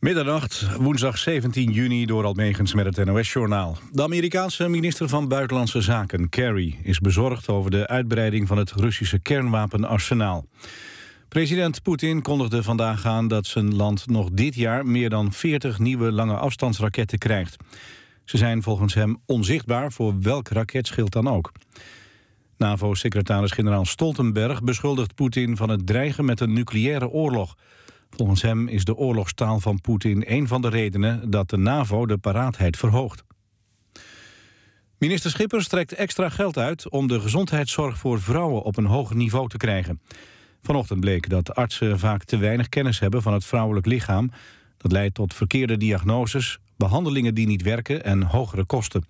Middernacht, woensdag 17 juni, door Almegens met het NOS-journaal. De Amerikaanse minister van Buitenlandse Zaken, Kerry... is bezorgd over de uitbreiding van het Russische kernwapenarsenaal. President Poetin kondigde vandaag aan dat zijn land nog dit jaar... meer dan 40 nieuwe lange afstandsraketten krijgt. Ze zijn volgens hem onzichtbaar voor welk raketschild dan ook. NAVO-secretaris-generaal Stoltenberg beschuldigt Poetin van het dreigen met een nucleaire oorlog... Volgens hem is de oorlogstaal van Poetin een van de redenen dat de NAVO de paraatheid verhoogt. Minister Schippers trekt extra geld uit om de gezondheidszorg voor vrouwen op een hoger niveau te krijgen. Vanochtend bleek dat artsen vaak te weinig kennis hebben van het vrouwelijk lichaam. Dat leidt tot verkeerde diagnoses, behandelingen die niet werken en hogere kosten.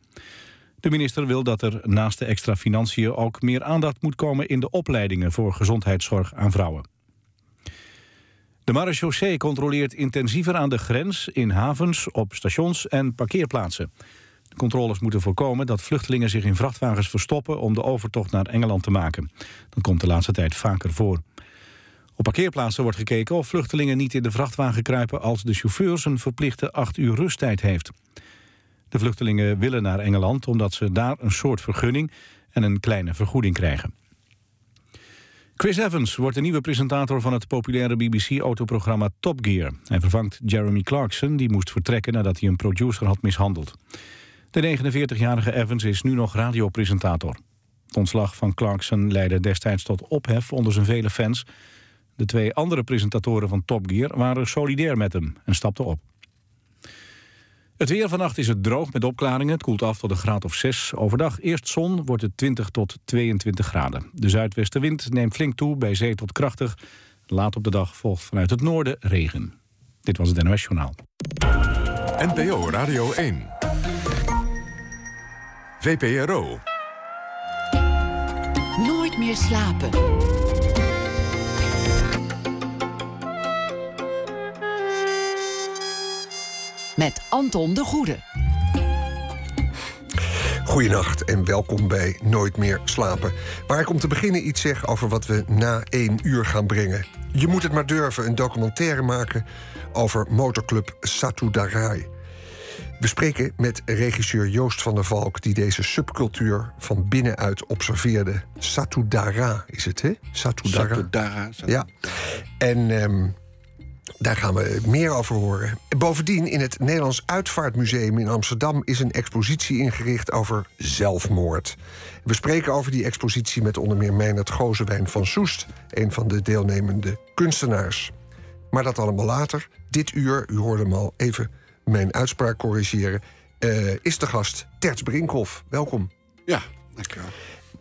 De minister wil dat er naast de extra financiën ook meer aandacht moet komen in de opleidingen voor gezondheidszorg aan vrouwen. De marechaussee controleert intensiever aan de grens, in havens, op stations en parkeerplaatsen. De controles moeten voorkomen dat vluchtelingen zich in vrachtwagens verstoppen om de overtocht naar Engeland te maken. Dat komt de laatste tijd vaker voor. Op parkeerplaatsen wordt gekeken of vluchtelingen niet in de vrachtwagen kruipen als de chauffeur een verplichte acht uur rusttijd heeft. De vluchtelingen willen naar Engeland omdat ze daar een soort vergunning en een kleine vergoeding krijgen. Chris Evans wordt de nieuwe presentator van het populaire BBC-autoprogramma Top Gear. Hij vervangt Jeremy Clarkson, die moest vertrekken nadat hij een producer had mishandeld. De 49-jarige Evans is nu nog radiopresentator. Het ontslag van Clarkson leidde destijds tot ophef onder zijn vele fans. De twee andere presentatoren van Top Gear waren solidair met hem en stapten op. Het weer vannacht is het droog met opklaringen. Het koelt af tot een graad of 6. Overdag eerst zon, wordt het 20 tot 22 graden. De zuidwestenwind neemt flink toe, bij zee tot krachtig. Laat op de dag volgt vanuit het noorden regen. Dit was het NOS Journaal. NPO Radio 1. VPRO. Nooit meer slapen. Met Anton de Goede. Goedenacht en welkom bij Nooit meer slapen. Waar ik om te beginnen iets zeg over wat we na één uur gaan brengen. Je moet het maar durven, een documentaire maken over motorclub Satudarai. We spreken met regisseur Joost van der Valk... die deze subcultuur van binnenuit observeerde. Satudara is het, hè? Satudara. Satudara. Ja. En um, daar gaan we meer over horen. Bovendien, in het Nederlands Uitvaartmuseum in Amsterdam is een expositie ingericht over zelfmoord. We spreken over die expositie met onder meer Meijnerd Gozewijn van Soest, een van de deelnemende kunstenaars. Maar dat allemaal later. Dit uur, u hoorde hem al even mijn uitspraak corrigeren, uh, is de gast Terts Brinkhoff. Welkom. Ja, dankjewel.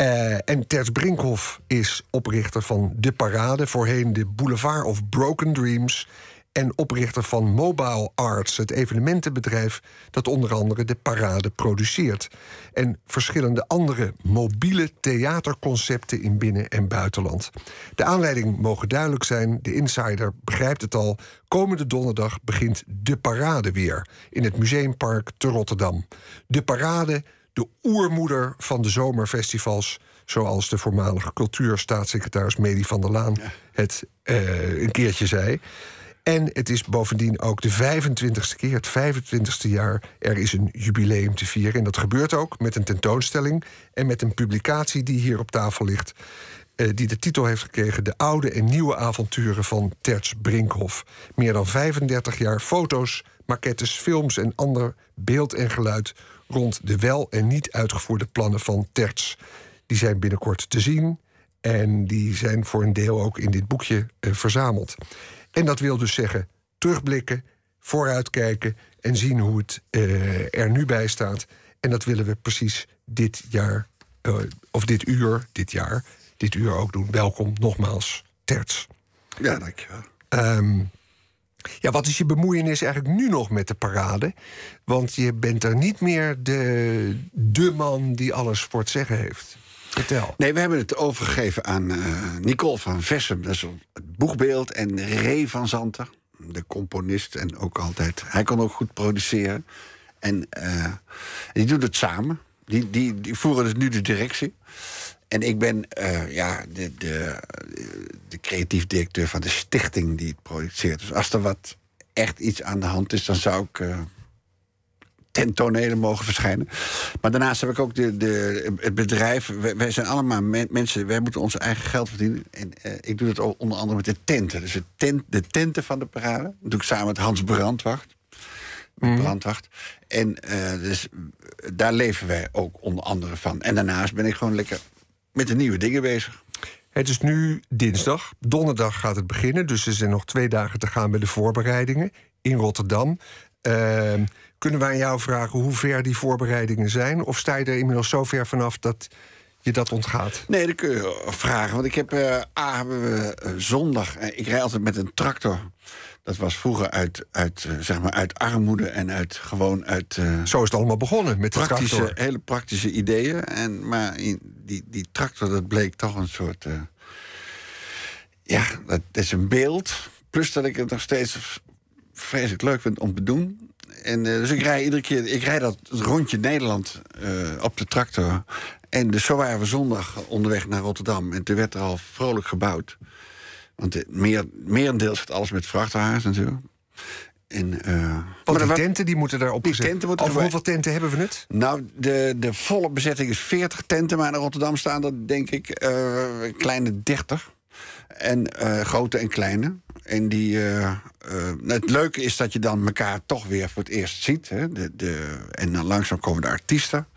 Uh, en Terts Brinkhoff is oprichter van De Parade, voorheen de Boulevard of Broken Dreams. En oprichter van Mobile Arts, het evenementenbedrijf dat onder andere de parade produceert. En verschillende andere mobiele theaterconcepten in binnen- en buitenland. De aanleiding mogen duidelijk zijn, de insider begrijpt het al. Komende donderdag begint de parade weer in het Museumpark te Rotterdam. De parade de oermoeder van de zomerfestivals. Zoals de voormalige cultuurstaatssecretaris Medi van der Laan het uh, een keertje zei. En het is bovendien ook de 25ste keer, het 25ste jaar. Er is een jubileum te vieren. En dat gebeurt ook met een tentoonstelling en met een publicatie die hier op tafel ligt. Uh, die de titel heeft gekregen: De oude en nieuwe avonturen van Terts Brinkhoff. Meer dan 35 jaar foto's, maquettes, films en ander beeld en geluid rond de wel en niet uitgevoerde plannen van Terts. Die zijn binnenkort te zien en die zijn voor een deel ook in dit boekje uh, verzameld. En dat wil dus zeggen terugblikken, vooruitkijken en zien hoe het uh, er nu bij staat. En dat willen we precies dit jaar, uh, of dit uur, dit jaar, dit uur ook doen. Welkom nogmaals, Terts. Ja, dankjewel. Um, ja, wat is je bemoeienis eigenlijk nu nog met de parade? Want je bent er niet meer de, de man die alles voor het zeggen heeft. Vertel. Nee, we hebben het overgegeven aan uh, Nicole van Vessem. Dat is het boegbeeld. En Ray van Zanter, de componist. En ook altijd. Hij kon ook goed produceren. En uh, die doen het samen. Die, die, die voeren dus nu de directie. En ik ben uh, ja, de, de, de creatief directeur van de stichting die het produceert. Dus als er wat echt iets aan de hand is, dan zou ik uh, ten tonelen mogen verschijnen. Maar daarnaast heb ik ook de, de, het bedrijf. Wij, zijn allemaal mensen, wij moeten ons eigen geld verdienen. En uh, ik doe dat onder andere met de tenten. Dus de, tent, de tenten van de parade. Dat doe ik samen met Hans Brandwacht. Mm. Brandwacht. En uh, dus daar leven wij ook onder andere van. En daarnaast ben ik gewoon lekker met de nieuwe dingen bezig. Het is nu dinsdag. Donderdag gaat het beginnen. Dus er zijn nog twee dagen te gaan bij de voorbereidingen in Rotterdam. Uh, kunnen wij aan jou vragen hoe ver die voorbereidingen zijn? Of sta je er inmiddels zo ver vanaf dat je dat ontgaat? Nee, dat kun je vragen. Want ik heb uh, A, uh, zondag. ik rij altijd met een tractor. Dat was vroeger uit, uit, uh, zeg maar uit armoede en uit gewoon uit. Zo is het allemaal begonnen met de praktische, tractor. Hele praktische ideeën. En, maar in, die, die tractor, dat bleek toch een soort. ja, dat is een beeld. Plus dat ik het nog steeds vreselijk leuk vind om te doen. En, uh, dus ik rij iedere keer, ik rijd dat rondje Nederland op de tractor. En dus zo waren we zondag onderweg naar Rotterdam. En toen werd er al vrolijk gebouwd. Want meer, meerendeels gaat alles met vrachtwagens natuurlijk. En, uh, die tenten die moeten daar opgezet tenten moeten Over hoeveel tenten hebben we het? Nou, de, de volle bezetting is 40 tenten. Maar in Rotterdam staan er denk ik een kleine 30. En grote en kleine. En die, uh, uh, het leuke is dat je dan elkaar toch weer voor het eerst ziet. Hè? De, de, en dan langzaam komen de artiesten.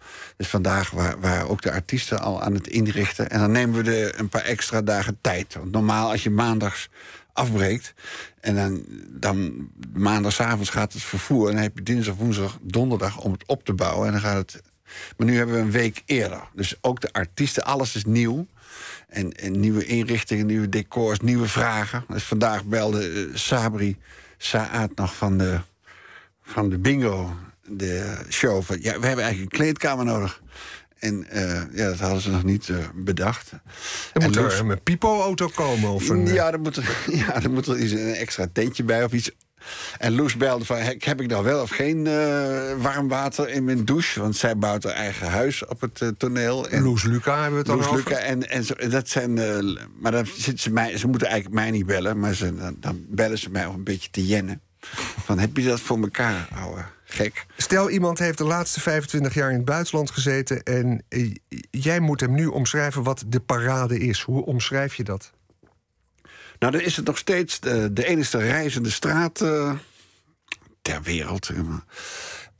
Dus vandaag waren ook de artiesten al aan het inrichten. En dan nemen we de, een paar extra dagen tijd. Want normaal als je maandags afbreekt... en dan, dan maandagavond gaat het vervoer... en dan heb je dinsdag, woensdag, donderdag om het op te bouwen. En dan gaat het... Maar nu hebben we een week eerder. Dus ook de artiesten, alles is nieuw. En, en, nieuwe inrichtingen, nieuwe decors, nieuwe vragen. Dus vandaag belde uh, Sabri Saad nog van de, van de bingo, de show. Van, ja, we hebben eigenlijk een kleedkamer nodig. En uh, ja, dat hadden ze nog niet uh, bedacht. Er moet er een pipo-auto komen? Of een, ja, er moet er, ja, er moet er iets, een extra tentje bij of iets en Loes belde van, heb ik nou wel of geen uh, warm water in mijn douche? Want zij bouwt haar eigen huis op het toneel. En Loes Luca hebben we het dan Loes? Luca en, en zo, dat zijn... Maar dan zitten ze, mij, ze moeten eigenlijk mij niet bellen... maar ze, dan, dan bellen ze mij om een beetje te jennen. Van, heb je dat voor elkaar, ouwe gek? Stel, iemand heeft de laatste 25 jaar in het buitenland gezeten... en jij moet hem nu omschrijven wat de parade is. Hoe omschrijf je dat? Nou, dan is het nog steeds de, de enige reizende straat uh, ter wereld.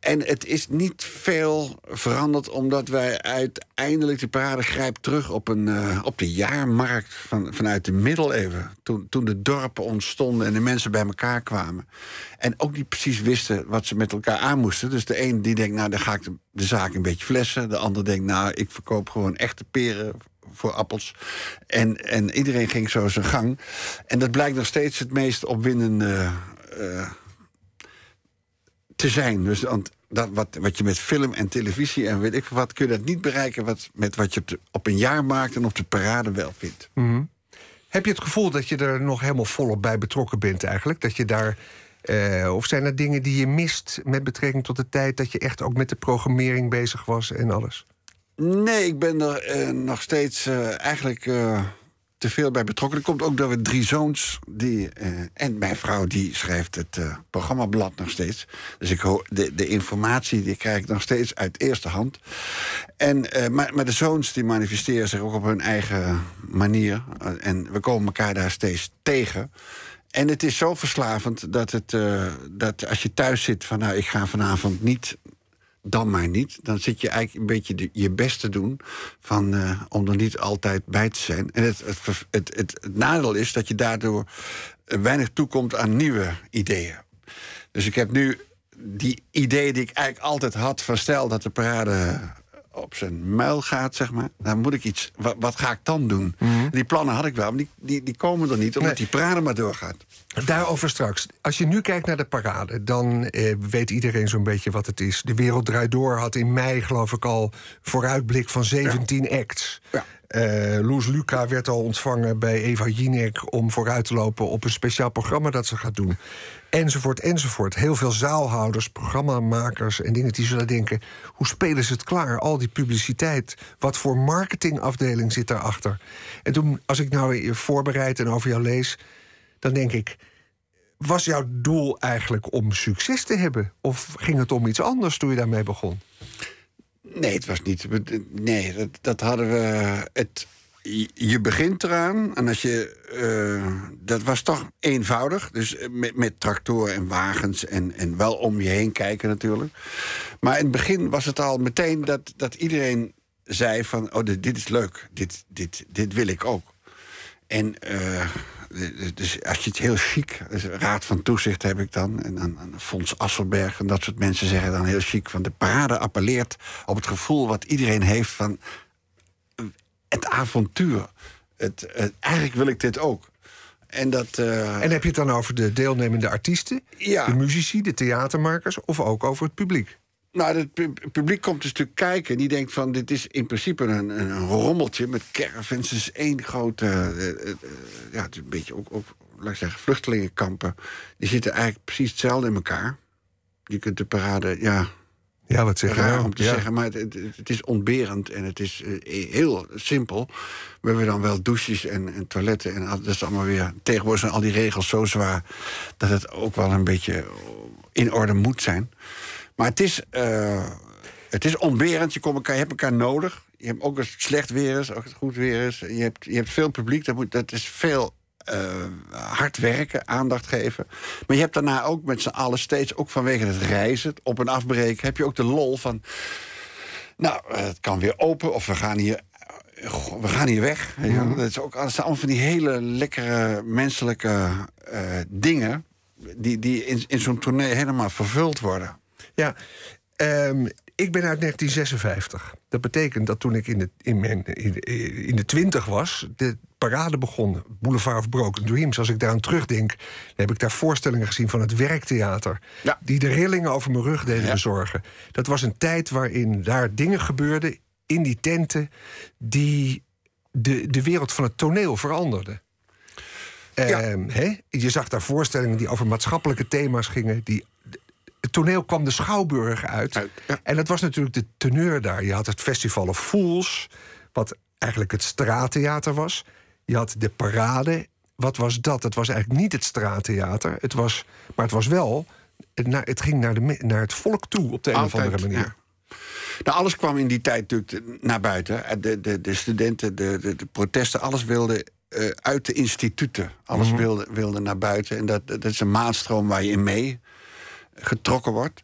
En het is niet veel veranderd, omdat wij uiteindelijk de parade grijpt terug op, een, uh, op de jaarmarkt van, vanuit de middeleeuwen. Toen, toen de dorpen ontstonden en de mensen bij elkaar kwamen. En ook niet precies wisten wat ze met elkaar aan moesten. Dus de een die denkt, nou, dan ga ik de, de zaak een beetje flessen. De ander denkt, nou, ik verkoop gewoon echte peren voor appels. En, en iedereen ging zo zijn gang. En dat blijkt nog steeds het meest opwindende uh, te zijn. Dus want dat, wat, wat je met film en televisie en weet ik wat... kun je dat niet bereiken wat, met wat je op, de, op een jaarmarkt en op de parade wel vindt. Mm -hmm. Heb je het gevoel dat je er nog helemaal volop bij betrokken bent eigenlijk? Dat je daar... Uh, of zijn er dingen die je mist met betrekking tot de tijd dat je echt ook met de programmering bezig was en alles? Nee, ik ben er uh, nog steeds uh, eigenlijk te veel bij betrokken. Dat komt ook door we drie zoons die, en mijn vrouw die schrijft het programmablad nog steeds. Dus ik hoor de, de informatie die krijg ik nog steeds uit eerste hand. En, maar, maar de zoons die manifesteren zich ook op hun eigen manier. en we komen elkaar daar steeds tegen. En het is zo verslavend dat, het, dat als je thuis zit van nou, ik ga vanavond niet dan maar niet. Dan zit je eigenlijk een beetje je best te doen van, uh, om er niet altijd bij te zijn. En het, het, het, het, het nadeel is dat je daardoor weinig toekomt aan nieuwe ideeën. Dus ik heb nu die idee die ik eigenlijk altijd had van stel dat de parade op zijn muil gaat, zeg maar. Dan moet ik iets. Wat, wat ga ik dan doen? Mm -hmm. Die plannen had ik wel, maar die, die, die komen er niet, omdat nee. die parade maar doorgaat. Daarover straks. Als je nu kijkt naar de parade, dan eh, weet iedereen zo'n beetje wat het is. De Wereld Draait Door had in mei, geloof ik, al vooruitblik van 17 ja. acts. Ja. Uh, Loes Luca werd al ontvangen bij Eva Jinek om vooruit te lopen op een speciaal programma dat ze gaat doen. Enzovoort, enzovoort. Heel veel zaalhouders, programmamakers en dingen die zullen denken: hoe spelen ze het klaar? Al die publiciteit. Wat voor marketingafdeling zit daarachter? En toen, als ik nou voorbereid en over jou lees, dan denk ik: was jouw doel eigenlijk om succes te hebben? Of ging het om iets anders toen je daarmee begon? Nee, het was niet. Nee, dat, dat hadden we. Het, je begint eraan en als je. eh, dat was toch eenvoudig. Dus met, met tractoren en wagens en, en wel om je heen kijken natuurlijk. Maar in het begin was het al meteen dat, dat iedereen zei: van, Oh, dit, dit is leuk. Dit, dit, dit wil ik ook. En eh, dus als je het heel chic, dus raad van toezicht heb ik dan, en dan en Fons Asselberg en dat soort mensen zeggen dan heel chic van de parade appelleert op het gevoel wat iedereen heeft van eh, het avontuur. Het, het- eigenlijk wil ik dit ook. En dat. eh, En heb je het dan over de deelnemende artiesten, Ja. de muzici, de theatermakers of ook over het publiek? Nou, het pu- publiek komt een stuk kijken. en Die denkt van, dit is in principe een, een, rommeltje met caravans. Het is één grote, eh, eh, ja, het is een beetje ook, ook, laat ik zeggen, vluchtelingenkampen. Die zitten eigenlijk precies hetzelfde in elkaar. Je kunt de parade, ja, Ja, wat zeg je raar nou? om te Ja. zeggen, maar het, het, het is ontberend en het is eh, heel simpel. We hebben dan wel douches en, en toiletten en dat is allemaal weer... Tegenwoordig zijn al die regels zo zwaar dat het ook wel een beetje in orde moet zijn. Maar het is, eh, het is ontberend, je, komt elkaar, je hebt elkaar nodig. Je hebt ook als het slecht weer is, ook als het goed weer is. Je hebt, je hebt veel publiek, dat, moet, dat is veel eh, hard werken, aandacht geven. Maar je hebt daarna ook met z'n allen steeds, ook vanwege het reizen, op- en afbreken, heb je ook de lol van. Nou, eh, het kan weer open of we gaan hier. We gaan hier weg. wel. Dat, is ook, dat zijn allemaal van die hele lekkere menselijke eh, dingen. die, die in, in zo'n tournee helemaal vervuld worden. Ja, ehm, ik ben uit 1956. Dat betekent dat toen ik in de, in mijn, in, de- in de twintig was, de parade begon. Boulevard of Broken Dreams. Als ik daaraan terugdenk, dan heb ik daar voorstellingen gezien van het werktheater. Ja. Die de rillingen over mijn rug deden Ja. bezorgen. Dat was een tijd waarin daar dingen gebeurden in die tenten die de, de wereld van het toneel veranderden. Ja. Ehm? Je zag daar voorstellingen die over maatschappelijke thema's gingen. Die, het toneel kwam de Schouwburg uit. Uit, ja. En dat was natuurlijk de teneur daar. Je had het Festival of Fools, wat eigenlijk het straattheater was. Je had de parade. Wat was dat? Het was eigenlijk niet het straattheater. Het was, maar het was wel. Het, naar, het ging naar, de, naar het volk toe op de een of andere manier. ja. Nou, alles kwam in die tijd natuurlijk naar buiten. De, de, de studenten, de, de, de protesten, alles wilde eh, uit de instituten. Alles Mhm. wilde, wilde naar buiten. En dat, dat is een maatstroom waar je in mee getrokken wordt.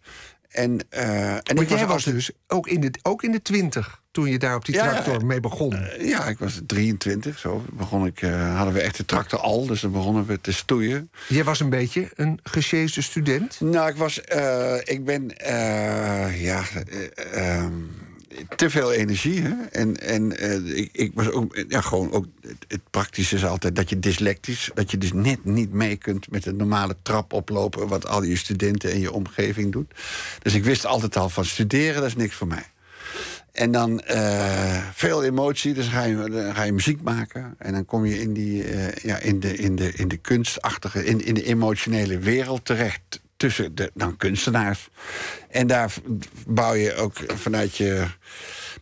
En, eh, en Maar ik jij was dus ook in, de, ook in de twintig toen je daar op die Ja, tractor mee begon. Eh, Ja, ik was 23, zo begon ik, eh, hadden we echt de tractor al, dus dan begonnen we te stoeien. Jij was een beetje een gesjeesde student. Nou, ik was, eh, ik ben, eh, ja, eh, ehm, te veel energie. Hè? En, en eh, ik, ik was ook, ja, gewoon ook, het, praktische is altijd dat je dyslectisch, dat je dus net niet mee kunt met de normale trap oplopen, wat al je studenten en je omgeving doet. Dus ik wist altijd al van studeren, dat is niks voor mij. En dan eh, veel emotie, dus ga je, dan ga je muziek maken. En dan kom je in, die, eh, ja, in, de, in, de, in de kunstachtige, in, in de emotionele wereld terecht. Tussen de dan kunstenaars. En daar bouw je ook vanuit je.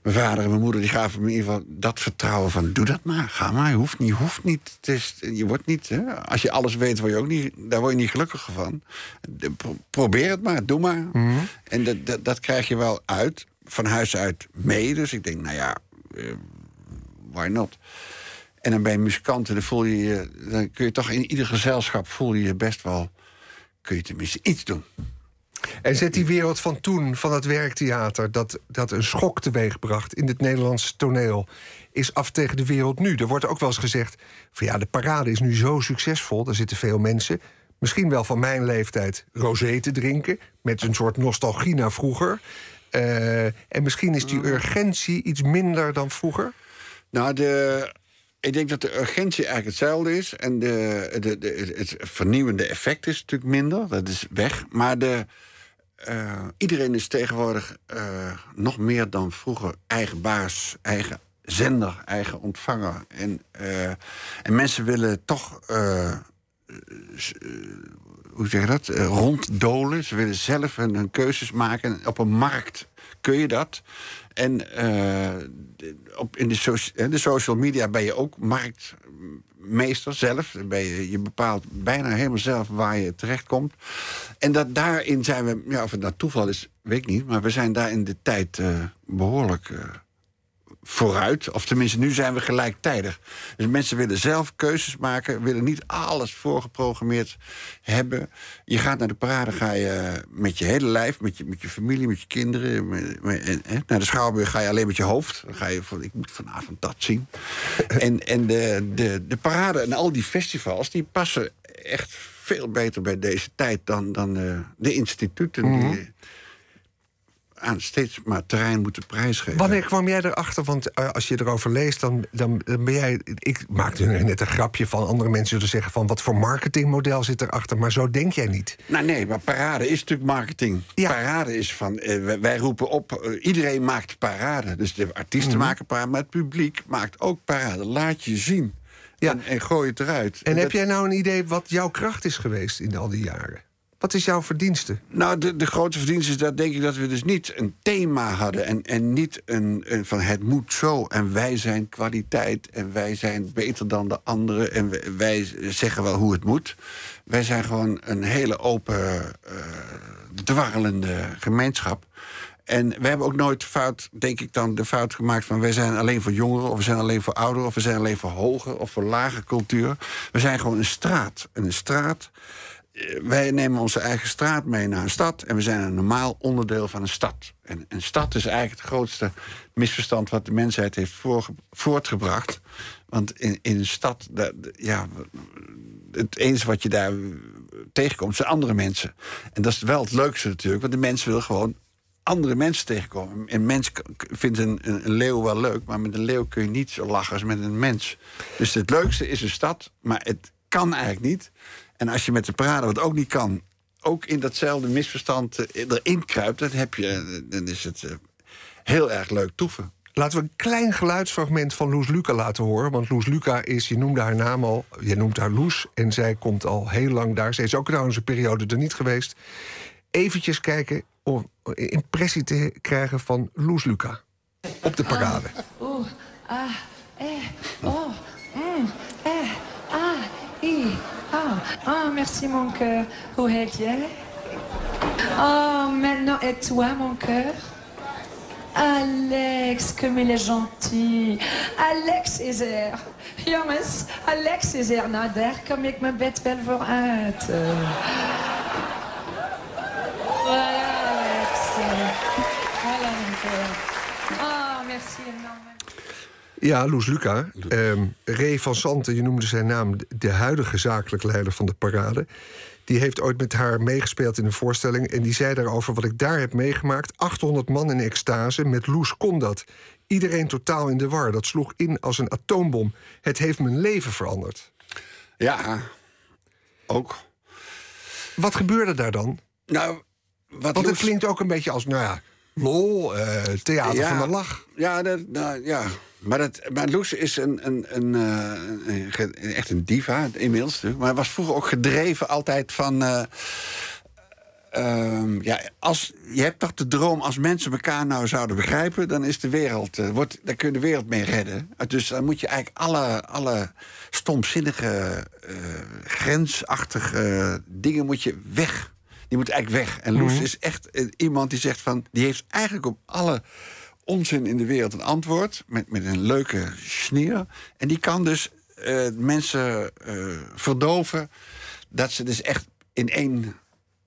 Mijn vader en mijn moeder die gaven me in ieder geval dat vertrouwen van... doe dat maar, ga maar, je hoeft niet. Je, hoeft niet het is, je wordt niet hè? Als je alles weet, word je ook niet, daar word je niet gelukkiger van. Pro- probeer het maar, doe maar. En dat, dat, dat krijg je wel uit, van huis uit mee. Dus ik denk, nou ja, eh, why not? En dan ben je muzikant en dan voel je je... dan kun je toch in ieder gezelschap voel je je best wel... kun je tenminste iets doen. En zet die wereld van toen, van het werktheater, dat, dat een schok teweegbracht in het Nederlandse toneel, is af tegen de wereld nu. Er wordt ook wel eens gezegd: van ja, de parade is nu zo succesvol, er zitten veel mensen, misschien wel van mijn leeftijd, rosé te drinken, met een soort nostalgie naar vroeger. Eh, en misschien is die urgentie iets minder dan vroeger. Nou, de, ik denk dat de urgentie eigenlijk hetzelfde is. En de, de, de, het vernieuwende effect is natuurlijk minder. Dat is weg. Maar de, eh, iedereen is tegenwoordig eh, nog meer dan vroeger eigen baas, eigen zender, eigen ontvanger. En, eh, en mensen willen toch. hoe zeg je dat? Ronddolen. Ze willen zelf hun, keuzes maken. En op een markt kun je dat. En eh, op, in de, de social media ben je ook markt. meester zelf. Ben je, je bepaalt bijna helemaal zelf waar je terechtkomt. En dat daarin zijn we, ja, of het nou toeval is, weet ik niet. Maar we zijn daar in de tijd eh, behoorlijk eh, vooruit. Of tenminste, nu zijn we gelijktijdig. Dus mensen willen zelf keuzes maken, willen niet alles voorgeprogrammeerd hebben. Je gaat naar de parade, ga je met je hele lijf, met je, met je familie, met je kinderen. Met, met- en, hè, naar de Schouwburg ga je alleen met je hoofd. Dan ga je van, ik moet vanavond dat zien. en en de, de, de parade en al die festivals, die passen echt veel beter bij deze tijd dan, dan eh, de instituten die aan steeds maar terrein moeten prijsgeven. Wanneer kwam jij erachter? Want eh, als je erover leest, dan, dan, dan ben jij. Ik maakte er net een grapje van. Andere mensen zullen zeggen van wat voor marketingmodel zit erachter. Maar zo denk jij niet. Nou nee, maar parade is natuurlijk marketing. Ja. Parade is van, eh, wij, roepen op, eh, iedereen maakt parade. Dus de artiesten Mhm. maken parade, maar het publiek maakt ook parade. Laat je zien Ja. en, en gooi het eruit. En heb jij nou een idee wat jouw kracht is geweest in al die jaren? Wat is jouw verdienste? Nou, de, de grote verdienste is dat denk ik dat we dus niet een thema hadden... en, en niet een, van het moet zo en wij zijn kwaliteit... en wij zijn beter dan de anderen en wij, zeggen wel hoe het moet. Wij zijn gewoon een hele open, eh, dwarrelende gemeenschap. En we hebben ook nooit fout, denk ik dan, de fout gemaakt van... wij zijn alleen voor jongeren, of we zijn alleen voor ouderen... of we zijn alleen voor hoge of voor lage cultuur. We zijn gewoon een straat. En een straat wij nemen onze eigen straat mee naar een stad en we zijn een normaal onderdeel van een stad. En een stad is eigenlijk het grootste misverstand wat de mensheid heeft voortgebracht. Want in, in een stad, daar- ja, het enige wat je daar tegenkomt zijn andere mensen. En dat is wel het leukste natuurlijk, want de mens wil gewoon andere mensen tegenkomen. Een mens vindt een, een leeuw wel leuk, maar met een leeuw kun je niet zo lachen als met een mens. Dus het leukste is een stad, maar het kan eigenlijk niet. En als je met de parade, wat ook niet kan, ook in datzelfde misverstand eh, erin kruipt, dan, heb je, eh, dan is het eh, heel erg leuk toeven. Laten we een klein geluidsfragment van Loes Luca laten horen. Want Loes Luca is, je noemde haar naam al, je noemt haar Loes. En zij komt al heel lang daar. Ze is ook trouwens een periode er niet geweest. Eventjes kijken om een impressie te krijgen van Loes Luca. Op de parade. Oeh, ah, eh, oh, ah, merci mon cœur. Jij? Oh, maintenant, et toi mon cœur? Alex, comme il est gentil. Alex is er. Alex is er. Nou, daar kom ik mijn bed. Voilà, Alex. Voilà, mon cœur. Oh, merci énormément. Ja, Loes Luca. Ehm Ray van Santen, je noemde zijn naam, de huidige zakelijk leider van de parade. Die heeft ooit met haar meegespeeld in een voorstelling. En die zei daarover wat ik daar heb meegemaakt. 800 man in extase, met Loes kon dat. Iedereen totaal in de war. Dat sloeg in als een atoombom. Het heeft mijn leven veranderd. Ja, ook. Wat gebeurde daar dan? Nou, wat Want het klinkt ook een beetje als, nou ja, lol, eh, theater Ja. van de lach. Ja, dat, nou, ja. Maar, dat, maar Loes is een, een, een, eh, een- echt een diva, inmiddels. Maar was vroeger ook gedreven altijd van... eh, ehm, ja, als, je hebt toch de droom, als mensen elkaar nou zouden begrijpen... dan is de wereld, eh, wordt, dan kun je de wereld mee redden. Dus dan moet je eigenlijk alle, alle stomzinnige, grensachtige dingen moet je weg. Die moet eigenlijk weg. En Loes is echt eh, iemand die zegt van... die heeft eigenlijk op alle onzin in de wereld een antwoord. Met, met een leuke sneer. En die kan dus eh, mensen eh, verdoven. Dat ze dus echt in één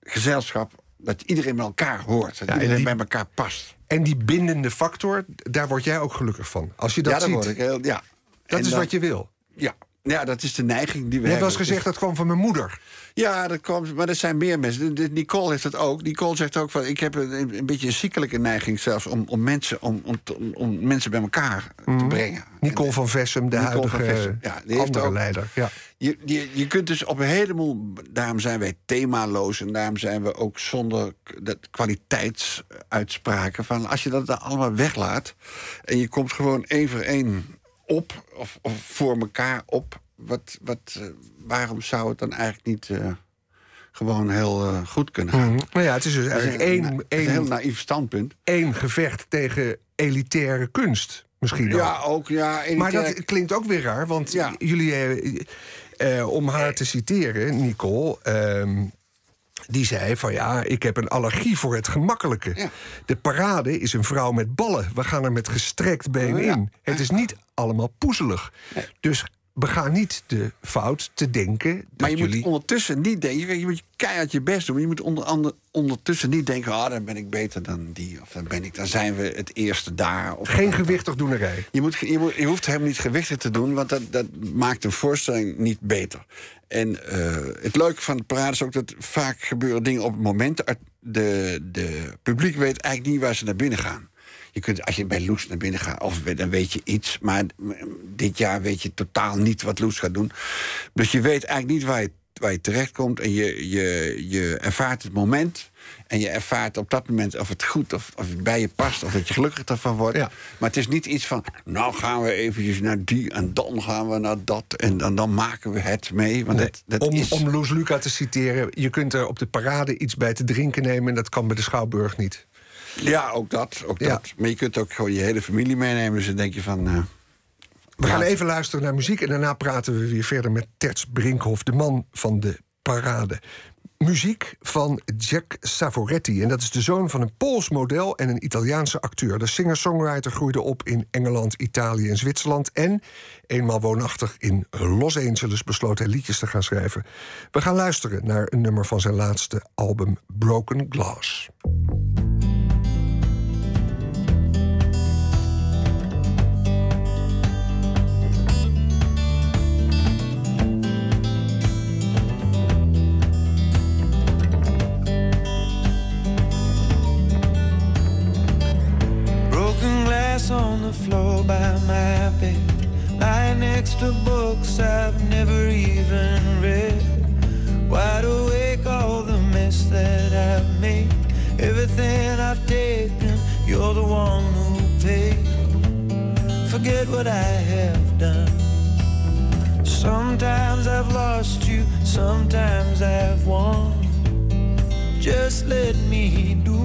gezelschap. dat iedereen met elkaar hoort. Dat en iedereen die- bij elkaar past. En die bindende factor, daar word jij ook gelukkig van. Als je dat ja, ziet, word ik heel. Ja. dat En is dan- wat je wil. Ja. Ja, dat is de neiging die we Je hebt wel hebben. eens gezegd, dat kwam van mijn moeder. Ja, dat komt, maar er zijn meer mensen. Nicole heeft dat ook. Nicole zegt ook van, ik heb een, een beetje een ziekelijke neiging zelfs om, om mensen, om, om, om, mensen bij elkaar te brengen. Nicole van Vessem, de Nicole huidige Vessem, ja, die heeft andere ook- leider. Ja. Je, je, je kunt dus op een heleboel. Daarom zijn wij themaloos en daarom zijn we ook zonder dat kwaliteitsuitspraken. Van als je dat dan allemaal weglaat en je komt gewoon één voor één op of, of voor elkaar op. Wat, wat, eh, waarom zou het dan eigenlijk niet eh, gewoon heel eh, goed kunnen gaan? Nou ja, het is dus eigenlijk een- één, is een heel één, naïef standpunt. één gevecht tegen elitaire kunst. misschien. Ja, ook. Ja, Maar dat klinkt ook weer raar, want Ja. jullie, om haar te citeren, Nicole. Die zei van ja, ik heb een allergie voor het gemakkelijke. Ja. De parade is een vrouw met ballen. We gaan er met gestrekt been Oh, ja. in. Het is niet allemaal poezelig. Dus bega niet de fout te denken dat Maar je jullie... moet ondertussen niet denken... Je moet keihard je best doen. Maar je moet onder, ander- ondertussen niet denken... ah, dan ben ik beter dan die. Of dan, ben ik, dan zijn we het eerste daar. Of Geen gewichtig doenerij. Je, moet, je, moet, je hoeft hem niet gewichtig te doen, want dat, dat maakt een voorstelling niet beter. En eh, het leuke van de parade is ook dat vaak gebeuren dingen op het moment. De, de publiek weet eigenlijk niet waar ze naar binnen gaan. Je kunt, als je bij Loes naar binnen gaat, of dan weet je iets. Maar dit jaar weet je totaal niet wat Loes gaat doen. Dus je weet eigenlijk niet waar je, waar je terechtkomt. En je, je, je ervaart het moment. En je ervaart op dat moment of het goed of, of het bij je past. Of dat je gelukkig ervan wordt. Ja. Maar het is niet iets van, nou gaan we eventjes naar die en dan gaan we naar dat. En dan, dan maken we het mee. Want dat, dat om, is... om Loes Luca te citeren, je kunt er op de parade iets bij te drinken nemen... en dat kan bij de Schouwburg niet. Ja, ook dat. Ook Ja. dat. Maar je kunt ook gewoon je hele familie meenemen. Dus dan denk je van... eh, We gaan even luisteren naar muziek en daarna praten we weer verder met Terts Brinkhoff, de man van de parade. Muziek van Jack Savoretti. En dat is de zoon van een Pools model en een Italiaanse acteur. De singer-songwriter groeide op in Engeland, Italië en Zwitserland. En, eenmaal woonachtig in Los Angeles, besloot hij liedjes te gaan schrijven. We gaan luisteren naar een nummer van zijn laatste album, Broken Glass. On the floor by my bed. Lying next to books I've never even read. Wide awake, all the mess that I've made. Everything I've taken, you're the one who paid. Forget what I have done. Sometimes I've lost you, sometimes I've won. Just let me do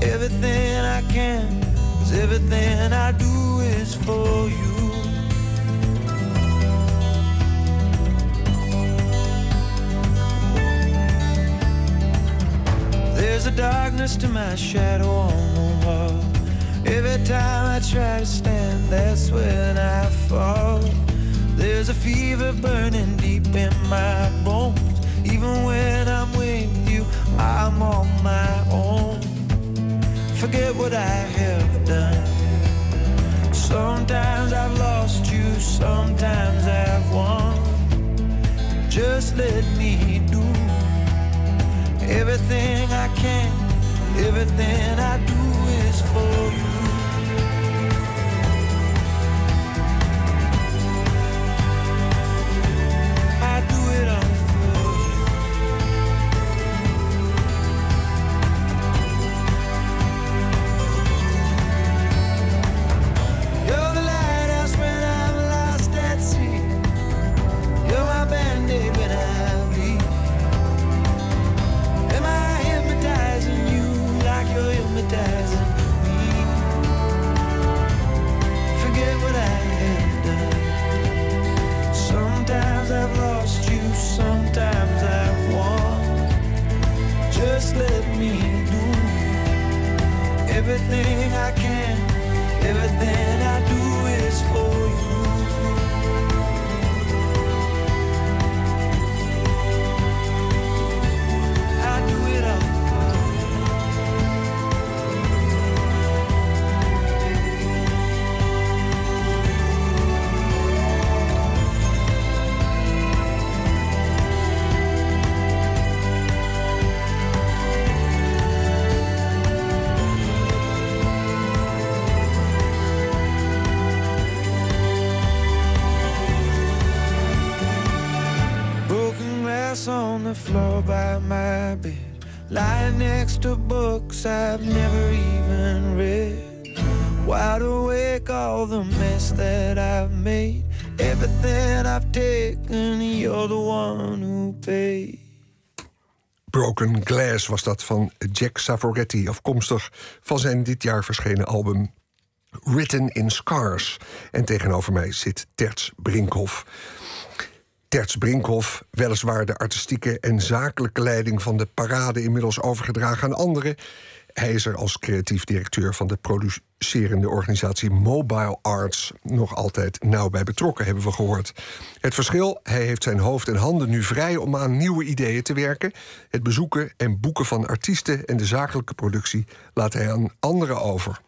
everything I can, 'cause everything I do is for you. There's a darkness to my shadow on the wall. Every time I try to stand, that's when I fall. There's a fever burning deep in my bones. Even when I'm with you, I'm on my own. Forget what I have done. Sometimes I've lost you, sometimes I've won. Just let me do everything I can. Everything I do is for you. Jack Savoretti, afkomstig van zijn dit jaar verschenen album Written in Scars. En tegenover mij zit Terts Brinkhoff. Terts Brinkhoff, weliswaar de artistieke en zakelijke leiding van de parade inmiddels overgedragen aan anderen. Hij is er als creatief directeur van de producerende organisatie Mobile Arts nog altijd nauw bij betrokken, hebben we gehoord. Het verschil, hij heeft zijn hoofd en handen nu vrij om aan nieuwe ideeën te werken. Het bezoeken en boeken van artiesten en de zakelijke productie laat hij aan anderen over.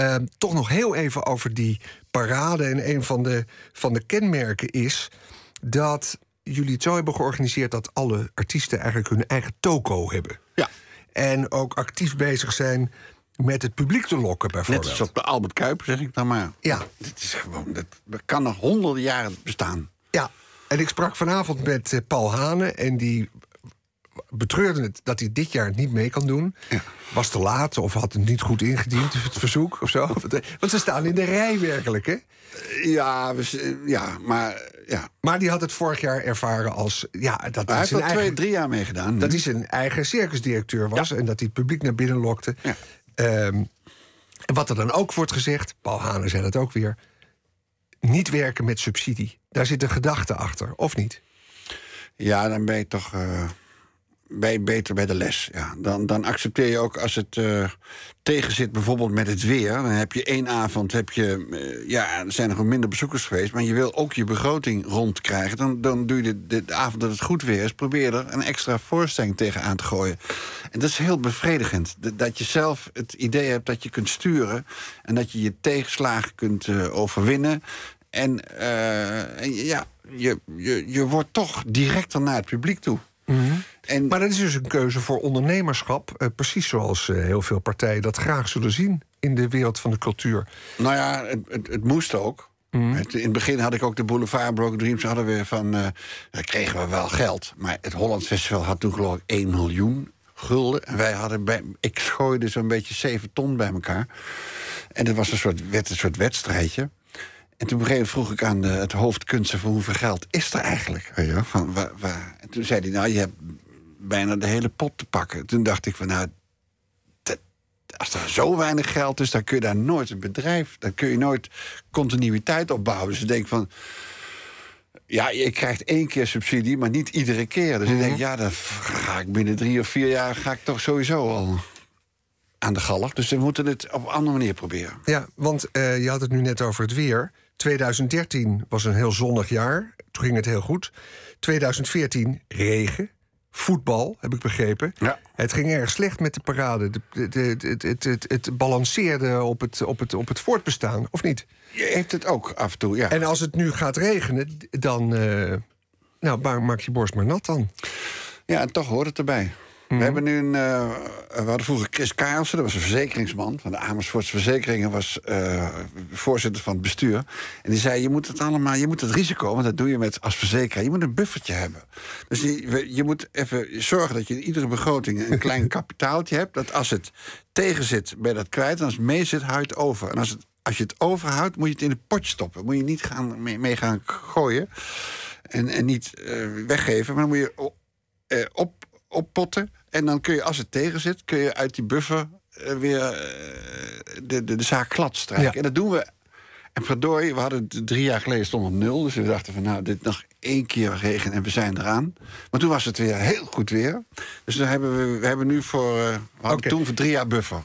Uh, toch nog heel even over die parade. En een van de, van de kenmerken is dat jullie het zo hebben georganiseerd dat alle artiesten eigenlijk hun eigen toko hebben. Ja. En ook actief bezig zijn met het publiek te lokken, bijvoorbeeld. Net als op de Albert Kuip, zeg ik dan maar. Ja. Dit is gewoon, dat kan nog honderden jaren bestaan. Ja, en ik sprak vanavond met eh, Paul Hane en die betreurde het dat hij dit jaar niet mee kan doen. Ja. Was te laat of had het niet goed ingediend, het verzoek of zo. Want ze staan in de rij werkelijk, hè? Ja, we, ja maar ja. Maar die had het vorig jaar ervaren als... Ja, dat hij heeft zijn er twee, eigen, drie jaar meegedaan. dat hij zijn eigen circusdirecteur was... Ja. en dat hij het publiek naar binnen lokte. Ja. Ehm, en wat er dan ook wordt gezegd... Paul Hane zei dat ook weer... niet werken met subsidie. Daar zit een gedachte achter, of niet? Ja, dan ben je toch eh, je beter bij de les. Ja. Dan, dan accepteer je ook als het eh tegen zit, bijvoorbeeld met het weer. Dan heb je één avond, heb je, eh, ja, er zijn gewoon minder bezoekers geweest. Maar je wil ook je begroting rondkrijgen. Dan, dan doe je de, de, avond dat het goed weer is, probeer er een extra voorstelling tegen aan te gooien. En dat is heel bevredigend. Dat- je zelf het idee hebt dat je kunt sturen. En dat je je tegenslagen kunt eh, overwinnen. En, en ja, je, je, je wordt toch directer naar het publiek toe. En, Maar dat is dus een keuze voor ondernemerschap. eh, precies zoals eh, heel veel partijen dat graag zullen zien... in de wereld van de cultuur. Nou ja, het, het, het moest ook. Het- in het begin had ik ook de Boulevard Broken Dreams. Hadden we van, daar kregen we wel geld. Maar het Holland Festival had toen geloof ik 1 miljoen gulden. En wij hadden bij, ik gooide zo'n beetje 7 ton bij elkaar. En het was een soort, werd een soort wedstrijdje. En toen op een gegeven moment vroeg ik aan de, het hoofdkunsten van hoeveel geld is er eigenlijk? Weet je wel, van, waar, waar? En toen zei hij, nou, je hebt bijna de hele pot te pakken. Toen dacht ik van, nou, als er zo weinig geld is, dan kun je daar nooit een bedrijf, dan kun je nooit continuïteit opbouwen. Dus ik denk van, ja, je krijgt één keer subsidie, maar niet iedere keer. Dus ik denk, ja, dan ga ik binnen drie of vier jaar ga ik toch sowieso al aan de galg. Dus we moeten het op een andere manier proberen. Ja, want eh, je had het nu net over het weer. 2013 was een heel zonnig jaar. Toen ging het heel goed. 2014 regen. Voetbal, heb ik begrepen. Ja. Het ging erg slecht met de parade. De, de, de- het, het, het, het balanceerde op het, op, het, op het voortbestaan, of niet? Je heeft het ook af en toe, ja. En als het nu gaat regenen, dan... eh, nou, ma- maak je borst maar nat dan. Ja, en toch hoort het erbij. We hebben nu een. eh, we hadden vroeger Chris Karelsen, dat was een verzekeringsman van de Amersfoortse Verzekeringen, was eh, voorzitter van het bestuur. En die zei: Je moet het allemaal, je moet het risico, want dat doe je met als verzekeraar, je moet een buffertje hebben. Dus je, je moet even zorgen dat je in iedere begroting een klein kapitaaltje hebt. Dat als het tegen zit, ben je dat kwijt. En als het mee zit, hou je het over. En als, het, als je het overhoudt, moet je het in een potje stoppen. Moet je niet gaan, mee, mee gaan gooien. En, en niet eh, weggeven, maar dan moet je op, oppotten. En dan kun je, als het tegen zit, kun je uit die buffer eh, weer eh, de, de, de zaak glad strijken. Ja. En dat doen we. En verdorie, we hadden het drie jaar geleden stond op nul. Dus we dachten van nou, dit nog één keer regen en we zijn eraan. Maar toen was het weer heel goed weer. Dus dan hebben we, we hebben nu voor, eh, we hadden toen voor drie jaar buffer.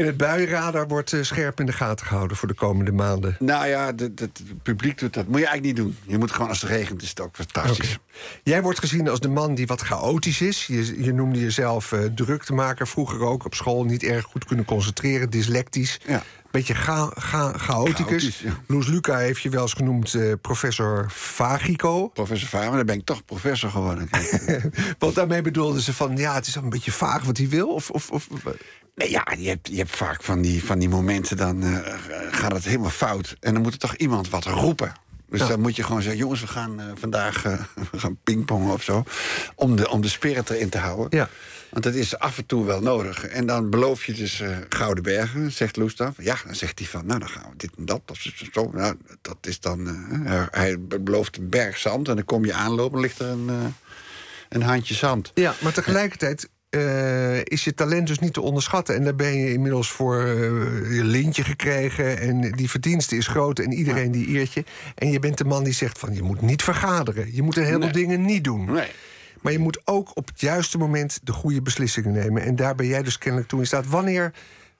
En het buienradar wordt eh, scherp in de gaten gehouden voor de komende maanden. Nou ja, het publiek doet dat. Moet je eigenlijk niet doen. Je moet gewoon als het regent, is het ook fantastisch. Jij wordt gezien als de man die wat chaotisch is. Je, je noemde jezelf eh druktemaker, vroeger ook op school niet erg goed kunnen concentreren, dyslectisch. Ja. Beetje cha, cha, chaoticus. Chaotisch, ja. Loes Luca heeft je wel eens genoemd eh, professor Vagico. Professor Vaar, dan ben ik toch professor geworden. Want daarmee bedoelden ze van, ja, het is een beetje vaag wat hij wil. Of, of, of, Nee, ja, je hebt, je hebt vaak van die, van die momenten, dan eh, gaat het helemaal fout. En dan moet er toch iemand wat roepen. Dus Ja. dan moet je gewoon zeggen, jongens, we gaan eh, vandaag eh, we gaan pingpongen of zo. Om de, om de spirit erin te houden. Ja. Want dat is af en toe wel nodig. En dan beloof je dus Gouden Bergen, zegt Loes dan. Ja, dan zegt hij van, nou, dan gaan we dit en dat. Of zo. Nou, dat is dan... hij belooft een berg zand en dan kom je aanlopen, ligt er een, een handje zand. ja, maar tegelijkertijd eh, is je talent dus niet te onderschatten. En daar ben je inmiddels voor eh, je lintje gekregen. En die verdienste is groot en iedereen die eert je. En je bent de man die zegt van je moet niet vergaderen. Je moet een heleboel Nee. dingen niet doen. Nee. Maar je moet ook op het juiste moment de goede beslissingen nemen. En daar ben jij dus kennelijk toe in staat. Wanneer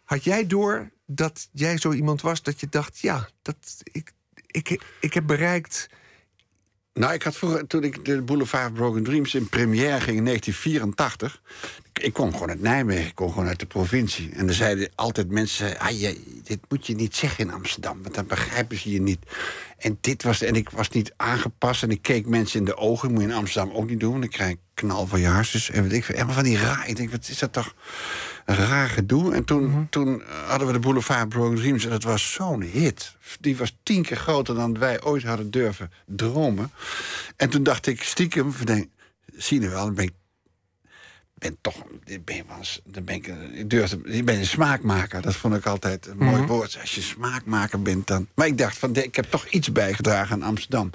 had jij door dat jij zo iemand was dat je dacht: ja, dat, ik, ik, ik heb bereikt. Nou, ik had vroeger, toen ik de Boulevard Broken Dreams in première ging in 1984... ik- kom gewoon uit Nijmegen, ik kom gewoon uit de provincie. En er zeiden altijd mensen, ah, je, dit moet je niet zeggen in Amsterdam... want dan begrijpen ze je niet. En dit was, en ik was niet aangepast en ik keek mensen in de ogen... moet je in Amsterdam ook niet doen, want dan krijg ik knal van je hartjes. En weet ik helemaal van die raar. Ik denk, wat is dat toch een raar gedoe? En toen, toen hadden we de Boulevard Broken Dreams en dat was zo'n hit. Die was tien keer groter dan wij ooit hadden durven dromen. En toen dacht ik stiekem, denk, zie je wel, dan ben ik ben toch, ik ben, dan ben ik, ik durfde, ik ben een smaakmaker. Dat vond ik altijd een mooi woord. Als je smaakmaker bent dan. Maar ik dacht van, ik heb toch iets bijgedragen aan Amsterdam.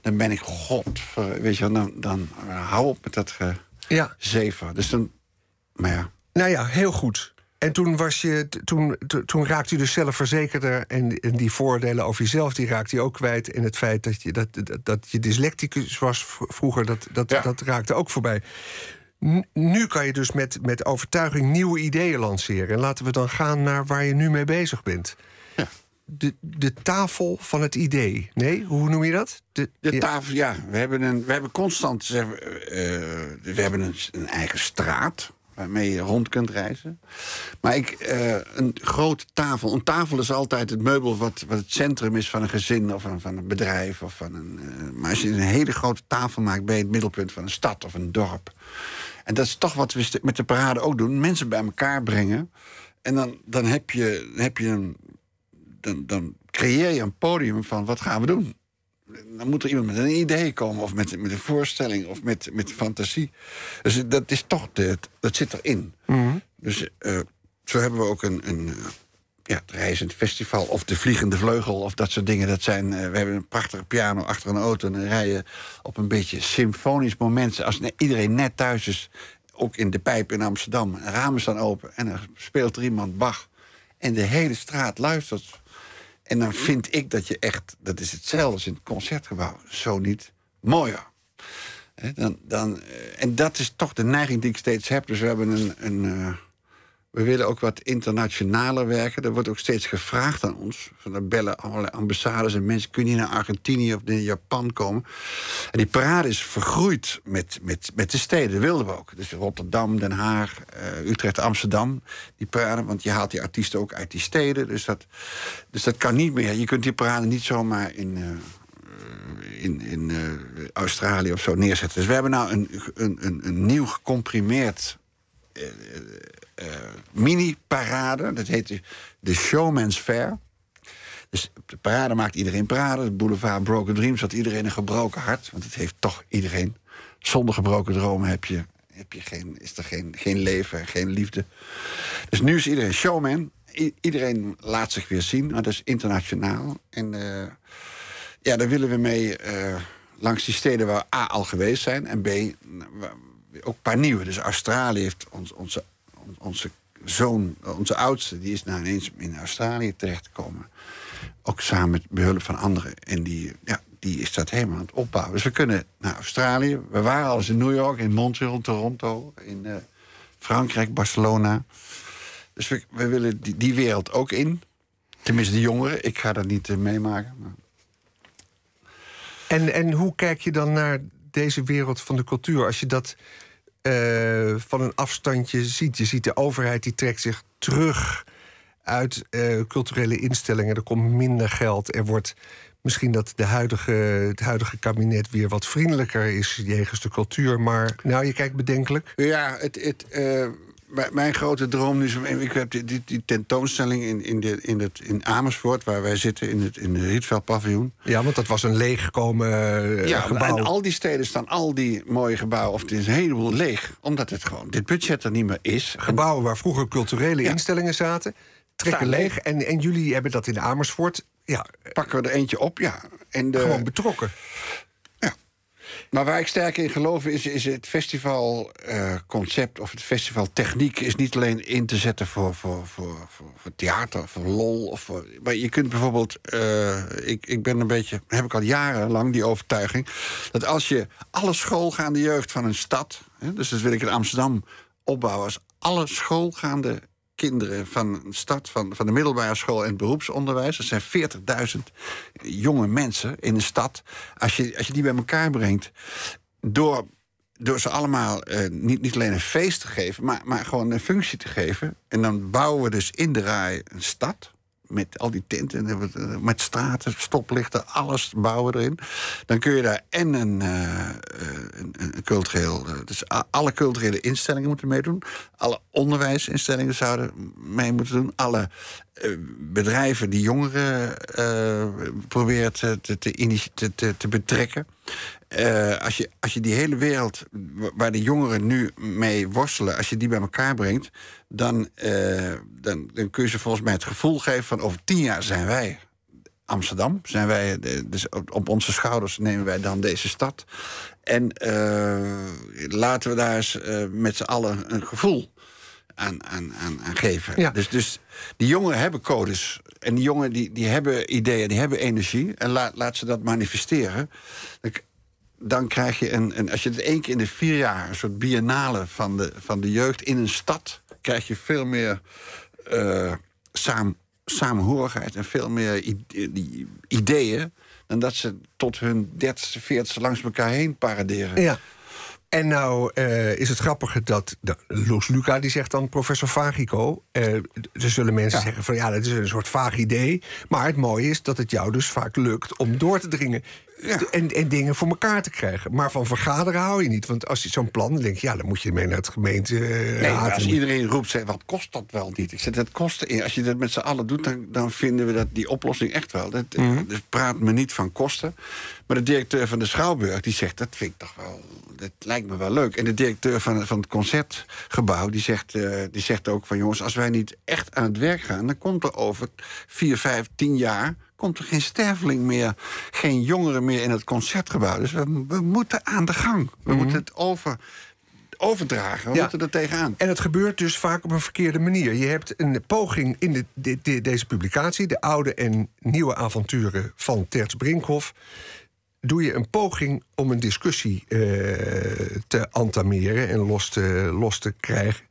Dan ben ik god, weet je, wel, dan, dan eh, hou op met dat Ja, gezever. Dus dan, maar ja. nou ja, heel goed. En toen, was je, toen, toen raakte je dus zelfverzekerder. En, en die voordelen over jezelf, die raakte je ook kwijt. En het feit dat je, dat, dat, dat je dyslecticus was vroeger, dat, dat, Ja. dat raakte ook voorbij. Nu kan je dus met, met overtuiging nieuwe ideeën lanceren. En laten we dan gaan naar waar je nu mee bezig bent. Ja. De, de tafel van het idee. Nee, hoe noem je dat? De, De ja. tafel, ja. We hebben, een, we hebben constant zeg, eh, we hebben een, een eigen straat waarmee je rond kunt reizen. Maar ik, eh, een grote tafel. Een tafel is altijd het meubel wat, wat het centrum is van een gezin of van, van een bedrijf. Of van een, eh, maar als je een hele grote tafel maakt, ben je het middelpunt van een stad of een dorp. En dat is toch wat we met de parade ook doen: mensen bij elkaar brengen. En dan, dan heb je, dan heb je een. Dan, dan creëer je een podium van wat gaan we doen dan moet er iemand met een idee komen, of met, met een voorstelling, of met, met fantasie. Dus dat is toch, de, dat zit erin. Dus eh, zo hebben we ook een, een ja, het reizend festival, of de vliegende vleugel, of dat soort dingen. Dat zijn, eh, we hebben een prachtige piano achter een auto, en dan rij je op een beetje symfonisch moment. Als iedereen net thuis is, ook in de pijp in Amsterdam, ramen staan open, en dan speelt er iemand Bach. En de hele straat luistert. En dan vind ik dat je echt, dat is hetzelfde als in het concertgebouw, zo niet mooier. Dan, dan, eh, en dat is toch de neiging die ik steeds heb. Dus we hebben een. een eh, we willen ook wat internationaler werken. Er wordt ook steeds gevraagd aan ons. Van er bellen allerlei ambassades en mensen. Kun je naar Argentinië of naar Japan komen? En die parade is vergroeid met, met, met de steden. Dat wilden we ook. Dus Rotterdam, Den Haag, eh, Utrecht, Amsterdam. Die parade, want je haalt die artiesten ook uit die steden. Dus dat, dus dat kan niet meer. Je kunt die parade niet zomaar in. eh, in, in eh, Australië of zo neerzetten. Dus we hebben nou een, een, een, een nieuw gecomprimeerd mini-parade. Dat heet de- Showman's Fair. Dus de parade maakt iedereen parade. De boulevard Broken Dreams had iedereen een gebroken hart. Want het heeft toch iedereen. Zonder gebroken dromen heb je, heb je geen, is er geen, geen leven, geen liefde. Dus nu is iedereen showman. Iedereen laat zich weer zien. Maar dat is internationaal. En eh, ja, daar willen we mee eh, langs die steden waar A al geweest zijn. En B, waar- ook een paar nieuwe. Dus Australië heeft ons, onze, on- onze zoon, onze oudste, die is nou ineens in Australië terechtgekomen. Ook samen met behulp van anderen. En die, ja, die is dat helemaal aan het opbouwen. Dus we kunnen naar Australië. We waren al in New York, in Montreal, Toronto, in eh, Frankrijk, Barcelona. Dus we, we willen die, die wereld ook in. Tenminste, de jongeren. Ik ga dat niet eh, meemaken. Maar... En, en hoe kijk je dan naar deze wereld van de cultuur als je dat eh, van een afstandje ziet? Je ziet de overheid die trekt zich terug uit eh, culturele instellingen. Er komt minder geld. Er wordt misschien dat de huidige, het huidige kabinet weer wat vriendelijker is jegens de cultuur. Maar nou, je kijkt bedenkelijk. Ja, het, het, eh, mijn- grote droom nu is... Ik heb die, die, die tentoonstelling in, in, de, in, het, in Amersfoort... waar wij zitten in het, in het paviljoen. Ja, want dat was een leeggekomen eh, ja, gebouw. en al die steden staan al die mooie gebouwen... of het is een heleboel leeg, omdat het gewoon dit budget er niet meer is. Gebouwen waar vroeger culturele Ja. instellingen zaten, trekken Staan leeg. En, en jullie hebben dat in Amersfoort ja, Pakken we er eentje op, ja. En de, gewoon betrokken. Maar waar ik sterk in geloof is, is het festivalconcept of het festivaltechniek is niet alleen in te zetten voor, voor, voor, voor, voor theater, voor lol. Of maar je kunt bijvoorbeeld, eh, ik, ik ben een beetje, heb ik al jarenlang die overtuiging, dat als je alle schoolgaande jeugd van een stad, hè, dus dat wil ik in Amsterdam opbouwen, als alle schoolgaande kinderen van een stad, van, van de middelbare school en het beroepsonderwijs. Dat zijn 40.000 jonge mensen in een stad. Als je, als je die bij elkaar brengt, door, door ze allemaal eh, niet, niet alleen een feest te geven, maar, maar gewoon een functie te geven. En dan bouwen we dus in de rij een stad met al die tenten, eh, met straten, stoplichten, alles bouwen we erin. Dan kun je daar en een, uh, een, cultureel... Dus alle culturele instellingen moeten meedoen. Alle onderwijsinstellingen zouden mee moeten doen. Alle bedrijven die jongeren uh, proberen te, te, te, te betrekken. Uh, als, je, als je die hele wereld waar de jongeren nu mee worstelen, als je die bij elkaar brengt, dan, uh, dan, dan kun je ze volgens mij het gevoel geven van over tien jaar zijn wij Amsterdam. Zijn wij, dus op onze schouders nemen wij dan deze stad. En uh, laten we daar eens met z'n allen een gevoel aan, aan, aan, aan geven. Ja. Dus, dus die jongeren hebben codes. En die jongeren die, die hebben ideeën, die hebben energie. En laat, laat ze dat manifesteren. Dan krijg je een, een. Als je het één keer in de vier jaar. een soort biennale van de, van de jeugd in een stad. krijg je veel meer. Uh, samen, samenhorigheid en veel meer ideeën. dan dat ze tot hun dertigste, veertigste langs elkaar heen paraderen. Ja. En nou uh, is het grappige dat de, Loes Luca die zegt dan professor Vagico. Uh, er zullen mensen ja. zeggen van ja, dat is een soort vaag idee. Maar het mooie is dat het jou dus vaak lukt om door te dringen. Ja. En, en dingen voor elkaar te krijgen. Maar van vergaderen hou je niet. Want als je zo'n plan denkt, ja, dan moet je mee naar het gemeente. Uh, nee, als iedereen roept, zeg, wat kost dat wel niet? Ik zeg, dat kost. Als je dat met z'n allen doet, dan, dan vinden we dat die oplossing echt wel. Dat, mm -hmm. Dus praat me niet van kosten. Maar de directeur van de Schouwburg die zegt, dat vind ik toch wel. Dat lijkt me wel leuk. En de directeur van, van het concertgebouw die zegt, uh, die zegt ook van jongens, als wij niet echt aan het werk gaan, dan komt er over vier, vijf, tien jaar komt er geen sterveling meer, geen jongeren meer in het concertgebouw. Dus we, we moeten aan de gang. We Mhm. moeten het over, overdragen. We Ja. moeten er tegenaan. En het gebeurt dus vaak op een verkeerde manier. Je hebt een poging in de, de- de- deze publicatie, de oude en nieuwe avonturen van Terts Brinkhoff. Doe je een poging om een discussie eh, te entameren en los te, los te krijgen.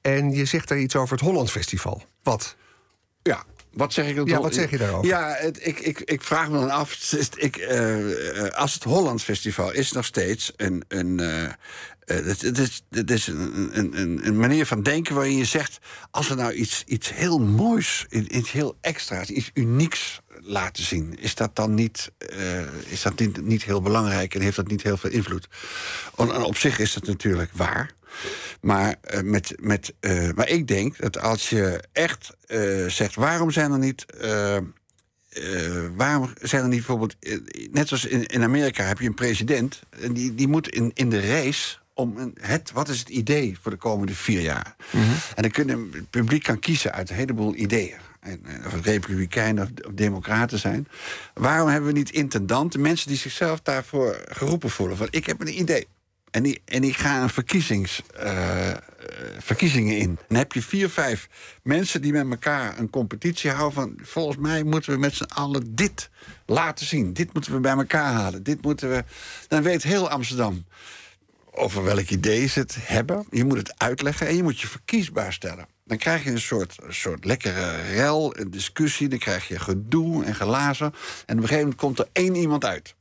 En je zegt daar iets over het Holland Festival. Wat? Ja. Wat zeg ik dan Ja, toch? wat zeg je daarover? Ja, het, ik, ik, ik vraag me dan af. Ik, eh, eh, als het Hollands Festival is nog steeds een. een eh, het, het is, het is een, een, een, manier van denken waarin je zegt. Als we nou iets, iets heel moois, iets heel extra's, iets unieks laten zien, is dat dan niet, eh, is dat niet, niet heel belangrijk en heeft dat niet heel veel invloed? En, op zich is dat natuurlijk waar. Maar, eh, met, met, eh, maar ik denk dat als je echt zegt, waarom zijn er niet. waarom zijn er niet bijvoorbeeld. net zoals in, in Amerika heb je een president. En die, die moet in, in de race om een, het. Wat is het idee voor de komende vier jaar? En dan kunnen het publiek kan kiezen uit een heleboel ideeën. Eh, of het republikeinen of, democraten zijn. Waarom hebben we niet intendanten, mensen die zichzelf daarvoor geroepen voelen? Van ik heb een idee. En en die gaan verkiezings, eh, eh, verkiezingen in. Dan heb je vier, vijf mensen die met elkaar een competitie houden van... volgens mij moeten we met z'n allen dit laten zien. Dit moeten we bij elkaar halen. Dit moeten we... Dan weet heel Amsterdam over welk idee ze het hebben. Je moet het uitleggen en je moet je verkiesbaar stellen. Dan krijg je een soort, soort lekkere rel, een discussie. Dan krijg je gedoe en gelazen. En op een gegeven moment komt er één iemand uit.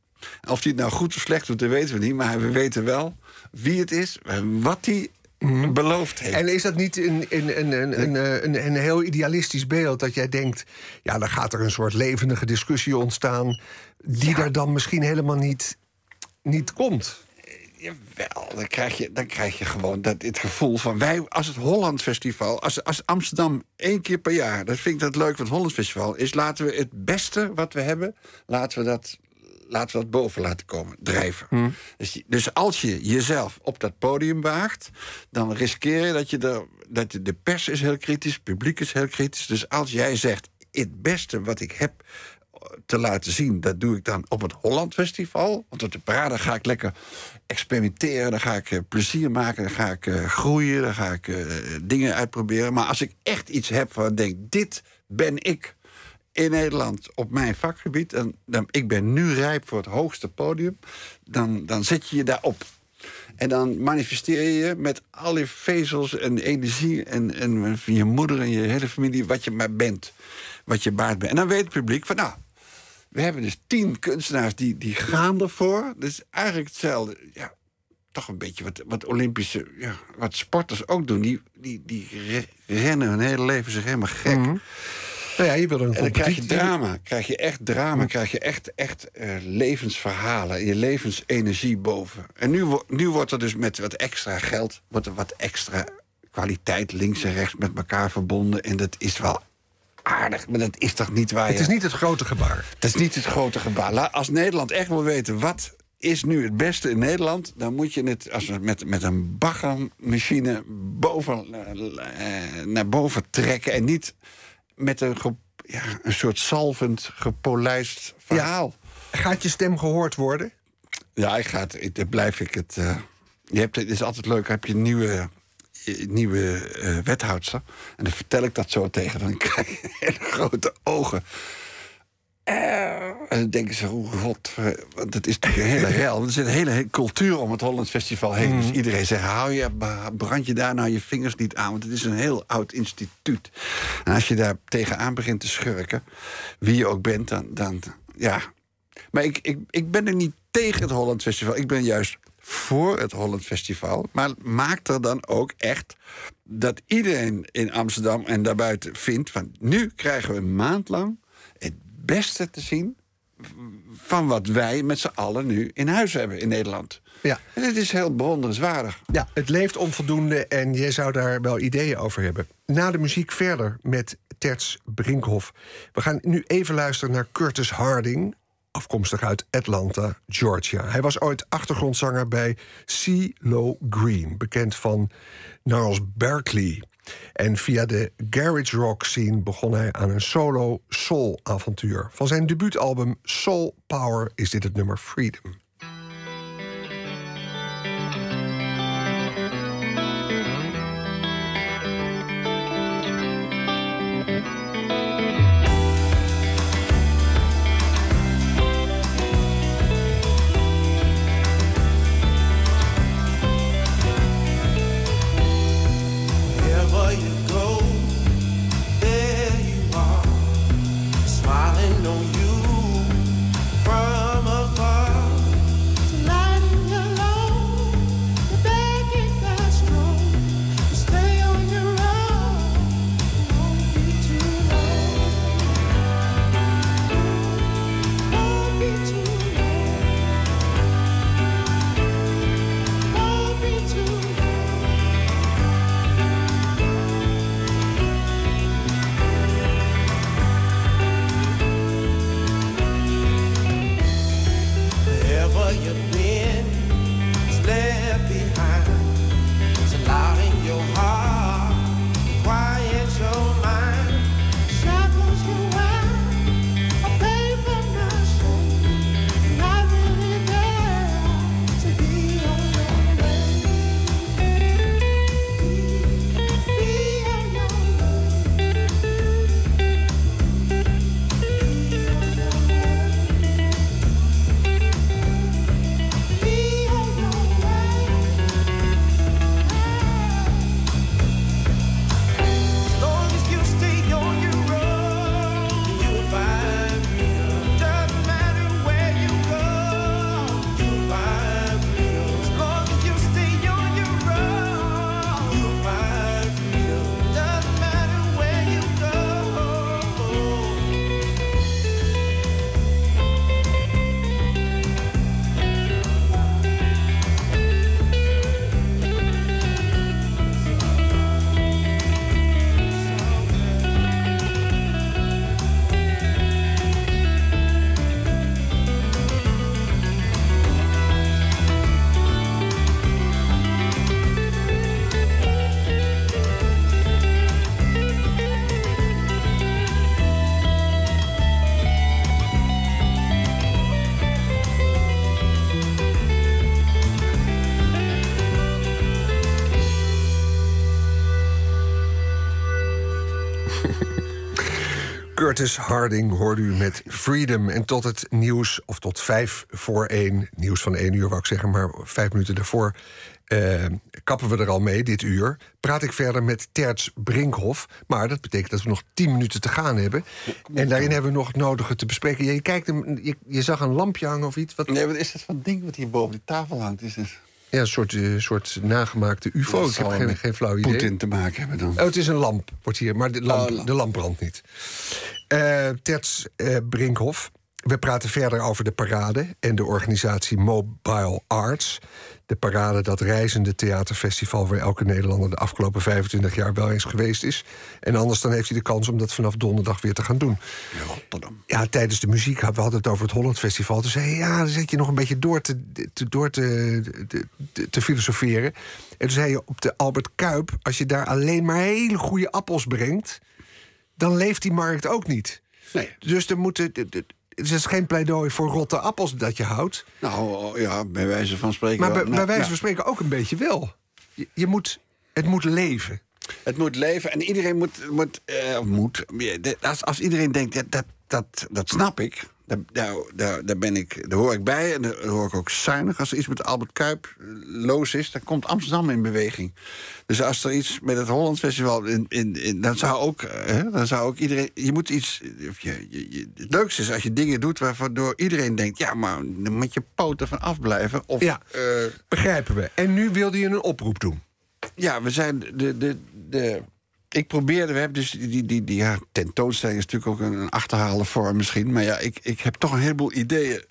Of die het nou goed of slecht doet, dat weten we niet. Maar we weten wel wie het is, wat hij beloofd heeft. En is dat niet een, een, een, een, een, eh, een, een heel idealistisch beeld dat jij denkt, ja, dan gaat er een soort levendige discussie ontstaan, die er dan misschien helemaal niet, niet komt? Jawel, dan krijg je, dan krijg je gewoon dat, het gevoel van wij, als het Holland Festival, als, als Amsterdam één keer per jaar, dat vind ik dat leuk van het Holland Festival, is laten we het beste wat we hebben, laten we dat, laten we dat boven laten komen, drijven. Dus, je- dus als je jezelf op dat podium waagt, dan riskeer je dat je er, dat de pers is heel kritisch, het publiek is heel kritisch. Dus als jij zegt, het beste wat ik heb te laten zien. Dat doe ik dan op het Holland Festival. Want op de parade ga ik lekker experimenteren. Dan ga ik eh, plezier maken. Dan ga ik eh, groeien. Dan ga ik eh, dingen uitproberen. Maar als ik echt iets heb van denk, dit ben ik in Nederland op mijn vakgebied. En dan, ik ben nu rijp voor het hoogste podium. Dan, dan zet je je daarop. En dan manifesteer je met al je vezels en energie... En, en van je moeder en je hele familie wat je maar bent. Wat je baard bent. En dan weet het publiek van, nou... We hebben dus tien kunstenaars die, die gaan ervoor. Dus eigenlijk hetzelfde. Ja, toch een beetje wat, wat Olympische... Ja, wat sporters ook doen. Die, die, die re- rennen hun hele leven zich helemaal gek. Mhm. Nou ja, je wil een En dan krijg je drama, krijg je echt drama, krijg je echt, echt eh, levensverhalen, je levensenergie boven. En nu, nu wordt er dus met wat extra geld, wordt er wat extra kwaliteit links en rechts met elkaar verbonden. En dat is wel aardig, maar dat is toch niet waar Het je... is niet het grote gebaar. Dat is niet het grote gebaar. Als Nederland echt wil weten wat is nu het beste in Nederland, dan moet je het als met, met een baggermachine boven, eh, eh, naar boven trekken en niet met een, ja, een soort salvend, gepolijst verhaal. Gaat je stem gehoord worden? Ja, ik ga het, ik, blijf ik het. eh, je hebt, het is altijd leuk, heb je nieuwe, nieuwe eh, wethoudster. En dan vertel ik dat zo tegen. Dan krijg je hele grote ogen. Eh, en dan denken ze, hoe god, want het is natuurlijk een hele rel. Er zit een hele, cultuur om het Hollands Festival heen. Dus iedereen zegt, hou je, brand je daar nou je vingers niet aan. Want het is een heel oud instituut. En als je daar tegenaan begint te schurken, wie je ook bent, dan, dan ja. Maar ik, ik, ik ben er niet tegen het Holland Festival. Ik ben juist voor het Holland Festival. Maar maak er dan ook echt dat iedereen in Amsterdam en daarbuiten vindt... van nu krijgen we een maand lang het beste te zien... van wat wij met z'n allen nu in huis hebben in Nederland. Ja. En het is heel bewonderenswaardig. Ja, het leeft onvoldoende en jij zou daar wel ideeën over hebben. Na de muziek verder met Terts Brinkhoff. We gaan nu even luisteren naar Curtis Harding, afkomstig uit Atlanta, Georgia. Hij was ooit achtergrondzanger bij CeeLo Green, bekend van Gnarls Berkeley. En via de garage rock scene begon hij aan een solo soul avontuur. Van zijn debuutalbum Soul Power is dit het nummer Freedom. Curtis Harding hoorde u met Freedom. En tot het nieuws, of tot vijf voor één, nieuws van één uur wou ik zeggen, maar vijf minuten daarvoor. eh, kappen we er al mee dit uur. Praat ik verder met Terts Brinkhoff. Maar dat betekent dat we nog tien minuten te gaan hebben. En daarin hebben we nog het nodige te bespreken. Je, kijkt hem, je, je zag een lampje hangen of iets. Wat, Nee, wat is dat van ding wat hier boven de tafel hangt? Is het ja, een soort, eh, soort nagemaakte UFO. Dat Ik heb geen, geen flauw idee. Poetin te maken hebben dan? Oh, het is een lamp, wordt hier, maar de lamp, Oh, lamp. de lamp brandt niet. Eh Terts eh, Brinkhoff. We praten verder over de parade en de organisatie Mobile Arts. De parade, dat reizende theaterfestival... waar elke Nederlander de afgelopen 25 jaar wel eens geweest is. En anders dan heeft hij de kans om dat vanaf donderdag weer te gaan doen. Rotterdam. Ja, tijdens de muziek, we hadden het over het Holland Festival. Toen zei hij, ja, dan zit je nog een beetje door te, te, door te, te, te- te filosoferen. En toen zei je, op de Albert Kuip... als je daar alleen maar hele goede appels brengt... dan leeft die markt ook niet. Nee. Dus er moeten... Het is geen pleidooi voor rotte appels dat je houdt. Nou, ja, bij wijze van spreken. Maar wel. bij, Nou, bij wijze nou, van spreken ook een beetje wel. Je, je moet, het moet leven. Het moet leven en iedereen moet. moet, eh, moet als, als iedereen denkt, ja, dat, dat, dat snap ik. Daar, daar, daar, ben ik, daar hoor ik bij en daar hoor ik ook zuinig. Als er iets met Albert Kuip eh, loos is, dan komt Amsterdam in beweging. Dus als er iets met het Holland Festival. In, in, in, dan, zou ook, eh, hè, dan zou ook iedereen. Je moet iets. Je, je, het leukste is als je dingen doet waardoor iedereen denkt: ja, maar dan moet je poten van afblijven. Of, Ja. eh, Begrijpen we. En nu wilde je een oproep doen. ja, we zijn de. de, de ik probeerde, we hebben dus die, die, die, ja, tentoonstelling is natuurlijk ook een, een achterhalen vorm misschien. Maar ja, ik, ik heb toch een heleboel ideeën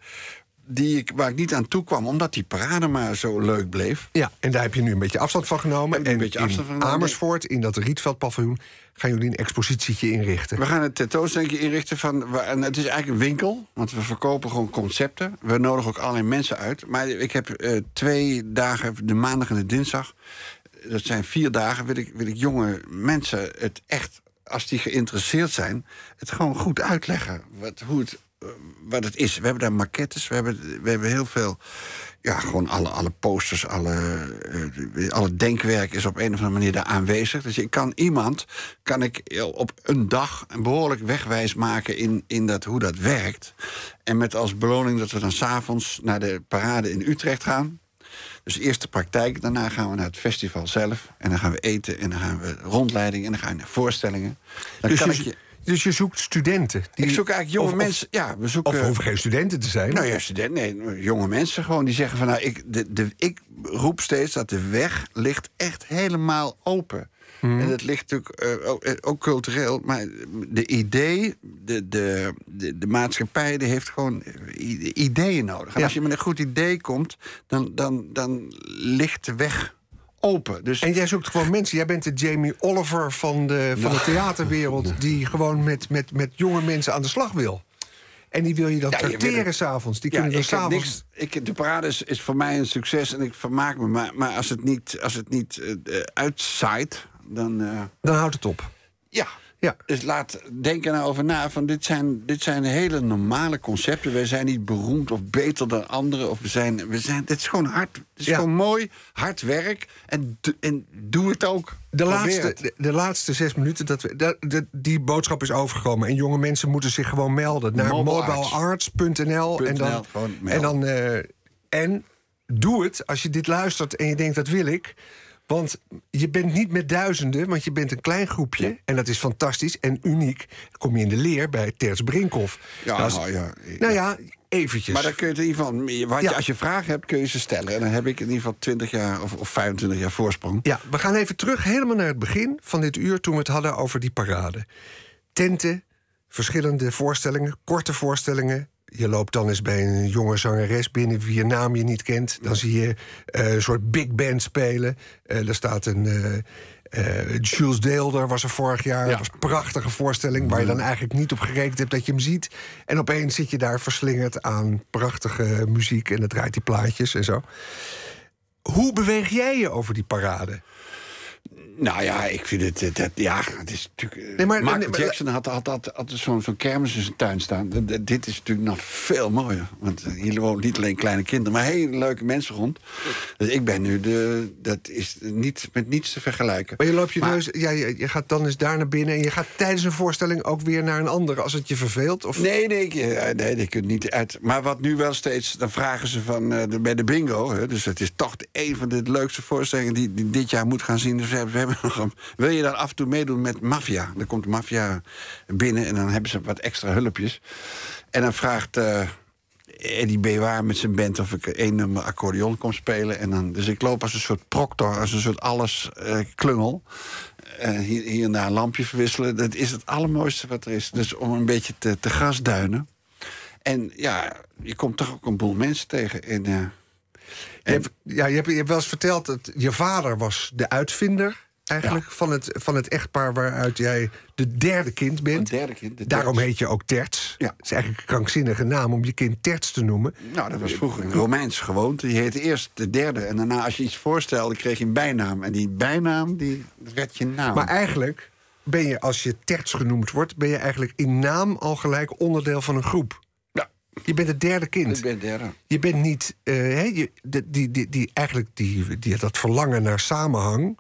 die ik, waar ik niet aan toe kwam, omdat die parade maar zo leuk bleef. Ja, en daar heb je nu een beetje afstand van genomen. Ik een en beetje in afstand van genomen. Amersfoort, in dat Rietveldpaviljoen... gaan jullie een expositietje inrichten. We gaan een tentoonstelling inrichten van. En het is eigenlijk een winkel, want we verkopen gewoon concepten. We nodigen ook allerlei mensen uit. Maar ik heb eh, twee dagen, de maandag en de dinsdag. Dat zijn vier dagen. Wil ik, wil ik jonge mensen het echt, als die geïnteresseerd zijn, het gewoon goed uitleggen. Wat, hoe het, eh, wat het is. We hebben daar maquettes, we hebben, we hebben heel veel. Ja, gewoon alle, alle posters, alle, eh, alle denkwerk is op een of andere manier daar aanwezig. Dus ik kan iemand, kan ik op een dag een behoorlijk wegwijs maken in, in dat, hoe dat werkt. En met als beloning dat we dan s'avonds naar de parade in Utrecht gaan. Dus eerst de praktijk, daarna gaan we naar het festival zelf. En dan gaan we eten en dan gaan we rondleiding en dan gaan we naar voorstellingen. Dan Dus kan je, ik je... dus je zoekt studenten. die- Ik zoek eigenlijk jonge of- of- mensen. ja, we Of zoeken. we hoeven geen studenten te zijn. Nou ja, studenten, nee, jonge mensen gewoon die zeggen van nou, ik, de, de, ik roep steeds dat de weg ligt echt helemaal open. Mhm. En dat ligt natuurlijk eh, ook, eh, ook cultureel, maar de idee, de, de, de, de maatschappij, die heeft gewoon i- ideeën nodig. En Ja. als je met een goed idee komt, dan, dan, dan ligt de weg open. Dus En jij zoekt gewoon mensen. Jij bent de Jamie Oliver van de, van de theaterwereld... die gewoon met, met, met jonge mensen aan de slag wil. En die wil je dan Ja, tracteren s'avonds. Die Ja, kunnen dan s'avonds... Ik, de parade is, is voor mij een succes en ik vermaak me. Maar, maar als het niet, als het niet eh, eh, uitzaait, dan. eh, Dan houdt het op. ja. Ja. Dus laat denken nou over na. Van dit, zijn, dit zijn hele normale concepten. Wij zijn niet beroemd of beter dan anderen. Of we zijn, we zijn, dit is gewoon hard. Het is Ja. gewoon mooi, hard werk. En, en doe het ook. De Probeer laatste, de, de laatste zes minuten, dat we, dat- dat- die boodschap is overgekomen. En jonge mensen moeten zich gewoon melden naar Mobile mobilearts.nl. En dan, en, dan eh, en doe het als je dit luistert en je denkt dat wil ik. Want je bent niet met duizenden, want je bent een klein groepje. En dat is fantastisch en uniek. Dan kom je in de leer bij Terts Brinkhoff. Ja, Nou, als- nou ja. nou ja, eventjes. Maar dan kun je in ieder geval, wat je, Ja. als je vragen hebt, kun je ze stellen. En dan heb ik in ieder geval 20 jaar of, of 25 jaar voorsprong. Ja, we gaan even terug helemaal naar het begin van dit uur... toen we het hadden over die parade. Tenten, verschillende voorstellingen, korte voorstellingen. Je loopt dan eens bij een jonge zangeres binnen... wie je naam je niet kent. Dan zie je eh, een soort big band spelen. Eh er staat een... eh, Jules Deelder was er vorig jaar. Dat was een prachtige voorstelling... waar je dan eigenlijk niet op gerekend hebt dat je hem ziet. En opeens zit je daar verslingerd aan prachtige muziek... en dan draait die plaatjes en zo. Hoe beweeg jij je over die parade? Nou ja, ik vind het... ja, het is natuurlijk... eh, Nee, maar- Michael nee, Jackson had, had, had, had zo'n kermis in zijn tuin staan. D- dit is natuurlijk nog veel mooier. Want eh, hier wonen niet alleen kleine kinderen... maar hele leuke mensen rond. Dus ik ben nu de... Dat is niet, met niets te vergelijken. Maar je loopt je Maar- neus, ja, je, je gaat dan eens daar naar binnen... en je gaat tijdens een voorstelling ook weer naar een andere... als het je verveelt? Of... Nee, nee, ik- eh, nee, je kunt niet uit. Maar wat nu wel steeds, dan vragen ze van de, bij de bingo. Hè, dus het is toch een van de leukste voorstellingen die, die dit jaar moet gaan zien. Dus we hebben, wil je dan af en toe meedoen met maffia? Dan komt de maffia binnen en dan hebben ze wat extra hulpjes. En dan vraagt eh, Eddie Bewaar met zijn band of ik één nummer accordeon kom spelen. En dan, dus ik loop als een soort proctor, als een soort alles eh, klungel. Eh, hier, hier en daar een lampje verwisselen. Dat is het allermooiste wat er is. Dus om een beetje te, te grasduinen. En ja, je komt toch ook een boel mensen tegen. Hebt, ja, je, hebt, je hebt wel eens verteld dat je vader was de uitvinder... eigenlijk van, het, van het echtpaar waaruit jij de derde kind bent. Een derde kind, de Daarom heet je ook Terts. Ja. Het is eigenlijk een krankzinnige naam om je kind Terts te noemen. nou, dat was vroeger een Romeins gewoonte. Je heette eerst de derde. En daarna, als je iets voorstelde, kreeg je een bijnaam. En die bijnaam, die werd je naam. Maar eigenlijk ben je, als je Terts genoemd wordt... ben je eigenlijk in naam al gelijk onderdeel van een groep. ja, Je bent het derde kind. ik ben derde. Je bent niet, eh, hè, je, die, die, die, eigenlijk die, die, dat verlangen naar samenhang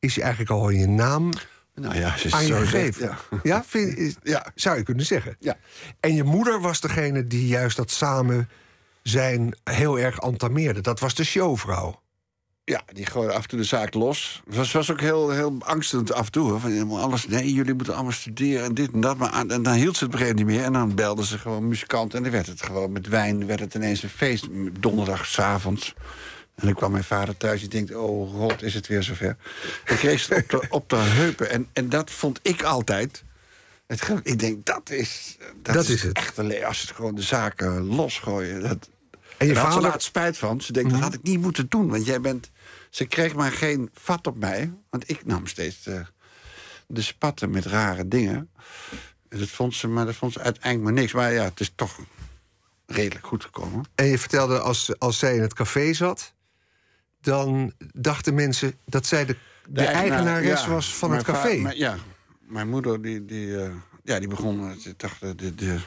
is je eigenlijk al je naam Nou ja, ze aan je gegeven. zegt, Ja, ja. vind, is- Ja. zou je kunnen zeggen. Ja. En je moeder was degene die juist dat samen zijn heel erg entameerde. Dat was de showvrouw. Ja, die gooide af en toe de zaak los. Het was, was ook heel, heel angstigend af en toe. Hoor. Van, alles, nee, jullie moeten allemaal studeren en dit en dat. Maar en dan hield ze het moment niet meer. En dan belden ze gewoon muzikant. En dan werd het gewoon met wijn werd het ineens een feest. Donderdag s'avonds. En dan kwam mijn vader thuis. Die denkt, oh god, is het weer zover. Dan kreeg ze op de, op de heupen. En, en dat vond ik altijd... Het, ik denk, dat is, dat Dat is, is het. echt le- Als het gewoon de zaken losgooien. Dat, En je had ze vader- Mhm. laat spijt van. Ze denkt, dat had ik niet moeten doen. Want jij bent... Ze kreeg maar geen vat op mij. Want ik nam steeds de, de spatten met rare dingen. En dat vond ze, maar dat vond ze uiteindelijk maar niks. Maar ja, het is toch redelijk goed gekomen. En je vertelde als, als zij in het café zat... dan dachten mensen dat zij de, de, eigenares ja, was van het café. ja, mijn moeder die, die, eh, ja, die begon... eh, Ze dacht, de, de,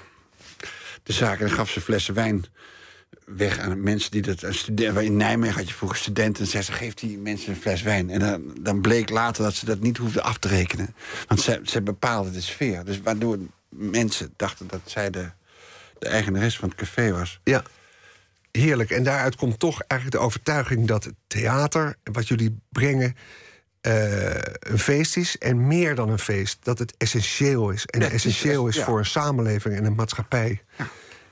de zaak en dan gaf ze flessen wijn weg aan mensen die dat... Een student, in Nijmegen had je vroeger studenten... en zei ze, geef die mensen een fles wijn. En dan, dan bleek later dat ze dat niet hoefden af te rekenen. Want ze, ze bepaalde de sfeer. Dus waardoor mensen dachten dat zij de, de eigenares van het café was. Ja, heerlijk. En daaruit komt toch eigenlijk de overtuiging dat het theater, wat jullie brengen, eh, een feest is. En meer dan een feest, dat het essentieel is. En Ja, essentieel is ja. voor een samenleving en een maatschappij.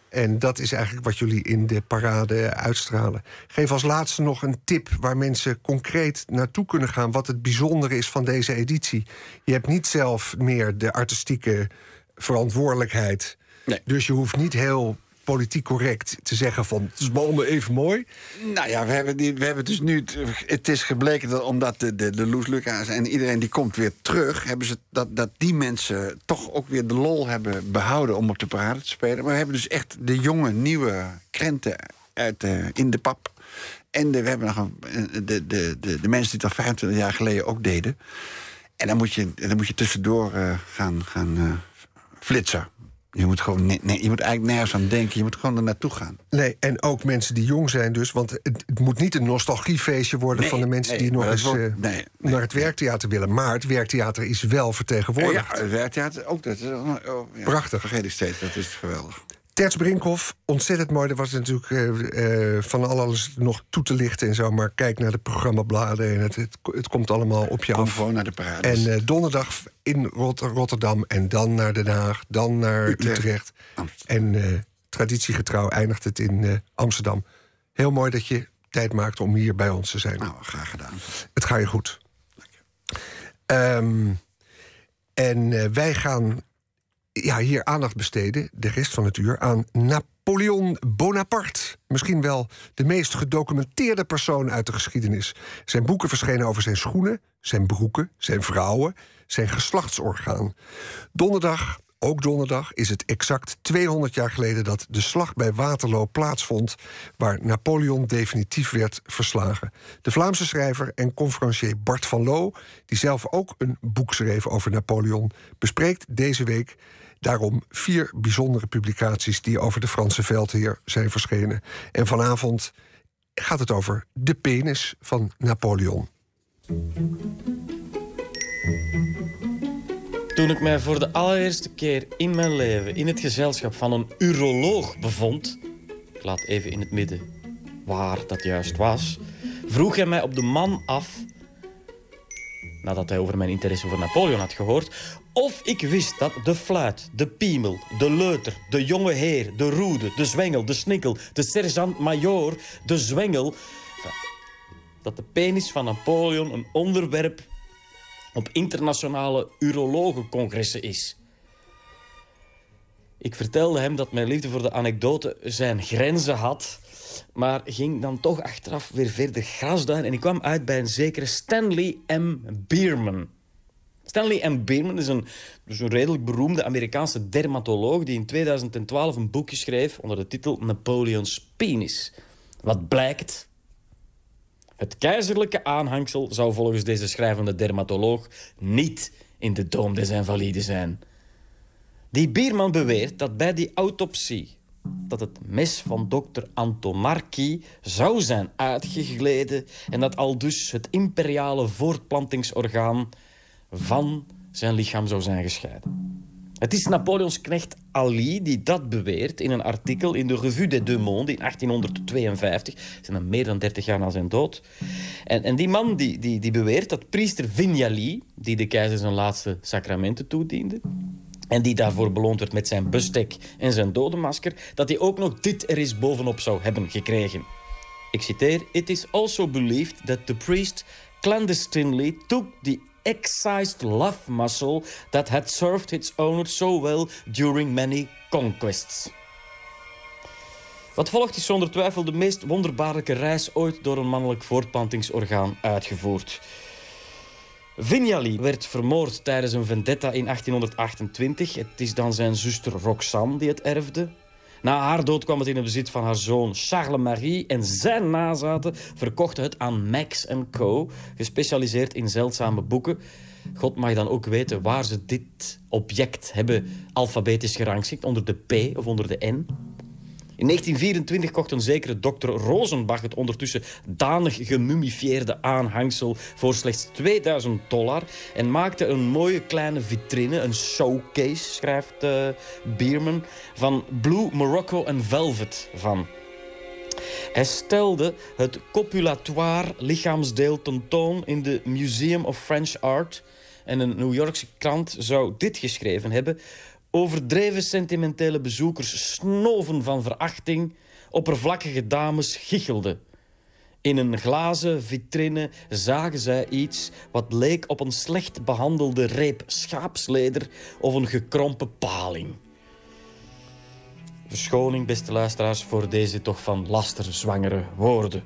En dat is eigenlijk wat jullie in de parade uitstralen. Geef als laatste nog een tip waar mensen concreet naartoe kunnen gaan. Wat het bijzondere is van deze editie. Je hebt niet zelf meer de artistieke verantwoordelijkheid. Nee. Dus je hoeft niet heel politiek correct te zeggen van... het is allemaal even mooi. Nou ja, we hebben, die, we hebben dus nu. Het, is gebleken dat omdat de, de, de Loes Lucas en iedereen die komt weer terug, hebben ze dat, dat die mensen toch ook weer de lol hebben behouden om op de parade te spelen. Maar we hebben dus echt de jonge, nieuwe krenten uit, in de pap. En de, we hebben nog de, de, de, de mensen die al 25 jaar geleden ook deden. En dan moet je, dan moet je tussendoor eh, gaan, gaan eh, flitsen. Je moet, gewoon, ne- ne- je moet eigenlijk nergens aan denken. Je moet gewoon er naartoe gaan. Nee, en ook mensen die jong zijn dus. Want het, het moet niet een nostalgiefeestje worden... Nee, van de mensen nee, die nog eens wordt- eh, nee, nee, naar het werktheater willen. Maar het werktheater is wel vertegenwoordigd. Ja, het werktheater ook. Dat is, oh, ja, Prachtig. Vergeet ik steeds, dat is geweldig. Terts Brinkhoff, ontzettend mooi. Er was natuurlijk eh, eh, van alles nog toe te lichten en zo. Maar kijk naar de programmabladen en het, het, het komt allemaal op je Kom af. gewoon naar de parade. En eh, donderdag in Rot- Rotterdam en dan naar Den Haag, dan naar Utrecht. En traditiegetrouw eindigt het in Amsterdam. Heel mooi dat je tijd maakt om hier bij ons te zijn. Nou, graag gedaan. Het gaat je goed. Ehm, en wij gaan ja, hier aandacht besteden, de rest van het uur, aan Napoleon Bonaparte. Misschien wel de meest gedocumenteerde persoon uit de geschiedenis. Zijn boeken verschenen over zijn schoenen, zijn broeken, zijn vrouwen, zijn geslachtsorgaan. Donderdag ook donderdag, is het exact 200 jaar geleden dat de slag bij Waterloo plaatsvond, waar Napoleon definitief werd verslagen. De Vlaamse schrijver en conferencier Bart van Loo, die zelf ook een boek schreef over Napoleon, bespreekt deze week daarom vier bijzondere publicaties die over de Franse veldheer zijn verschenen. En vanavond gaat het over de penis van Napoleon. Toen ik mij voor de allereerste keer in mijn leven in het gezelschap van een uroloog bevond, ik laat even in het midden waar dat juist was, vroeg hij mij op de man af, nadat hij over mijn interesse voor Napoleon had gehoord, of ik wist dat de fluit, de piemel, de leuter, de jonge heer, de roede, de zwengel, de snikkel, de sergeant-majoor, de zwengel... dat de penis van Napoleon een onderwerp op internationale urologencongressen is. Ik vertelde hem dat mijn liefde voor de anekdote zijn grenzen had... maar ging dan toch achteraf weer verder grasduin... en ik kwam uit bij een zekere Stanley M. Bierman... Stanley M. Bierman is een, dus een redelijk beroemde Amerikaanse dermatoloog... die in 2012 een boekje schreef onder de titel Napoleon's Penis. Wat blijkt? Het keizerlijke aanhangsel zou volgens deze schrijvende dermatoloog... niet in de Dome des Invalides zijn. Die Bierman beweert dat bij die autopsie... dat het mes van dokter Antomarchi zou zijn uitgegleden... en dat al dus het imperiale voortplantingsorgaan van zijn lichaam zou zijn gescheiden. Het is Napoleons knecht Ali die dat beweert in een artikel in de Revue des Deux Mondes in 1852. zijn dan meer dan 30 jaar na zijn dood. En, en die man die, die, die beweert dat priester Vignali, die de keizer zijn laatste sacramenten toediende, en die daarvoor beloond werd met zijn bestek en zijn dodenmasker, dat hij ook nog dit er eens bovenop zou hebben gekregen. Ik citeer: It is also believed that the priest clandestinely took the excised love muscle that had served its owner so well during many conquests. Wat volgt is zonder twijfel de meest wonderbaarlijke reis ooit door een mannelijk voortplantingsorgaan uitgevoerd. Vignali werd vermoord tijdens een vendetta in 1828. Het is dan zijn zuster Roxanne die het erfde. Na haar dood kwam het in het bezit van haar zoon Charles-Marie... en zijn nazaten verkochten het aan Max Co., gespecialiseerd in zeldzame boeken. God mag dan ook weten waar ze dit object hebben alfabetisch gerangschikt, onder de P of onder de N. In 1924 kocht een zekere dokter Rosenbach het ondertussen danig gemumifieerde aanhangsel voor slechts 2000 dollar en maakte een mooie kleine vitrine, een showcase, schrijft uh, Bierman, van Blue Morocco en Velvet van. Hij stelde het copulatoire lichaamsdeel tentoon in de Museum of French Art en een New Yorkse krant zou dit geschreven hebben Overdreven sentimentele bezoekers snoven van verachting. Oppervlakkige dames gichelden. In een glazen vitrine zagen zij iets wat leek op een slecht behandelde reep schaapsleder of een gekrompen paling. Verschoning, beste luisteraars, voor deze toch van laster zwangere woorden.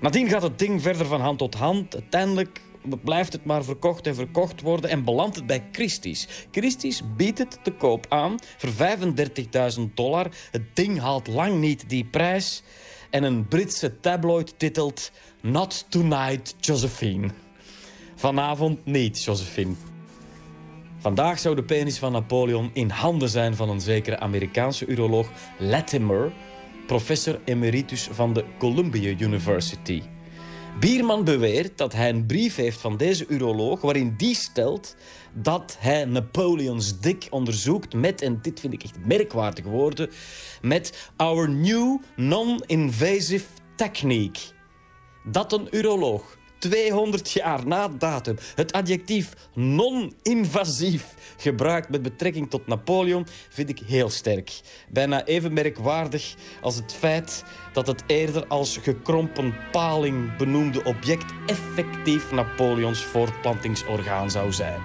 Nadien gaat het ding verder van hand tot hand. Uiteindelijk blijft het maar verkocht en verkocht worden en belandt het bij Christie's. Christie's biedt het te koop aan voor 35.000 dollar. Het ding haalt lang niet die prijs. En een Britse tabloid titelt Not Tonight, Josephine. Vanavond niet, Josephine. Vandaag zou de penis van Napoleon in handen zijn van een zekere Amerikaanse uroloog Latimer, professor emeritus van de Columbia University. Bierman beweert dat hij een brief heeft van deze uroloog... waarin die stelt dat hij Napoleons dik onderzoekt met... en dit vind ik echt merkwaardige woorden... met our new non-invasive technique. Dat een uroloog 200 jaar na datum het adjectief non-invasief gebruikt met betrekking tot Napoleon vind ik heel sterk. Bijna even merkwaardig als het feit dat het eerder als gekrompen paling benoemde object effectief Napoleons voortplantingsorgaan zou zijn.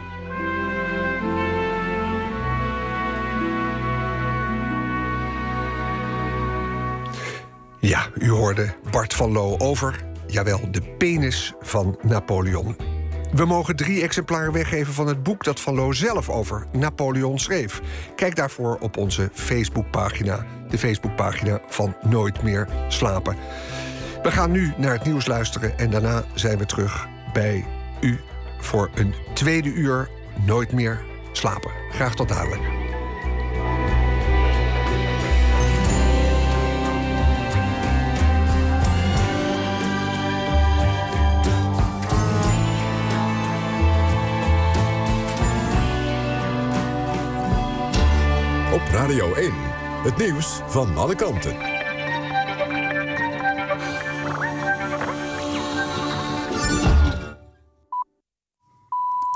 Ja, u hoorde Bart van Loo over jawel, de penis van Napoleon. We mogen drie exemplaren weggeven van het boek dat Van Loo zelf over Napoleon schreef. Kijk daarvoor op onze Facebookpagina. De Facebookpagina van Nooit meer slapen. We gaan nu naar het nieuws luisteren en daarna zijn we terug bij u voor een tweede uur Nooit meer slapen. Graag tot dadelijk. Op Radio 1. Het nieuws van alle kanten.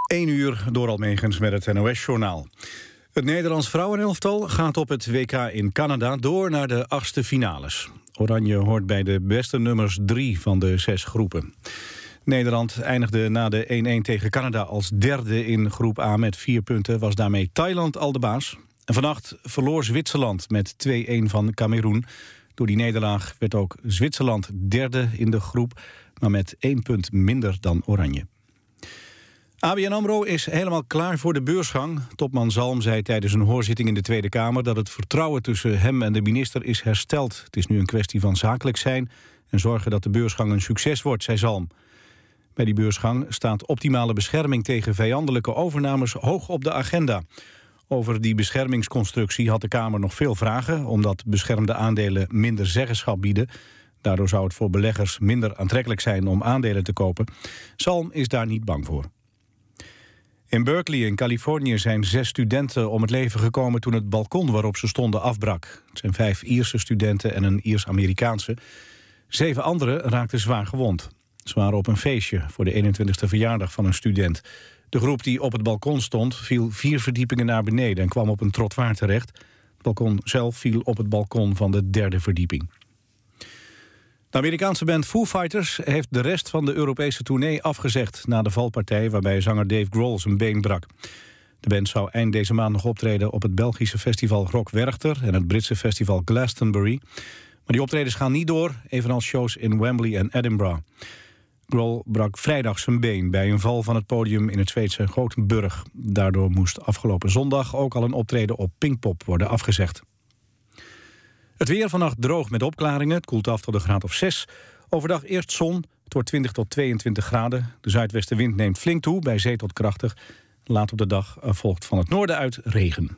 1 uur door Almegens met het NOS-journaal. Het Nederlands vrouwenelftal gaat op het WK in Canada door naar de achtste finales. Oranje hoort bij de beste nummers drie van de zes groepen. Nederland eindigde na de 1-1 tegen Canada als derde in groep A met vier punten. Was daarmee Thailand al de baas. En vannacht verloor Zwitserland met 2-1 van Cameroen. Door die nederlaag werd ook Zwitserland derde in de groep... maar met één punt minder dan Oranje. ABN AMRO is helemaal klaar voor de beursgang. Topman Zalm zei tijdens een hoorzitting in de Tweede Kamer... dat het vertrouwen tussen hem en de minister is hersteld. Het is nu een kwestie van zakelijk zijn... en zorgen dat de beursgang een succes wordt, zei Zalm. Bij die beursgang staat optimale bescherming tegen vijandelijke overnames hoog op de agenda. Over die beschermingsconstructie had de Kamer nog veel vragen... omdat beschermde aandelen minder zeggenschap bieden. Daardoor zou het voor beleggers minder aantrekkelijk zijn om aandelen te kopen. Zalm is daar niet bang voor. In Berkeley in Californië zijn zes studenten om het leven gekomen... toen het balkon waarop ze stonden afbrak. Het zijn vijf Ierse studenten en een Iers-Amerikaanse. Zeven anderen raakten zwaar gewond. Ze waren op een feestje voor de 21e verjaardag van een student. De groep die op het balkon stond viel vier verdiepingen naar beneden... en kwam op een trottoir terecht. Het balkon zelf viel op het balkon van de derde verdieping. De Amerikaanse band Foo Fighters heeft de rest van de Europese tournee afgezegd... na de valpartij waarbij zanger Dave Grohl zijn been brak. De band zou eind deze maand nog optreden op het Belgische festival Rock Werchter... en het Britse festival Glastonbury. Maar die optredens gaan niet door, evenals shows in Wembley en Edinburgh. Grohl brak vrijdag zijn been bij een val van het podium in het Zweedse Gothenburg. Daardoor moest afgelopen zondag ook al een optreden op Pinkpop worden afgezegd. Het weer vannacht droog met opklaringen. Het koelt af tot een graad of 6. Overdag eerst zon. Het wordt 20 tot 22 graden. De zuidwestenwind neemt flink toe, bij zee tot krachtig. Laat op de dag volgt van het noorden uit regen.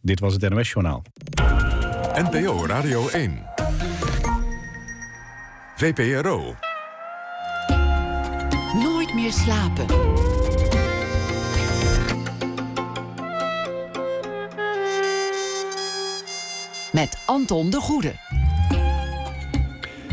Dit was het NOS Journaal. NPO Radio 1. VPRO. Meer slapen. Met Anton de Goede.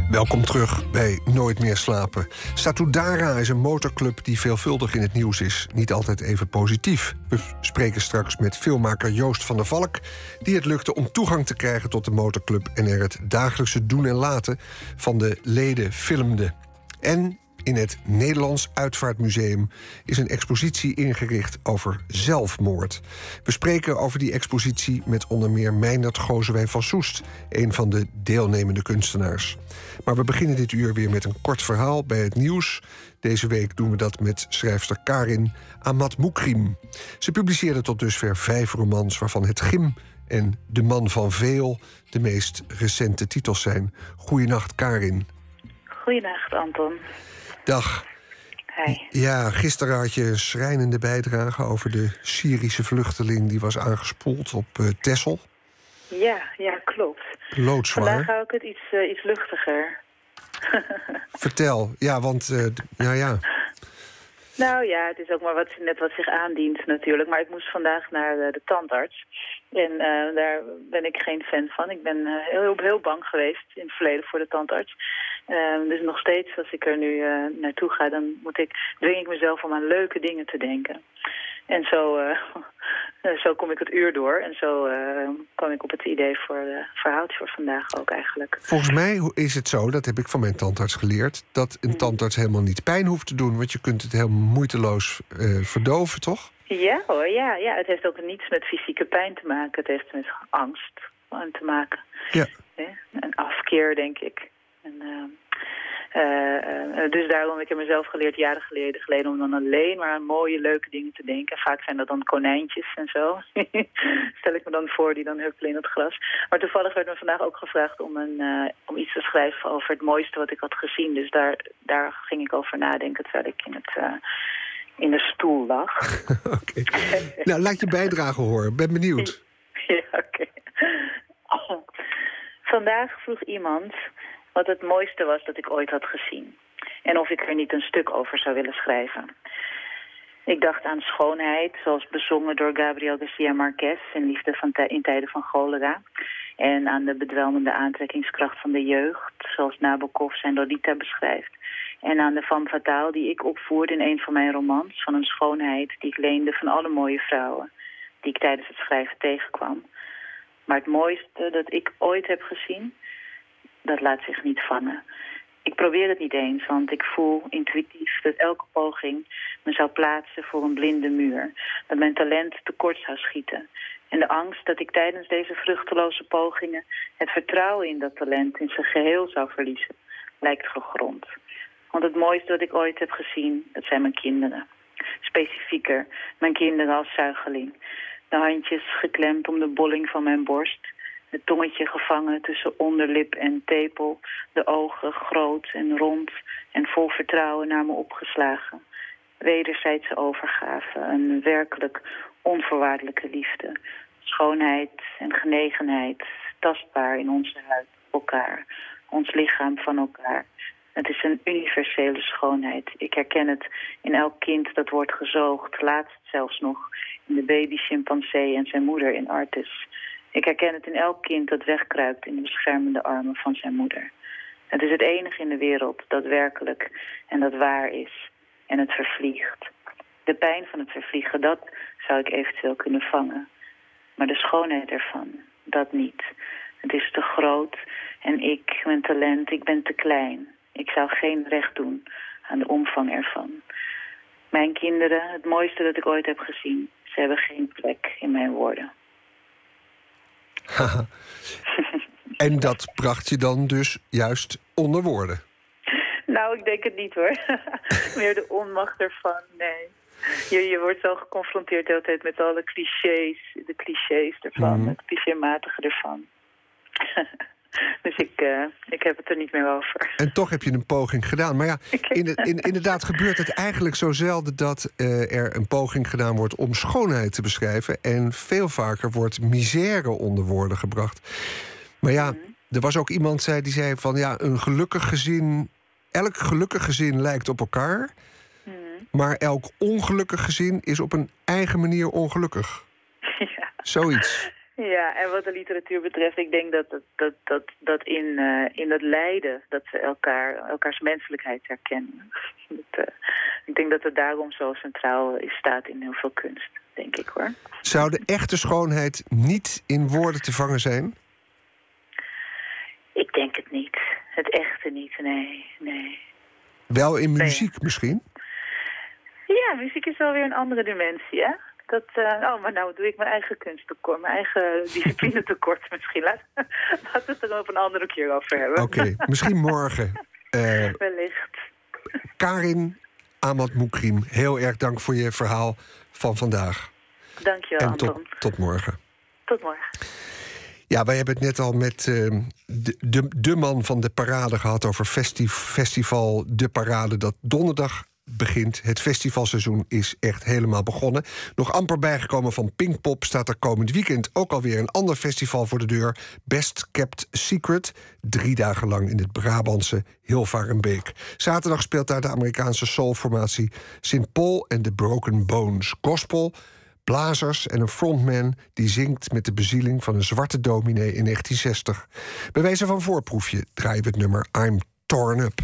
Welkom terug bij Nooit meer slapen. Satudara is een motorclub die veelvuldig in het nieuws is. Niet altijd even positief. We spreken straks met filmmaker Joost van der Valk... die het lukte om toegang te krijgen tot de motorclub... en er het dagelijkse doen en laten van de leden filmde. En in het Nederlands Uitvaartmuseum is een expositie ingericht over zelfmoord. We spreken over die expositie met onder meer Meindert Gozewijn van Soest, een van de deelnemende kunstenaars. Maar we beginnen dit uur weer met een kort verhaal bij het nieuws. Deze week doen we dat met schrijfster Karin Amat Moekrim. Ze publiceerde tot dusver vijf romans, waarvan Het Gim en De Man van Veel de meest recente titels zijn. Goeienacht, Karin. Goeienacht, Anton. Dag. Hi. Ja, gisteren had je een schrijnende bijdrage over de Syrische vluchteling die was aangespoeld op uh, Texel. Ja, ja, klopt. Loodzwaar. Vandaag hou ik het iets, uh, iets luchtiger. Vertel, ja, want uh, ja, ja. Nou ja, het is ook maar wat, net wat zich aandient natuurlijk. Maar ik moest vandaag naar de, de tandarts. En uh, daar ben ik geen fan van. Ik ben uh, heel, heel bang geweest in het verleden voor de tandarts. Uh, dus nog steeds, als ik er nu naartoe ga, dan moet ik, dwing ik mezelf om aan leuke dingen te denken. En zo, zo kom ik het uur door. En zo kwam ik op het idee voor het verhaaltje voor vandaag ook eigenlijk. Volgens mij is het zo, dat heb ik van mijn tandarts geleerd... dat een tandarts helemaal niet pijn hoeft te doen... want je kunt het heel moeiteloos verdoven, toch? Ja hoor, ja, ja. Het heeft ook niets met fysieke pijn te maken. Het heeft met angst te maken. Ja. Een afkeer, denk ik. En, uh, Eh, eh, dus daarom, ik heb mezelf geleerd jaren geleden, geleden om dan alleen maar aan mooie, leuke dingen te denken. Vaak zijn dat dan konijntjes en zo. Stel ik me dan voor, die dan huppelen in het gras. Maar toevallig werd me vandaag ook gevraagd om, een, eh, om iets te schrijven over het mooiste wat ik had gezien. Dus daar, daar ging ik over nadenken terwijl ik in, het, in de stoel lag. Oké. nou, laat je bijdrage horen. Ben benieuwd. ja, oké. Vandaag vroeg iemand wat het mooiste was dat ik ooit had gezien. En of ik er niet een stuk over zou willen schrijven. Ik dacht aan schoonheid, zoals bezongen door Gabriel Garcia Marquez in Liefde van in tijden van cholera. En aan de bedwelmende aantrekkingskracht van de jeugd, zoals Nabokov zijn Lolita beschrijft. En aan de femme fatale die ik opvoerde in een van mijn romans, van een schoonheid die ik leende van alle mooie vrouwen, die ik tijdens het schrijven tegenkwam. Maar het mooiste dat ik ooit heb gezien, dat laat zich niet vangen. Ik probeer het niet eens, want ik voel intuïtief dat elke poging me zou plaatsen voor een blinde muur. Dat mijn talent tekort zou schieten. En de angst dat ik tijdens deze vruchteloze pogingen het vertrouwen in dat talent in zijn geheel zou verliezen, lijkt gegrond. Want het mooiste dat ik ooit heb gezien, dat zijn mijn kinderen. Specifieker, mijn kinderen als zuigeling. De handjes geklemd om de bolling van mijn borst het tongetje gevangen tussen onderlip en tepel, de ogen groot en rond en vol vertrouwen naar me opgeslagen. Wederzijdse overgave, een werkelijk onvoorwaardelijke liefde. Schoonheid en genegenheid, tastbaar in onze huid, elkaar, ons lichaam van elkaar. Het is een universele schoonheid. Ik herken het in elk kind dat wordt gezoogd, laatst zelfs nog in de baby chimpansee en zijn moeder in Artis. Ik herken het in elk kind dat wegkruipt in de beschermende armen van zijn moeder. Het is het enige in de wereld dat werkelijk en dat waar is en het vervliegt. De pijn van het vervliegen, dat zou ik eventueel kunnen vangen. Maar de schoonheid ervan, dat niet. Het is te groot en ik, mijn talent, ik ben te klein. Ik zou geen recht doen aan de omvang ervan. Mijn kinderen, het mooiste dat ik ooit heb gezien, ze hebben geen plek in mijn woorden. en dat bracht je dan dus juist onder woorden? Nou, ik denk het niet hoor. Meer de onmacht ervan, nee. Je, je wordt zo geconfronteerd de hele tijd met alle clichés, de clichés ervan, mm. het clichématige ervan. Dus ik, uh, ik heb het er niet meer over. En toch heb je een poging gedaan. Maar ja, in, in, inderdaad gebeurt het eigenlijk zo zelden... dat uh, er een poging gedaan wordt om schoonheid te beschrijven... en veel vaker wordt misère onder woorden gebracht. Maar ja, mm. er was ook iemand zei, die zei van... ja, een gelukkig gezin... elk gelukkig gezin lijkt op elkaar... Mm. maar elk ongelukkig gezin is op een eigen manier ongelukkig. Ja. Zoiets. Ja, en wat de literatuur betreft, ik denk dat, dat, dat, dat, dat in, uh, in het lijden... dat ze elkaar, elkaars menselijkheid herkennen. dat, uh, ik denk dat het daarom zo centraal is, staat in heel veel kunst, denk ik hoor. Zou de echte schoonheid niet in woorden te vangen zijn? Ik denk het niet. Het echte niet, nee, nee. Wel in muziek nee. misschien? Ja, muziek is wel weer een andere dimensie, hè? Dat, uh, oh, maar nou doe ik mijn eigen kunsttekort, mijn eigen discipline tekort misschien. Laat, laten we het er op een andere keer over hebben. Oké, okay, misschien morgen. Uh, Wellicht. Karin Ahmad Moekrim, heel erg dank voor je verhaal van vandaag. Dank je wel, en. Tot, tot morgen. Tot morgen. Ja, wij hebben het net al met uh, de, de, de, man van de parade gehad over festiv festival De Parade, dat donderdag begint. Het festivalseizoen is echt helemaal begonnen. Nog amper bijgekomen van Pinkpop staat er komend weekend ook alweer een ander festival voor de deur. Best Kept Secret. Drie dagen lang in het Brabantse Hilvarenbeek. Zaterdag speelt daar de Amerikaanse soulformatie St. Paul en the Broken Bones. Gospel, blazers en een frontman die zingt met de bezieling van een zwarte dominee in 1960. Bij wijze van voorproefje draaien we het nummer I'm Torn Up.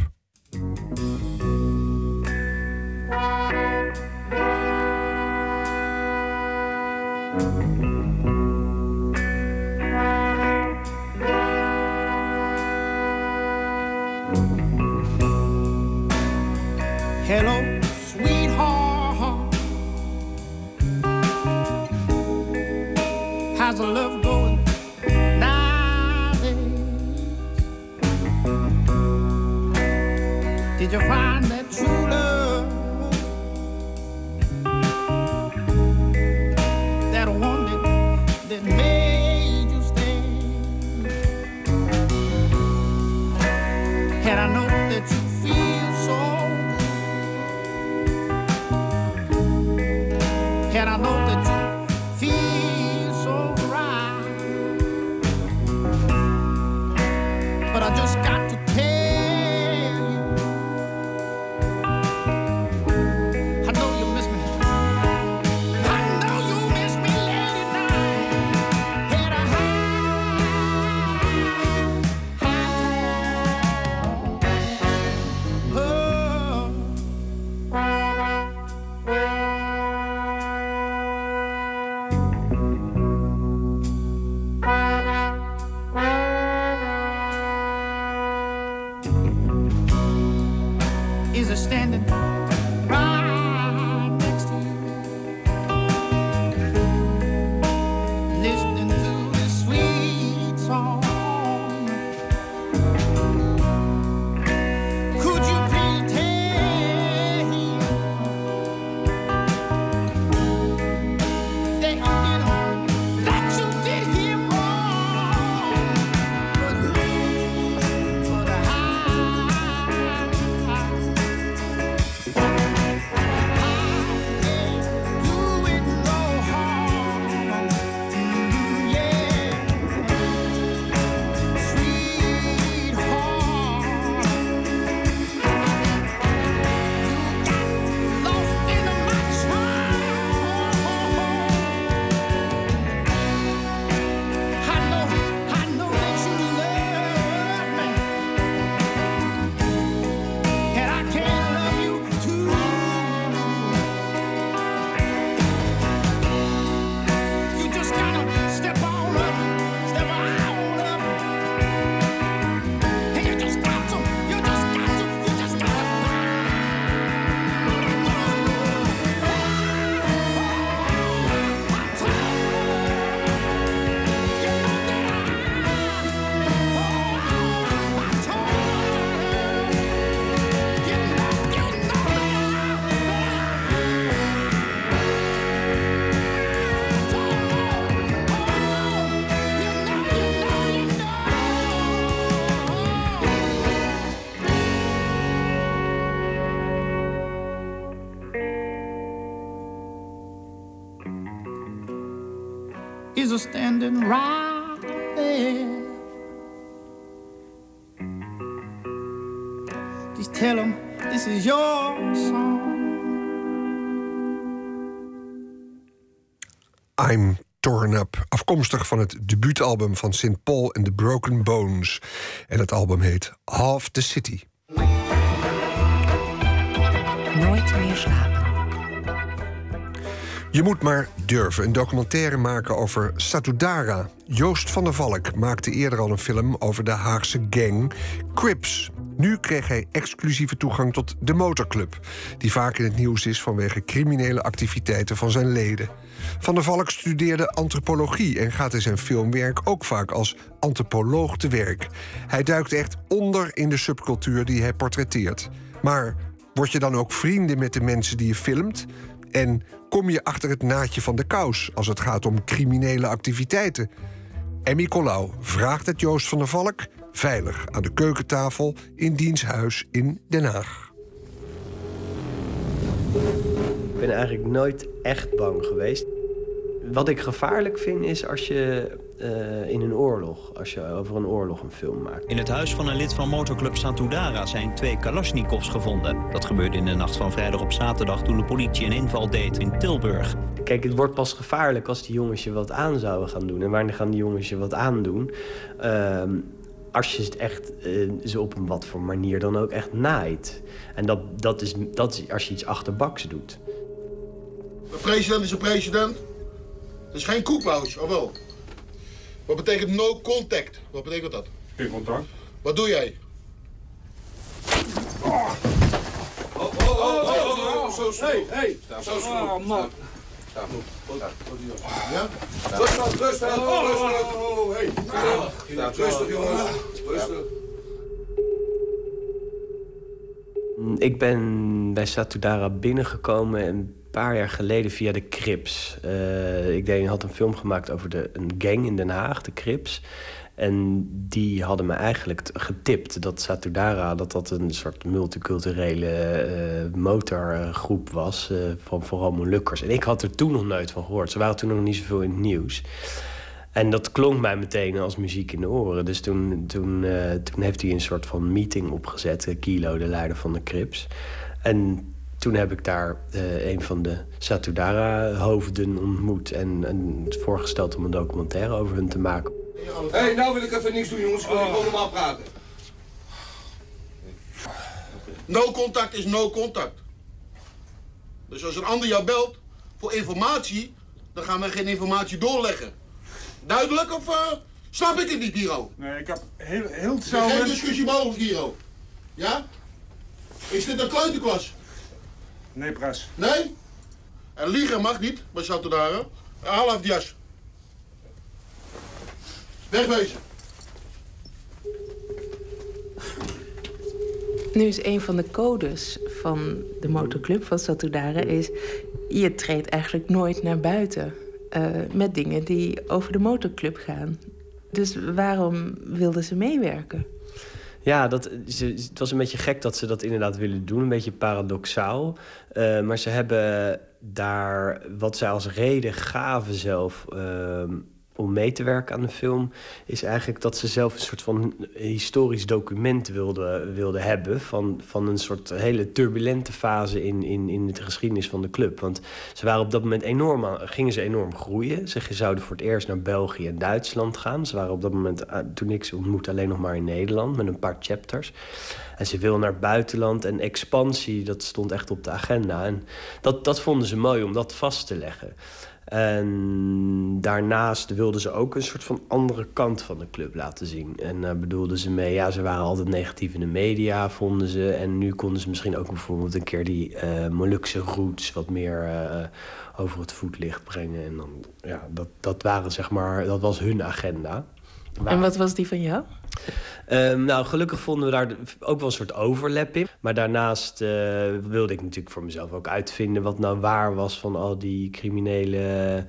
How's the love going nowadays? Did you find standing right there. Just tell him this is your song. I'm Torn Up, afkomstig van het debuutalbum van St. Paul and the Broken Bones. En het album heet Half the City. Nooit meer slapen. Je moet maar durven een documentaire maken over Satudara. Joost van der Valk maakte eerder al een film over de Haagse gang Crips. Nu kreeg hij exclusieve toegang tot de motorclub... die vaak in het nieuws is vanwege criminele activiteiten van zijn leden. Van der Valk studeerde antropologie en gaat in zijn filmwerk ook vaak als antropoloog te werk. Hij duikt echt onder in de subcultuur die hij portretteert. Maar word je dan ook vrienden met de mensen die je filmt? En kom je achter het naadje van de kous als het gaat om criminele activiteiten? Emmy Colau vraagt het Joost van der Valk veilig aan de keukentafel in diens huis in Den Haag. Ik ben eigenlijk nooit echt bang geweest. Wat ik gevaarlijk vind is als je eh, in een oorlog, als je over een oorlog een film maakt. In het huis van een lid van motorclub Satudara zijn twee Kalashnikovs gevonden. Dat gebeurde in de nacht van vrijdag op zaterdag toen de politie een inval deed in Tilburg. Kijk, het wordt pas gevaarlijk als die jongens je wat aan zouden gaan doen. En wanneer gaan die jongens je wat aandoen? Ehm, als je het echt eh, ze op een wat voor manier dan ook echt naait. En dat, dat, is, dat is als je iets achterbaks doet. Een president is een president. Het is geen koekpauze, of wel? Wat betekent no contact? Wat betekent dat? Geen contact. Wat doe jij? Oh, oh, oh, oh, oh, zo snel. Hey, hey. Zo snel. Oh, man. Ja? Rustig, rustig, rustig. Oh, hey. Rustig, jongens. Rustig. Ik ben bij Satudara binnengekomen een paar jaar geleden via de Crips. Uh, ik deed, had een film gemaakt over de, een gang in Den Haag, de Crips. En die hadden me eigenlijk getipt dat Satudara dat dat een soort multiculturele uh, motorgroep was. Uh, van vooral Molukkers. En ik had er toen nog nooit van gehoord. Ze waren toen nog niet zoveel in het nieuws. En dat klonk mij meteen als muziek in de oren. Dus toen, toen, toen heeft hij een soort van meeting opgezet. Kilo, de leider van de Crips. En toen heb ik daar uh, een van de Satudara-hoofden ontmoet... En, en voorgesteld om een documentaire over hun te maken. Hé, hey, nou wil ik even niks doen, jongens. Ik wil gewoon normaal praten. No contact is no contact. Dus als een ander jou belt voor informatie... dan gaan we geen informatie doorleggen. Duidelijk of uh, snap ik het niet, Hiro? Nee, ik heb heel, heel is geen discussie mogelijk, Hiro. Ja? Is dit een kleuterklas? Nee, pres. Nee? En liegen mag niet bij Satudara. Haal af die jas. Wegwezen. Nu is een van de codes van de motorclub van Satudara is... je treedt eigenlijk nooit naar buiten uh, met dingen die over de motorclub gaan. Dus waarom wilden ze meewerken? Ja, dat, ze, het was een beetje gek dat ze dat inderdaad willen doen. Een beetje paradoxaal. Uh, maar ze hebben daar wat zij als reden gaven zelf... Uh, om mee te werken aan de film... is eigenlijk dat ze zelf een soort van historisch document wilden wilde hebben... Van, van een soort hele turbulente fase in, in, in de geschiedenis van de club. Want ze waren op dat moment enorm gingen ze enorm groeien. Ze zouden voor het eerst naar België en Duitsland gaan. Ze waren op dat moment, eh, toen ik ze ontmoette, alleen nog maar in Nederland... met een paar chapters. En ze wilden naar het buitenland en expansie, dat stond echt op de agenda. En dat, dat vonden ze mooi om dat vast te leggen. En daarnaast wilden ze ook een soort van andere kant van de club laten zien. En daar uh, bedoelden ze mee, ja, ze waren altijd negatief in de media, vonden ze. En nu konden ze misschien ook bijvoorbeeld een keer die uh, Molukse roots wat meer uh, over het voetlicht brengen. En dan, ja, dat, dat waren zeg maar, dat was hun agenda. Maar... En wat was die van jou? Um, nou, gelukkig vonden we daar ook wel een soort overlap in. Maar daarnaast uh, wilde ik natuurlijk voor mezelf ook uitvinden... wat nou waar was van al die criminele...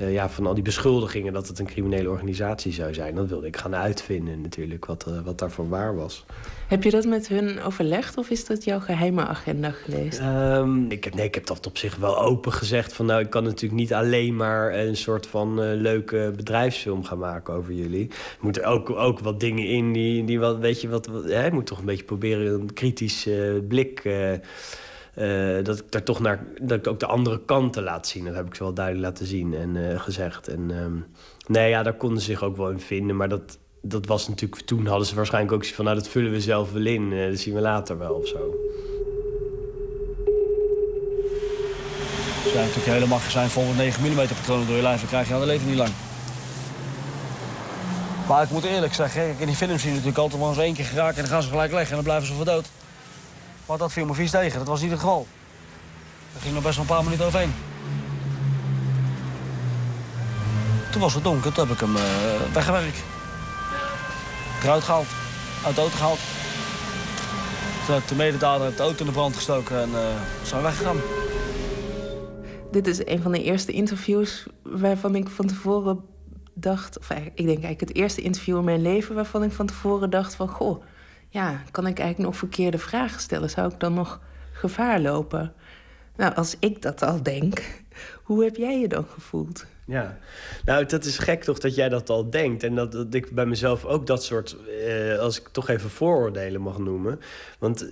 Uh, ja, van al die beschuldigingen dat het een criminele organisatie zou zijn. Dat wilde ik gaan uitvinden natuurlijk, wat, uh, wat daarvoor waar was. Heb je dat met hun overlegd of is dat jouw geheime agenda geweest? Um, ik, heb, nee, ik heb dat op zich wel open gezegd. Van, nou, ik kan natuurlijk niet alleen maar een soort van uh, leuke bedrijfsfilm gaan maken over jullie. Er moeten ook, ook wat dingen in die, die wat, weet je, wat, wat hè, moet toch een beetje proberen een kritische blik... Uh, dat ik daar toch naar dat ik ook de andere kanten laat zien. Dat heb ik ze wel duidelijk laten zien en uh, gezegd. En um, nee, ja, daar konden ze zich ook wel in vinden. Maar dat, dat was natuurlijk. Toen hadden ze waarschijnlijk ook zoiets van. Nou, dat vullen we zelf wel in. Uh, dat zien we later wel of zo. Jij natuurlijk een hele magazijn vol met 9 mm patronen door je lijf, dan krijg je aan de leven niet lang. Maar ik moet eerlijk zeggen, in die films zie je natuurlijk altijd wel eens één keer geraakt en dan gaan ze gelijk leggen en dan blijven ze voor dood. Maar dat viel me vies tegen, dat was niet het geval. Er ging nog best wel een paar minuten overheen. Toen was het donker, toen heb ik hem uh, weggewerkt. Eruit gehaald, uit de auto gehaald. Toen heb de mededader de auto in de brand gestoken en uh, zijn weggegaan. Dit is een van de eerste interviews waarvan ik van tevoren dacht... of ik denk eigenlijk het eerste interview in mijn leven waarvan ik van tevoren dacht van... goh, ja, kan ik eigenlijk nog verkeerde vragen stellen? Zou ik dan nog gevaar lopen? Nou, als ik dat al denk, hoe heb jij je dan gevoeld? Ja, nou, dat is gek toch dat jij dat al denkt. En dat, dat ik bij mezelf ook dat soort, eh, als ik toch even vooroordelen mag noemen. Want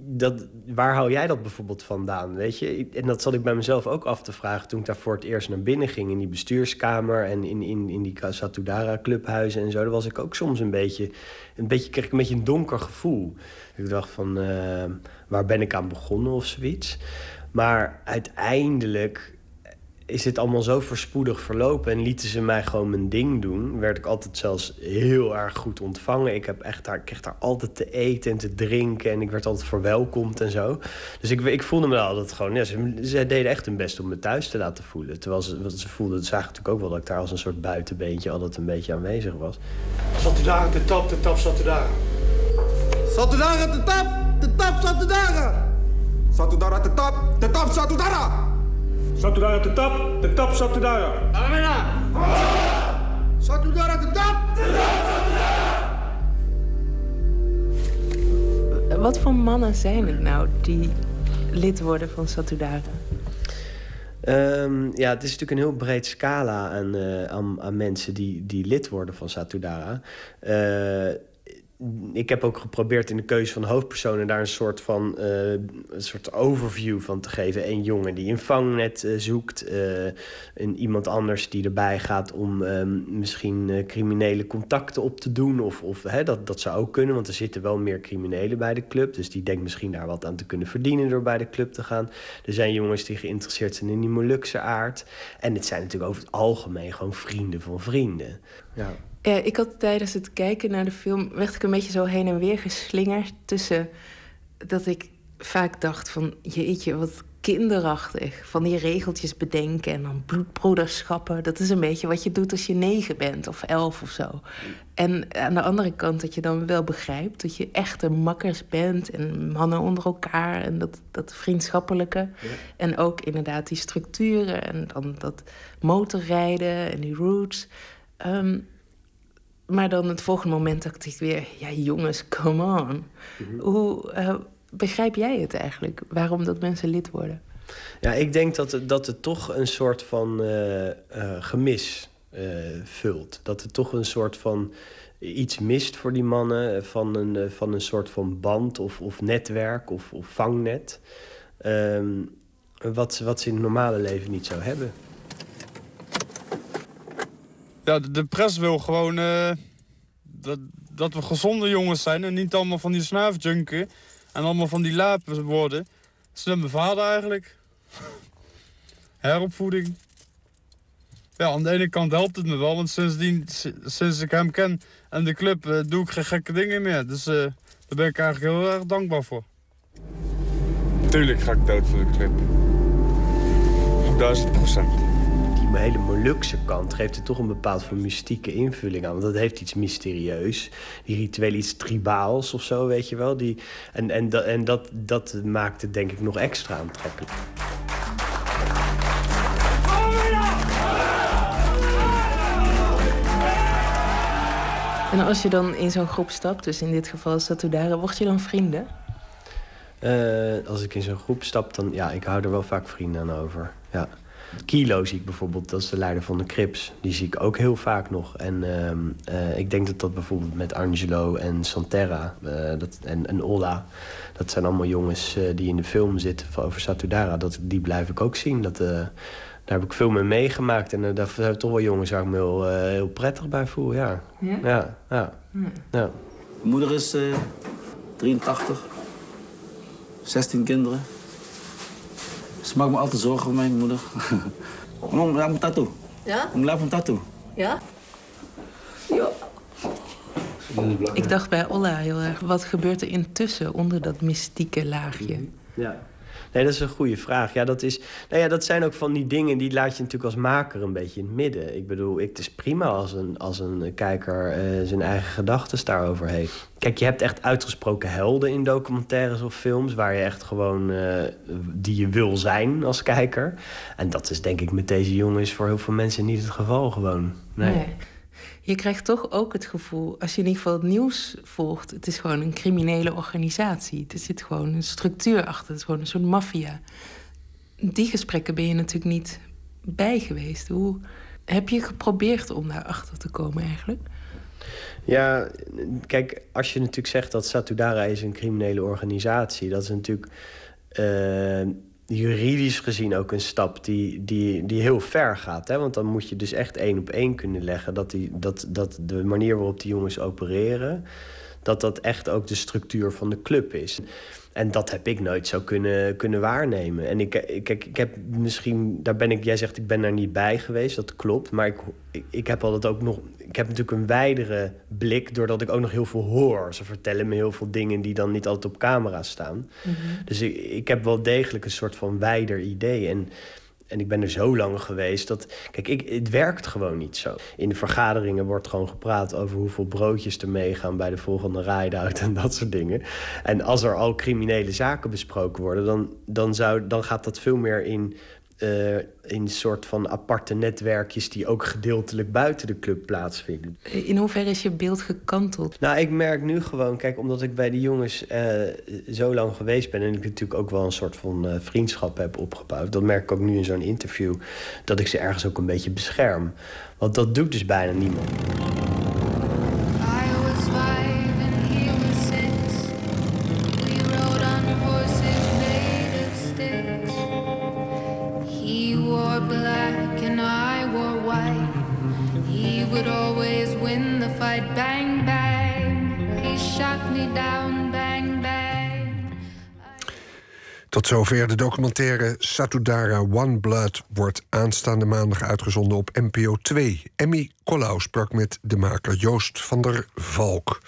dat, waar hou jij dat bijvoorbeeld vandaan, weet je? En dat zat ik bij mezelf ook af te vragen toen ik daar voor het eerst naar binnen ging... in die bestuurskamer en in, in, in die Satudara-clubhuizen en zo. Daar was ik ook soms een beetje, een beetje, kreeg ik een beetje een donker gevoel. Ik dacht van, uh, waar ben ik aan begonnen of zoiets? Maar uiteindelijk is dit allemaal zo verspoedig verlopen en lieten ze mij gewoon mijn ding doen. Werd ik altijd zelfs heel erg goed ontvangen. Ik, heb echt daar, ik kreeg daar altijd te eten en te drinken en ik werd altijd verwelkomd en zo. Dus ik, ik voelde me altijd gewoon, ja, ze, ze deden echt hun best om me thuis te laten voelen. Terwijl ze, ze voelden, ze zagen natuurlijk ook wel dat ik daar als een soort buitenbeentje altijd een beetje aanwezig was. Zat u daar aan de tap, de tap zat u daar. Zat u daar aan de tap? Satudara! Satudara tetap, tetap Satudara! Satudara tetap, tetap Satudara! Alamena! Satudara tetap! Wat voor mannen zijn het nou die lid worden van Satudara? Ehm, ja, het is natuurlijk een heel breed scala aan, eh, aan, aan mensen die, die lid worden van Satudara. Eh, ik heb ook geprobeerd in de keuze van hoofdpersonen daar een soort van eh, een soort overview van te geven. Een jongen die een vangnet eh, zoekt, eh, een iemand anders die erbij gaat om ehm, misschien criminele contacten op te doen. Of, of hè, dat, dat zou ook kunnen, want er zitten wel meer criminelen bij de club. Dus die denkt misschien daar wat aan te kunnen verdienen door bij de club te gaan. Er zijn jongens die geïnteresseerd zijn in die Molukse aard. En het zijn natuurlijk over het algemeen gewoon vrienden van vrienden. Ja. Ja, ik had tijdens het kijken naar de film... werd ik een beetje zo heen en weer geslingerd tussen... dat ik vaak dacht van, jeetje, wat kinderachtig. Van die regeltjes bedenken en dan bloedbroederschappen. Dat is een beetje wat je doet als je negen bent of elf of zo. En aan de andere kant dat je dan wel begrijpt... dat je echte makkers bent en mannen onder elkaar... en dat, dat vriendschappelijke. En ook inderdaad die structuren en dan dat motorrijden en die routes... Ehm, maar dan het volgende moment dacht ik weer... ja, jongens, come on. Hoe eh, begrijp jij het eigenlijk? Waarom dat mensen lid worden? Ja, ik denk dat het, dat het toch een soort van eh, eh, gemis vult. Dat het toch een soort van iets mist voor die mannen... van een, van een soort van band of, of netwerk of, of vangnet... Ehm, wat, ze- wat ze in het normale leven niet zou hebben. Ja, de, pres wil gewoon eh, dat, dat we gezonde jongens zijn en niet allemaal van die snuifjunken en allemaal van die lapen worden. Slimme vader eigenlijk. Heropvoeding. Ja, aan de ene kant helpt het me wel, want sindsdien, si- sinds ik hem ken en de club, eh, doe ik geen gekke dingen meer. Dus eh, daar ben ik eigenlijk heel erg dankbaar voor. Tuurlijk ga ik dood voor de club. Duizend procent. Hele Molukse kant geeft er toch een bepaald van mystieke invulling aan. Want dat heeft iets mysterieus. Die ritueel iets tribaals of zo, weet je wel. Die, en en, dat, en dat, dat maakt het denk ik nog extra aantrekkelijk. En als je dan in zo'n groep stapt, dus in dit geval Satudara... word je dan vrienden? Eh, als ik in zo'n groep stap, dan ja, ik hou er wel vaak vrienden aan over. Ja. Kilo zie ik bijvoorbeeld, dat is de leider van de Crips. Die zie ik ook heel vaak nog. En ehm, eh, ik denk dat dat bijvoorbeeld met Angelo en Santerra eh, dat, en, en Olla... dat zijn allemaal jongens eh, die in de film zitten van- over Satudara. Dat, die blijf ik ook zien. Dat, eh, daar heb ik veel mee meegemaakt. En daar zijn toch wel jongens waar ik me heel, heel prettig bij voel, ja. Ja? Ja, ja. ja. Mijn moeder is eh 83. 16 kinderen. Ze maakt me altijd zorgen voor mijn moeder. Om, laat me tattoo. Ja? Om, laat me tattoo. Ja? Ja. Ik dacht bij Olla heel erg, wat gebeurt er intussen onder dat mystieke laagje? Ja. Nee, dat is een goede vraag. Ja, dat, is, nou ja, dat zijn ook van die dingen die laat je natuurlijk als maker een beetje in het midden. Ik bedoel, ik, het is prima als een, als een kijker eh, zijn eigen gedachten daarover heeft. Kijk, je hebt echt uitgesproken helden in documentaires of films... waar je echt gewoon, eh, die je wil zijn als kijker. En dat is denk ik met deze jongens voor heel veel mensen niet het geval gewoon. Nee. Nee. Je krijgt toch ook het gevoel, als je in ieder geval het nieuws volgt... het is gewoon een criminele organisatie. Er zit gewoon een structuur achter, het is gewoon een soort maffia. Die gesprekken ben je natuurlijk niet bij geweest. Hoe heb je geprobeerd om daarachter te komen eigenlijk? Ja, kijk, als je natuurlijk zegt dat Satudara is een criminele organisatie, dat is natuurlijk eh, juridisch gezien ook een stap die, die, die heel ver gaat. Hè? Want dan moet je dus echt één op één kunnen leggen dat, die, dat, dat de manier waarop die jongens opereren, dat dat echt ook de structuur van de club is. En dat heb ik nooit zo kunnen, kunnen waarnemen. En ik, ik, ik, ik heb misschien, daar ben ik, jij zegt ik ben daar niet bij geweest, dat klopt. Maar ik, ik, ik heb altijd ook nog, ik heb natuurlijk een wijdere blik, doordat ik ook nog heel veel hoor. Ze vertellen me heel veel dingen die dan niet altijd op camera staan. Dus ik, ik heb wel degelijk een soort van wijder idee. En en ik ben er zo lang geweest dat. Kijk, ik, het werkt gewoon niet zo. In de vergaderingen wordt gewoon gepraat over hoeveel broodjes er meegaan bij de volgende ride-out en dat soort dingen. En als er al criminele zaken besproken worden, dan, dan, zou, dan gaat dat veel meer in eh, in een soort van aparte netwerkjes die ook gedeeltelijk buiten de club plaatsvinden. In hoeverre is je beeld gekanteld? Nou, ik merk nu gewoon, kijk, omdat ik bij de jongens eh, zo lang geweest ben en ik natuurlijk ook wel een soort van eh, vriendschap heb opgebouwd, dat merk ik ook nu in zo'n interview, dat ik ze ergens ook een beetje bescherm. Want dat doet dus bijna niemand. Tot zover de documentaire Satudara One Blood wordt aanstaande maandag uitgezonden op NPO 2. Emmy Collau sprak met de maker Joost van der Valk.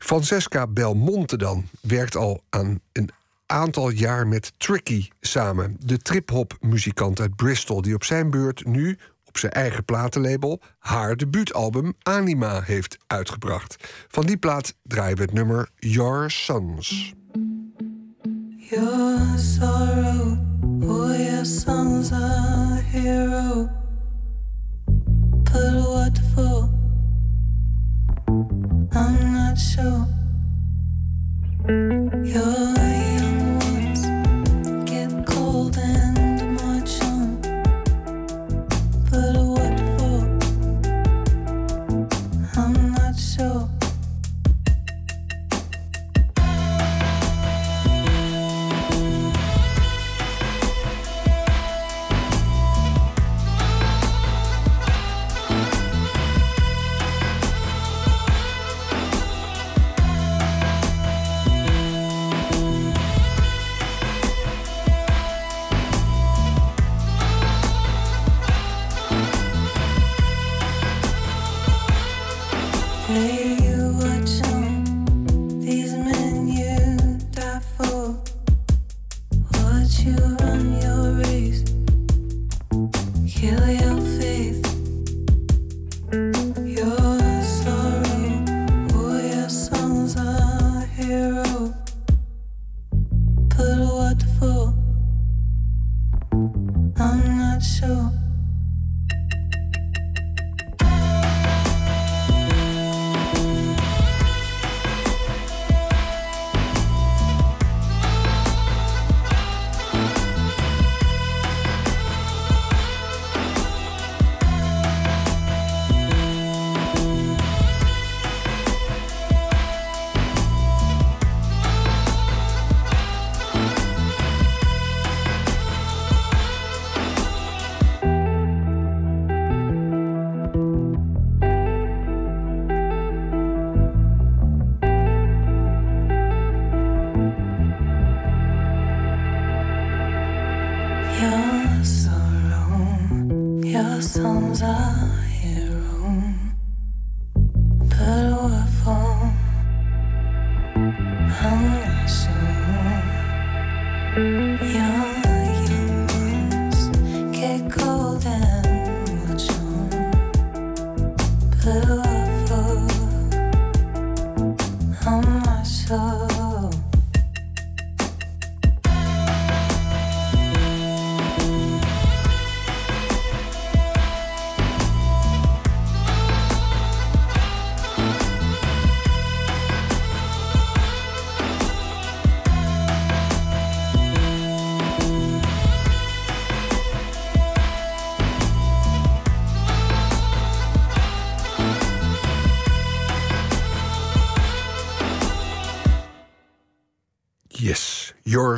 Francesca Belmonte dan werkt al aan een aantal jaar met Tricky samen. De trip-hop muzikant uit Bristol die op zijn beurt nu op zijn eigen platenlabel haar debuutalbum Anima heeft uitgebracht. Van die plaat draaien we het nummer Your Sons. Your sorrow, oh, your songs are hero. But what for? I'm not sure. Your young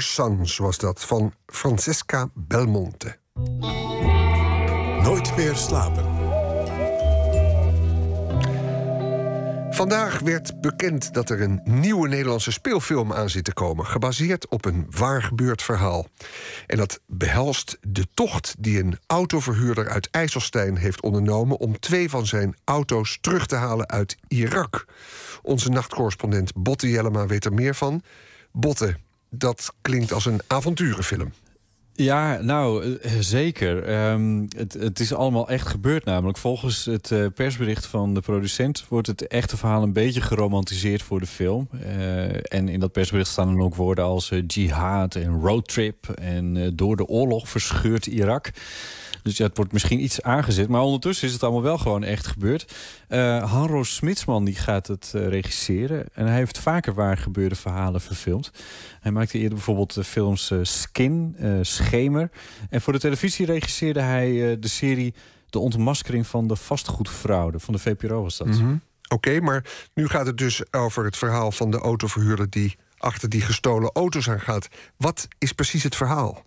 Sons was dat van Francesca Belmonte. Nooit meer slapen. Vandaag werd bekend dat er een nieuwe Nederlandse speelfilm aan zit te komen, gebaseerd op een waar gebeurd verhaal. En dat behelst de tocht die een autoverhuurder uit IJsselstein heeft ondernomen om twee van zijn auto's terug te halen uit Irak. Onze nachtcorrespondent Botte Jellema weet er meer van. Botte, dat klinkt als een avonturenfilm. Ja, nou, eh, zeker. Ehm, het, het is allemaal echt gebeurd namelijk. Volgens het eh, persbericht van de producent... wordt het echte verhaal een beetje geromantiseerd voor de film. Eh, en in dat persbericht staan dan ook woorden als jihad en roadtrip... en door de oorlog verscheurd Irak... Dus ja, het wordt misschien iets aangezet. Maar ondertussen is het allemaal wel gewoon echt gebeurd. Uh, Smitsman die gaat het uh, regisseren. En hij heeft vaker waar gebeurde verhalen verfilmd. Hij maakte eerder bijvoorbeeld de films uh, Skin, Schemer. En voor de televisie regisseerde hij de serie De ontmaskering van de vastgoedfraude. Van de VPRO was dat. -hmm. Oké, maar nu gaat het dus over het verhaal van de autoverhuurder... die achter die gestolen auto's aan gaat. Wat is precies het verhaal?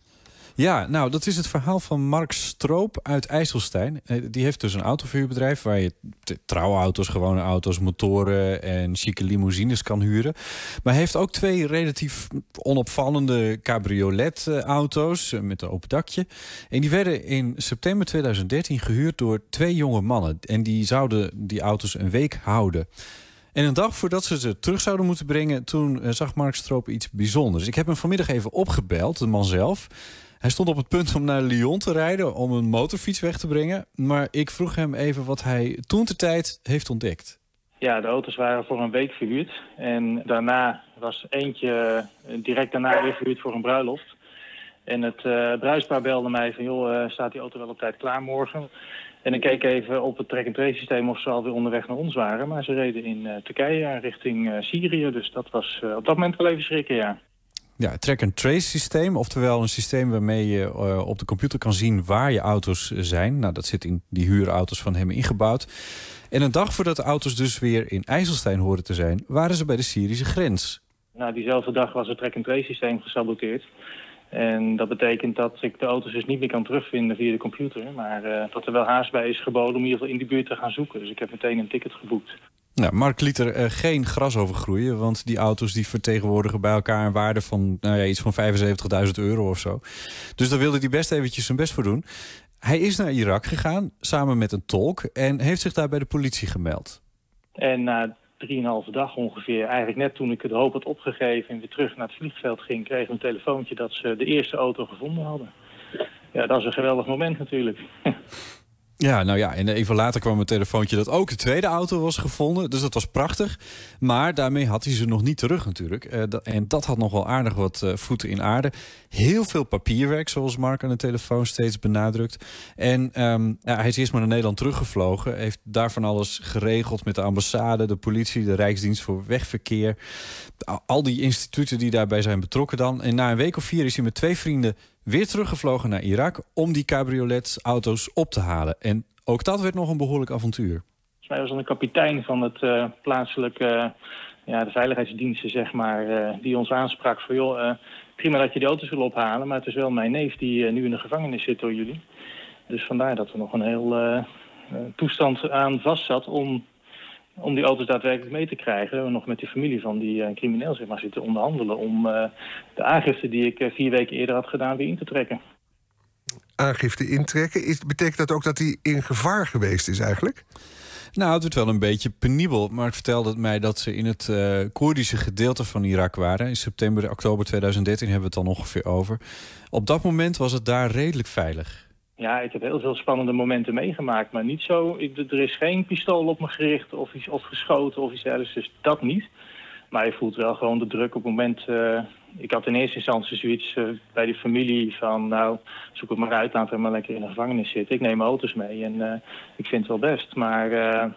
Ja, nou, dat is het verhaal van Mark Stroop uit IJsselstein. Eh, die heeft dus een autoverhuurbedrijf waar je trouwauto's, gewone auto's, motoren en chique limousines kan huren. Maar hij heeft ook twee relatief onopvallende cabriolet-auto's eh, met een open dakje. En die werden in september 2013 gehuurd door twee jonge mannen. En die zouden die auto's een week houden. En een dag voordat ze ze terug zouden moeten brengen, toen eh, zag Mark Stroop iets bijzonders. Ik heb hem vanmiddag even opgebeld, de man zelf. Hij stond op het punt om naar Lyon te rijden om een motorfiets weg te brengen. Maar ik vroeg hem even wat hij toen de tijd heeft ontdekt. Ja, de auto's waren voor een week verhuurd. En daarna was eentje direct daarna weer verhuurd voor een bruiloft. En het uh, bruispaar belde mij van, joh, uh, staat die auto wel op tijd klaar morgen? En ik keek even op het track-and-trace systeem of ze alweer onderweg naar ons waren. Maar ze reden in Turkije richting Syrië. Dus dat was op dat moment wel even schrikken, ja. Ja, track-and-trace systeem. Oftewel een systeem waarmee je uh, op de computer kan zien waar je auto's zijn. Nou, dat zit in die huurauto's van hem ingebouwd. En een dag voordat de auto's dus weer in IJsselstein horen te zijn... waren ze bij de Syrische grens. Nou, diezelfde dag was het track-and-trace systeem gesaboteerd. En dat betekent dat ik de auto's dus niet meer kan terugvinden via de computer. Maar uh, dat er wel haast bij is geboden om in ieder geval in die buurt te gaan zoeken. Dus ik heb meteen een ticket geboekt. Nou, Mark liet er uh, geen gras over groeien, want die auto's die vertegenwoordigen bij elkaar een waarde van nou ja, iets van 75.000 euro of zo. Dus daar wilde hij best eventjes zijn best voor doen. Hij is naar Irak gegaan, samen met een tolk, en heeft zich daar bij de politie gemeld. En na drieënhalve dag ongeveer, eigenlijk net toen ik de hoop had opgegeven en weer terug naar het vliegveld ging, kreeg ik een telefoontje dat ze de eerste auto gevonden hadden. Ja, dat is een geweldig moment natuurlijk. Ja, nou ja, en even later kwam een telefoontje dat ook de tweede auto was gevonden. Dus dat was prachtig. Maar daarmee had hij ze nog niet terug natuurlijk. Uh, en dat had nog wel aardig wat uh, voeten in aarde. Heel veel papierwerk, zoals Mark aan de telefoon steeds benadrukt. En um, ja, hij is eerst maar naar Nederland teruggevlogen. Heeft daarvan alles geregeld met de ambassade, de politie, de Rijksdienst voor Wegverkeer. Al die instituten die daarbij zijn betrokken dan. En na een week of vier is hij met twee vrienden weer teruggevlogen naar Irak om die cabriolet-auto's op te halen. En ook dat werd nog een behoorlijk avontuur. Volgens mij was dan de kapitein van het uh, plaatselijke, uh, ja, de veiligheidsdiensten, zeg maar, uh, die ons aansprak van, joh, prima dat je die auto's wil ophalen, maar het is wel mijn neef die nu in de gevangenis zit door jullie. Dus vandaar dat er nog een heel toestand aan vast zat om om die auto's daadwerkelijk mee te krijgen. We nog met de familie van die uh, crimineel zeg maar, zitten onderhandelen... om uh, de aangifte die ik uh, vier weken eerder had gedaan weer in te trekken. Aangifte intrekken? Is, betekent dat ook dat hij in gevaar geweest is eigenlijk? Nou, het wordt wel een beetje penibel. Maar het vertelde het mij dat ze in het uh, Koerdische gedeelte van Irak waren. In september, oktober 2013 hebben we het dan ongeveer over. Op dat moment was het daar redelijk veilig. Ja, ik heb heel veel spannende momenten meegemaakt, maar niet zo... Ik, er is geen pistool op me gericht of, iets, of geschoten of iets dergelijks, dus dat niet. Maar je voelt wel gewoon de druk op het moment... Uh, ik had in eerste instantie zoiets uh, bij die familie van... nou, zoek het maar uit, laten we maar lekker in de gevangenis zitten. Ik neem auto's mee en uh, ik vind het wel best. Maar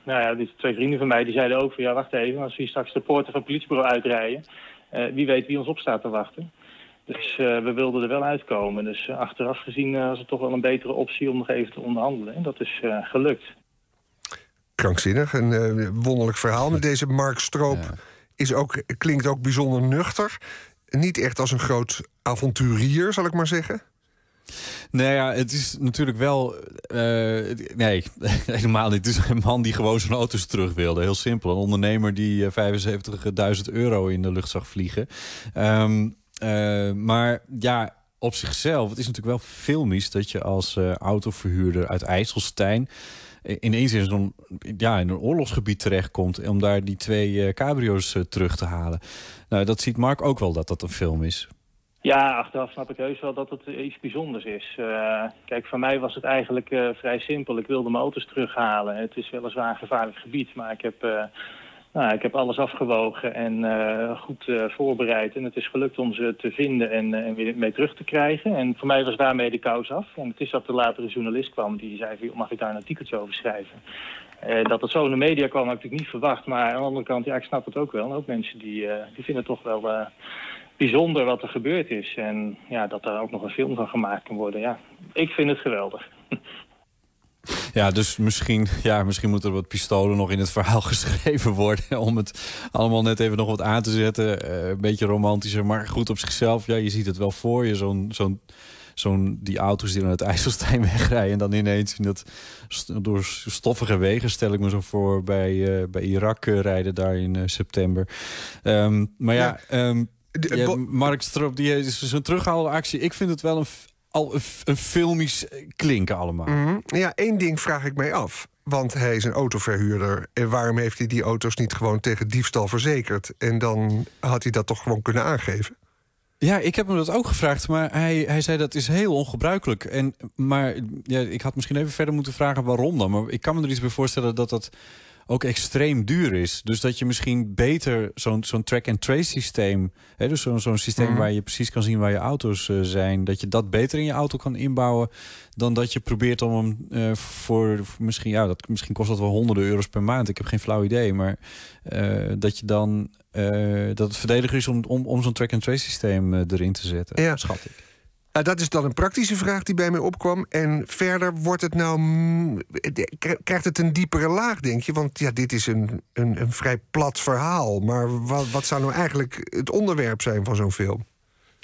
nou ja, die twee vrienden van mij die zeiden ook van... ja, wacht even, als we hier straks de poorten van het politiebureau uitrijden... wie weet wie ons op staat te wachten. Dus uh, we wilden er wel uitkomen. Dus uh, achteraf gezien uh, was het toch wel een betere optie om nog even te onderhandelen. En dat is gelukt. Krankzinnig, een wonderlijk verhaal. Met deze Mark Stroop ja. is ook, klinkt ook bijzonder nuchter. Niet echt als een groot avonturier, zal ik maar zeggen. Nou ja, het is natuurlijk wel... Uh, nee, helemaal niet. Het is een man die gewoon zijn auto's terug wilde. Heel simpel. Een ondernemer die 75.000 euro in de lucht zag vliegen. Um, uh, maar ja, op zichzelf, het is natuurlijk wel filmisch... dat je als uh, autoverhuurder uit IJsselstein... ineens in, ja, in een oorlogsgebied terechtkomt... om daar die twee uh, cabrio's terug te halen. Nou, dat ziet Mark ook wel dat dat een film is. Ja, achteraf snap ik heus wel dat het eh, iets bijzonders is. Eh, kijk, voor mij was het eigenlijk eh, vrij simpel. Ik wilde mijn auto's terughalen. Het is weliswaar een gevaarlijk gebied, maar ik heb, eh, nou, ik heb alles afgewogen en eh, goed eh, voorbereid. En het is gelukt om ze te vinden en, eh, en weer mee terug te krijgen. En voor mij was daarmee de kous af. En het is dat er later een journalist kwam die zei, van, "Joh, mag ik daar een artikeltje over schrijven? Dat het zo in de media kwam, had ik niet verwacht. Maar aan de andere kant, ja, ik snap het ook wel. En ook mensen die, die vinden het toch wel bijzonder wat er gebeurd is. En ja, dat daar ook nog een film van gemaakt kan worden. Ja, ik vind het geweldig. Ja, dus misschien, ja, misschien moeten er wat pistolen nog in het verhaal geschreven worden. Om het allemaal net even nog wat aan te zetten. Eh, een beetje romantischer, maar goed op zichzelf. Ja, je ziet het wel voor je. Zo'n, zo'n, zo'n, die auto's die naar het IJsselstein wegrijden. En dan ineens in dat door stoffige wegen, stel ik me zo voor, bij, eh, bij Irak eh, rijden daar in september. Ehm, maar ja, ehm, ja, Mark Stroop, die is zo'n terughaalde actie. Ik vind het wel een, al een, filmisch klinken allemaal. Mhm. Ja, één ding vraag ik mij af. Want hij is een autoverhuurder. En waarom heeft hij die auto's niet gewoon tegen diefstal verzekerd? En dan had hij dat toch gewoon kunnen aangeven? Ja, ik heb hem dat ook gevraagd, maar hij, hij zei dat is heel ongebruikelijk. En, maar ja, ik had misschien even verder moeten vragen waarom dan. Maar ik kan me er iets bij voorstellen dat dat ook extreem duur is. Dus dat je misschien beter zo'n zo'n track-and-trace systeem... Hè, dus zo'n zo'n systeem Mhm. waar je precies kan zien waar je auto's eh, zijn... dat je dat beter in je auto kan inbouwen... dan dat je probeert om hem eh, voor, voor misschien... ja, dat, misschien kost dat wel honderden euro's per maand. Ik heb geen flauw idee, maar eh, dat je dan... dat het verdediger is om, om, om zo'n track-and-trace systeem erin te zetten, Ja. schat ik. Nou, dat is dan een praktische vraag die bij mij opkwam. En verder wordt het nou. Krijgt het een diepere laag, denk je? Want ja, dit is een, een, een vrij plat verhaal. Maar wat, wat zou nou eigenlijk het onderwerp zijn van zo'n film?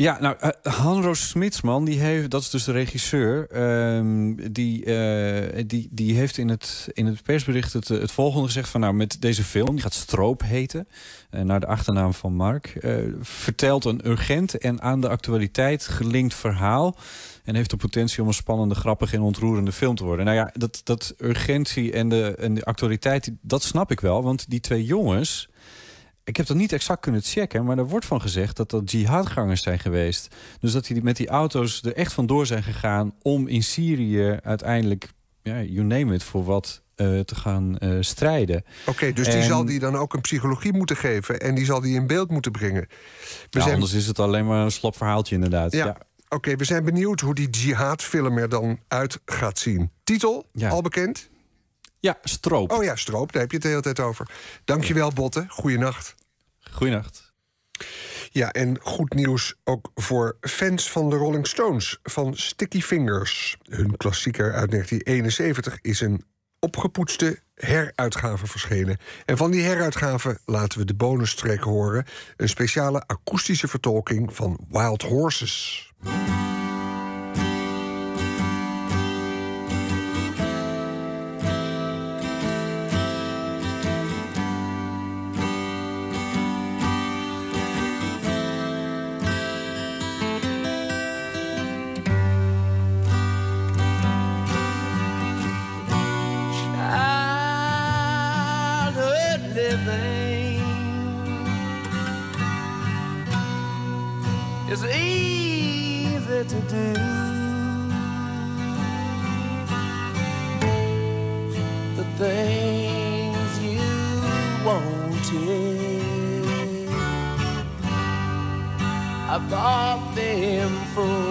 Ja, nou, eh, Hanro Smitsman, die heeft, dat is dus de regisseur, ehm, die, eh, die, die heeft in het, in het persbericht het, eh, het volgende gezegd van, nou, met deze film, die gaat Stroop heten, eh, naar de achternaam van Mark, vertelt een urgent en aan de actualiteit gelinkt verhaal en heeft de potentie om een spannende, grappige en ontroerende film te worden. Nou ja, dat, dat urgentie en de, en de actualiteit, dat snap ik wel, want die twee jongens, ik heb dat niet exact kunnen checken, maar er wordt van gezegd dat dat jihadgangers zijn geweest. Dus dat die met die auto's er echt vandoor zijn gegaan om in Syrië uiteindelijk, ja, you name it, voor wat eh, te gaan eh, strijden. Oké, dus die zal die dan ook een psychologie moeten geven. En die zal die in beeld moeten brengen. Ja, zijn- Anders is het alleen maar een slap verhaaltje inderdaad. Ja. Ja. Oké, we zijn benieuwd hoe die jihadfilm er dan uit gaat zien. Titel, al bekend? Ja, Stroop. Oh ja, Stroop, daar heb je het de hele tijd over. Dankjewel, Botte. Goeienacht. Goeienacht. Ja, en goed nieuws ook voor fans van de Rolling Stones, van Sticky Fingers. Hun klassieker uit 1971 is een opgepoetste heruitgave verschenen. En van die heruitgave laten we de bonustrack horen. Een speciale akoestische vertolking van Wild Horses. I bought them for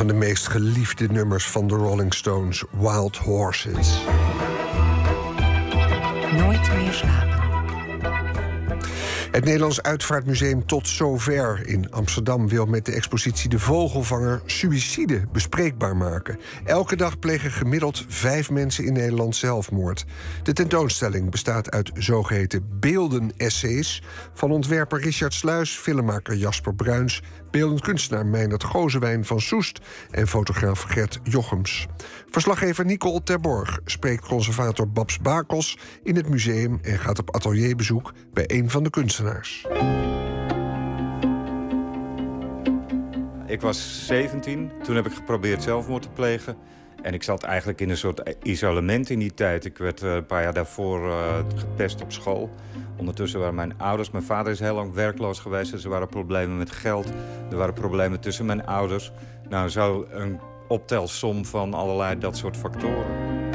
van de meest geliefde nummers van de Rolling Stones, Wild Horses. Nooit meer slapen. Het Nederlands Uitvaartmuseum Tot Zover in Amsterdam wil met de expositie De Vogelvanger suïcide bespreekbaar maken. Elke dag plegen gemiddeld vijf mensen in Nederland zelfmoord. De tentoonstelling bestaat uit zogeheten beelden-essays van ontwerper Richard Sluis, filmmaker Jasper Bruins, beeldend kunstenaar Meindert Gozewijn van Soest en fotograaf Gert Jochems. Verslaggever Nicole Terborg spreekt conservator Babs Bakels in het museum en gaat op atelierbezoek bij een van de kunstenaars. Ik was 17, toen heb ik geprobeerd zelfmoord te plegen. En ik zat eigenlijk in een soort isolement in die tijd. Ik werd eh, een paar jaar daarvoor eh, gepest op school. Ondertussen waren mijn ouders... Mijn vader is heel lang werkloos geweest. Dus er waren problemen met geld. Er waren problemen tussen mijn ouders. Nou, zo een optelsom van allerlei dat soort factoren.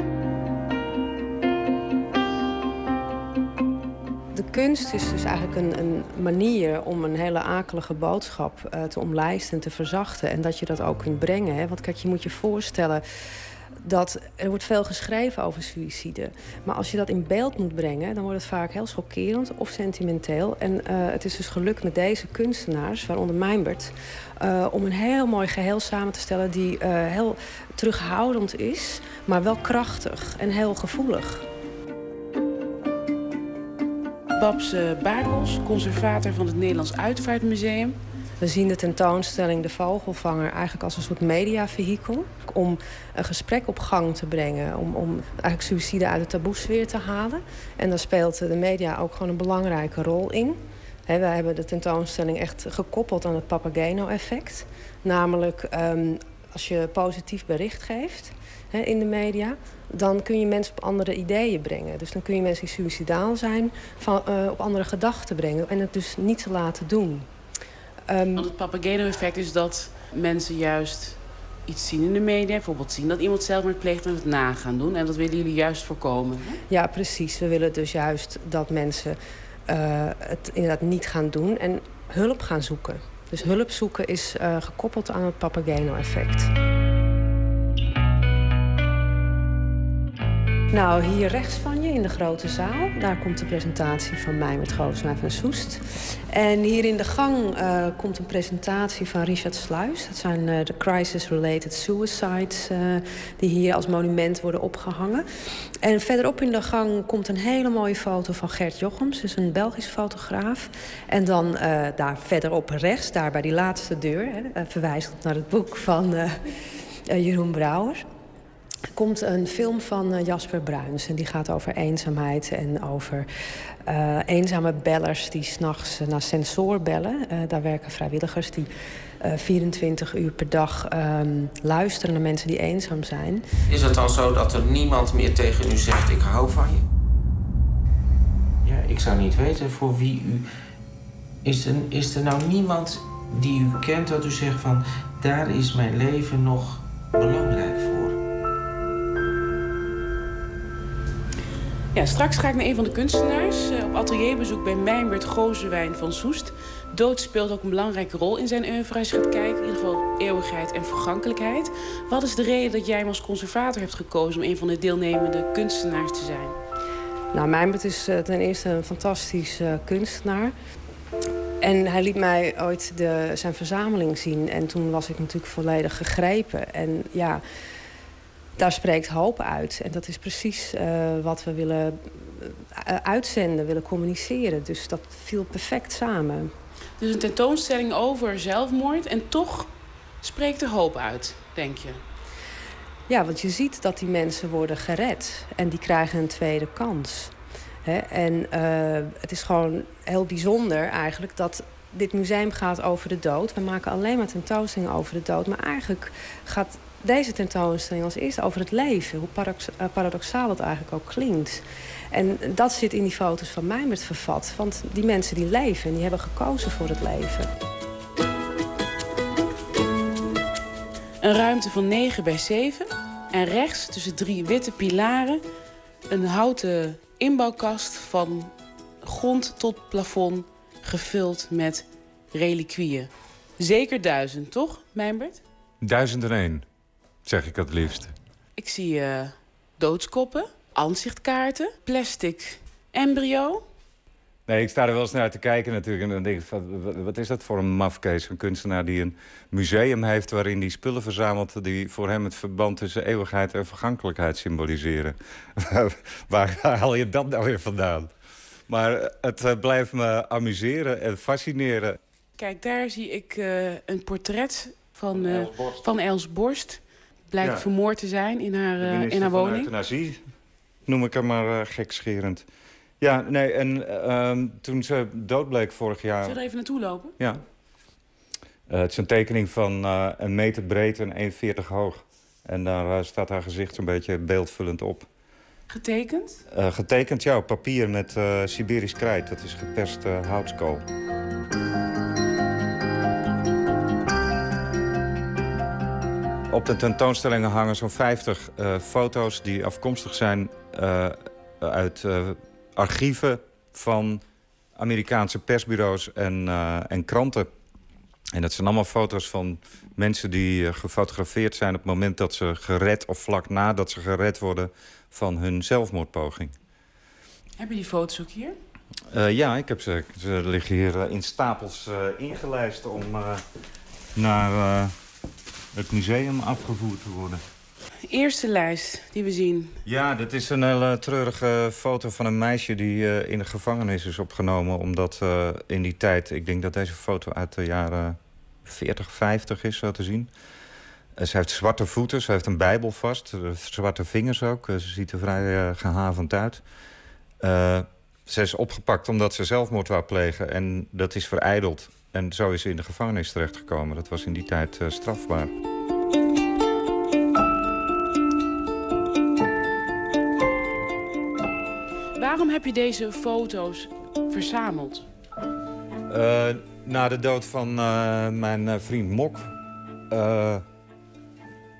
Kunst is dus eigenlijk een, een manier om een hele akelige boodschap eh, te omlijsten en te verzachten. En dat je dat ook kunt brengen. Hè? Want kijk, je moet je voorstellen dat er wordt veel geschreven over suïcide. Maar als je dat in beeld moet brengen, dan wordt het vaak heel schokkerend of sentimenteel. En eh, het is dus gelukt met deze kunstenaars, waaronder Mijnbert, eh, om een heel mooi geheel samen te stellen die heel terughoudend is, maar wel krachtig en heel gevoelig. Babs Bakels, conservator van het Nederlands Uitvaartmuseum. We zien de tentoonstelling De Vogelvanger eigenlijk als een soort mediavehikel. Om een gesprek op gang te brengen. Om, om eigenlijk suïcide uit de taboesfeer te halen. En daar speelt de media ook gewoon een belangrijke rol in. He, wij hebben de tentoonstelling echt gekoppeld aan het Papageno-effect. Namelijk, ehm, als je positief bericht geeft in de media, dan kun je mensen op andere ideeën brengen. Dus dan kun je mensen die suicidaal zijn van, eh, op andere gedachten brengen en het dus niet te laten doen. Ehm, Want het Papageno-effect is dat mensen juist iets zien in de media. Bijvoorbeeld zien dat iemand zelfmoord pleegt en het na gaan doen. En dat willen jullie juist voorkomen. hè? Ja, precies. We willen dus juist dat mensen eh, het inderdaad niet gaan doen en hulp gaan zoeken. Dus hulp zoeken is eh, gekoppeld aan het Papageno-effect. Nou, hier rechts van je in de grote zaal, daar komt de presentatie van mij met Gooswijf en Soest. En hier in de gang eh, komt een presentatie van Richard Sluis. Dat zijn eh, de crisis-related suicides eh, die hier als monument worden opgehangen. En verderop in de gang komt een hele mooie foto van Gert Jochems, dus een Belgisch fotograaf. En dan daar verderop rechts, daar bij die laatste deur, hè, verwijzend naar het boek van Jeroen Brouwer komt een film van eh, Jasper Bruins. En die gaat over eenzaamheid en over eh, eenzame bellers die s'nachts naar sensoor bellen. Eh, daar werken vrijwilligers die eh, 24 uur per dag ehm, luisteren naar mensen die eenzaam zijn. Is het dan zo dat er niemand meer tegen u zegt: Ik hou van je? Ja, ik zou niet weten voor wie u. Is er, is er nou niemand die u kent dat u zegt van daar is mijn leven nog belangrijk Ja, straks ga ik naar een van de kunstenaars. eh, op atelierbezoek bij Mijnbert Gozewijn van Soest. Dood speelt ook een belangrijke rol in zijn oeuvre als je gaat kijken. In ieder geval eeuwigheid en vergankelijkheid. Wat is de reden dat jij hem als conservator hebt gekozen... om een van de deelnemende kunstenaars te zijn? Nou, Mijnbert is eh, ten eerste een fantastisch eh, kunstenaar. En hij liet mij ooit de, zijn verzameling zien. En toen was ik natuurlijk volledig gegrepen. En ja, daar spreekt hoop uit. En dat is precies eh, wat we willen eh, uitzenden, willen communiceren. Dus dat viel perfect samen. Dus een tentoonstelling over zelfmoord... en toch spreekt er hoop uit, denk je? Ja, want je ziet dat die mensen worden gered. En die krijgen een tweede kans. En eh, het is gewoon heel bijzonder eigenlijk dat dit museum gaat over de dood. We maken alleen maar tentoonstellingen over de dood. Maar eigenlijk gaat deze tentoonstelling als eerste over het leven. Hoe paradox- eh, paradoxaal het eigenlijk ook klinkt. En dat zit in die foto's van mij met vervat. Want die mensen die leven, die hebben gekozen voor het leven. Een ruimte van 9 bij 7. En rechts, tussen drie witte pilaren... een houten inbouwkast van grond tot plafond... gevuld met reliquieën. Zeker duizend, toch, Mijnbert? Duizend en één, zeg ik het liefst. Ik zie eh, doodskoppen, aanzichtkaarten, plastic embryo. Nee, ik sta er wel eens naar te kijken natuurlijk. En dan denk ik, van, wat- is dat voor een mafkees? Een kunstenaar die een museum heeft waarin hij spullen verzamelt... die voor hem het verband tussen eeuwigheid en vergankelijkheid symboliseren. Waar haal je dat nou weer vandaan? Maar het eh, blijft me amuseren en fascineren. Kijk, daar zie ik eh, een portret van, eh, Els Borst. van Els Borst. Blijkt Ja. vermoord te zijn in haar, eh, in haar woning. euthanasie, noem ik hem maar uh, gekscherend. Ja, nee, en ehm, toen ze dood bleek vorig jaar... Zullen we er even naartoe lopen? Ja. Eh, het is een tekening van eh, een meter breed en 1,40 hoog. En daar eh, staat haar gezicht zo'n beetje beeldvullend op. Getekend? Eh, getekend, ja, op papier met eh, Siberisch krijt. Dat is geperst eh, houtskool. Op de tentoonstellingen hangen zo'n 50 eh, foto's die afkomstig zijn eh, uit eh, archieven van Amerikaanse persbureaus en, en kranten. En dat zijn allemaal foto's van mensen die gefotografeerd zijn... op het moment dat ze gered of vlak nadat ze gered worden van hun zelfmoordpoging. Heb je die foto's ook hier? Ja, ik heb ze, ze liggen hier in stapels ingelijst om naar het museum afgevoerd te worden. Eerste lijst die we zien. Ja, dit is een hele treurige foto van een meisje die eh, in de gevangenis is opgenomen. Omdat eh, in die tijd, ik denk dat deze foto uit de jaren 40, 50 is zo te zien. Eh, ze heeft zwarte voeten, ze heeft een bijbel vast, zwarte vingers ook. Ze ziet er vrij eh, gehavend uit. Eh, ze is opgepakt omdat ze zelfmoord wou plegen en dat is verijdeld. En zo is ze in de gevangenis terechtgekomen. Dat was in die tijd eh, strafbaar. Waarom heb je deze foto's verzameld? Eh, na de dood van eh, mijn vriend Mok...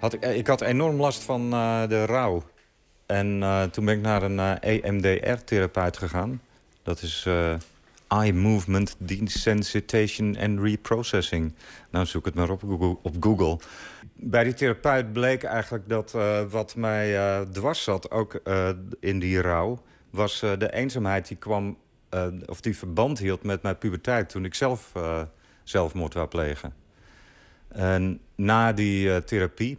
had ik, ik had enorm last van de rouw. En toen ben ik naar een EMDR-therapeut gegaan. Dat is Eye Movement Desensitization and Reprocessing. Nou, zoek het maar op Google. Op Google. Bij die therapeut bleek eigenlijk dat eh, wat mij eh, dwars zat, ook eh, in die rouw... was de eenzaamheid die kwam, of die verband hield met mijn puberteit... toen ik zelf zelfmoord wou plegen. En na die therapie,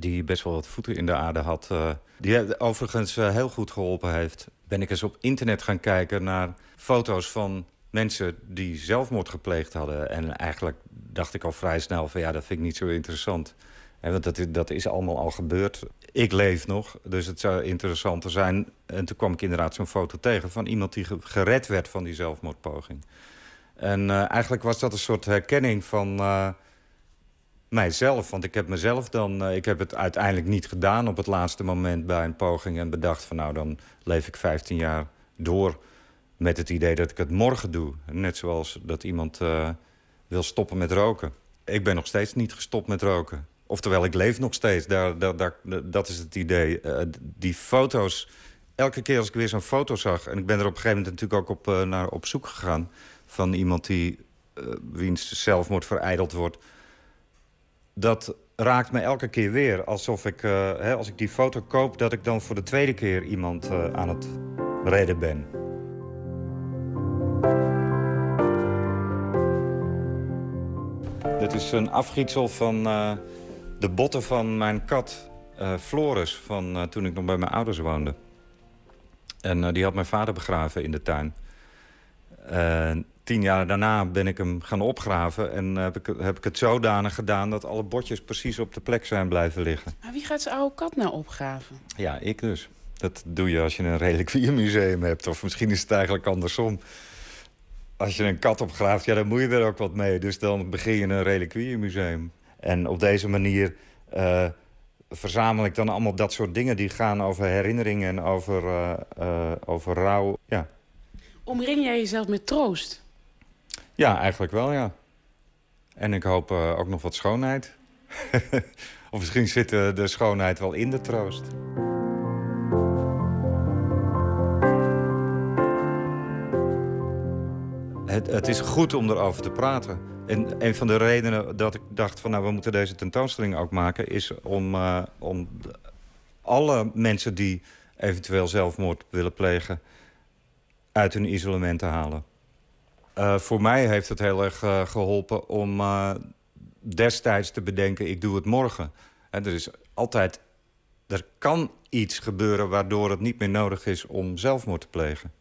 die best wel wat voeten in de aarde had... die overigens heel goed geholpen heeft... ben ik eens op internet gaan kijken naar foto's van mensen die zelfmoord gepleegd hadden. En eigenlijk dacht ik al vrij snel van ja, dat vind ik niet zo interessant. En want dat, dat is allemaal al gebeurd. Ik leef nog, dus het zou interessanter zijn. En toen kwam ik inderdaad zo'n foto tegen van iemand die ge- gered werd van die zelfmoordpoging. En eh, eigenlijk was dat een soort herkenning van eh, mijzelf. Want ik heb mezelf dan. eh, ik heb het uiteindelijk niet gedaan op het laatste moment bij een poging. En bedacht van nou, dan leef ik 15 jaar door. Met het idee dat ik het morgen doe. Net zoals dat iemand eh, wil stoppen met roken. Ik ben nog steeds niet gestopt met roken. Oftewel, ik leef nog steeds. Daar, daar, dat is het idee. Eh, die foto's. Elke keer als ik weer zo'n foto zag. En ik ben er op een gegeven moment natuurlijk ook op, eh, naar op zoek gegaan. Van iemand die. wiens zelfmoord vereideld wordt. Dat raakt me elke keer weer. Alsof ik, hè, als ik die foto koop, dat ik dan voor de tweede keer iemand aan het redden ben. Dit is een afgietsel van eh, de botten van mijn kat eh, Floris... van eh, toen ik nog bij mijn ouders woonde. En die had mijn vader begraven in de tuin. En tien jaar daarna ben ik hem gaan opgraven... en heb ik, heb ik het zodanig gedaan dat alle botjes precies op de plek zijn blijven liggen. Maar wie gaat zijn oude kat nou opgraven? Ja, ik dus. Dat doe je als je een reliquieënmuseum hebt. Of misschien is het eigenlijk andersom. Als je een kat opgraaft, ja, dan moet je er ook wat mee. Dus dan begin je een reliquieënmuseum. En op deze manier eh, verzamel ik dan allemaal dat soort dingen... die gaan over herinneringen en over, eh, eh, over rouw. Ja. Omring jij jezelf met troost? ja, eigenlijk wel, ja. En ik hoop ook nog wat schoonheid. of misschien zit de schoonheid wel in de troost. Het, het is goed om erover te praten. En een van de redenen dat ik dacht van nou, we moeten deze tentoonstelling ook maken... is om, eh, om alle mensen die eventueel zelfmoord willen plegen... uit hun isolement te halen. Eh, voor mij heeft het heel erg eh, geholpen om destijds te bedenken... ik doe het morgen. En er is altijd... Er kan iets gebeuren waardoor het niet meer nodig is om zelfmoord te plegen.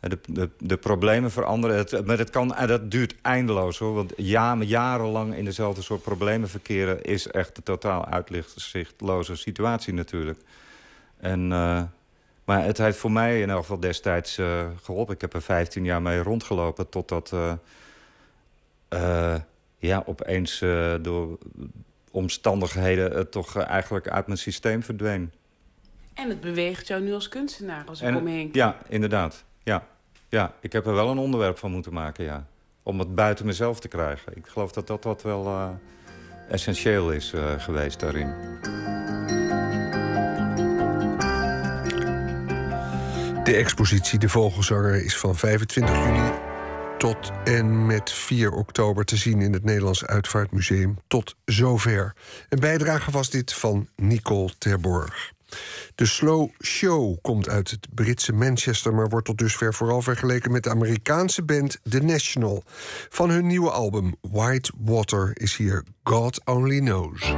De, de, de problemen veranderen. Het, maar het kan, en dat duurt eindeloos hoor. Want ja, jarenlang in dezelfde soort problemen verkeren... is echt een totaal uitzichtloze situatie natuurlijk. En, eh, maar het heeft voor mij in elk geval destijds eh, geholpen. Ik heb er 15 jaar mee rondgelopen totdat... eh, ja, opeens door omstandigheden... het toch eigenlijk uit mijn systeem verdween. En het beweegt jou nu als kunstenaar, als ik En- omheen. Ja, inderdaad. Ja. ja, ik heb er wel een onderwerp van moeten maken, ja. Om het buiten mezelf te krijgen. Ik geloof dat dat, dat wel eh, essentieel is eh, geweest daarin. De expositie De Vogelzanger is van 25 juni tot en met 4 oktober te zien in het Nederlands Uitvaartmuseum. Tot zover. Een bijdrage was dit van Nicole Terborg. De Slow Show komt uit het Britse Manchester, maar wordt tot dusver vooral vergeleken met de Amerikaanse band The National. Van hun nieuwe album White Water is hier God Only Knows.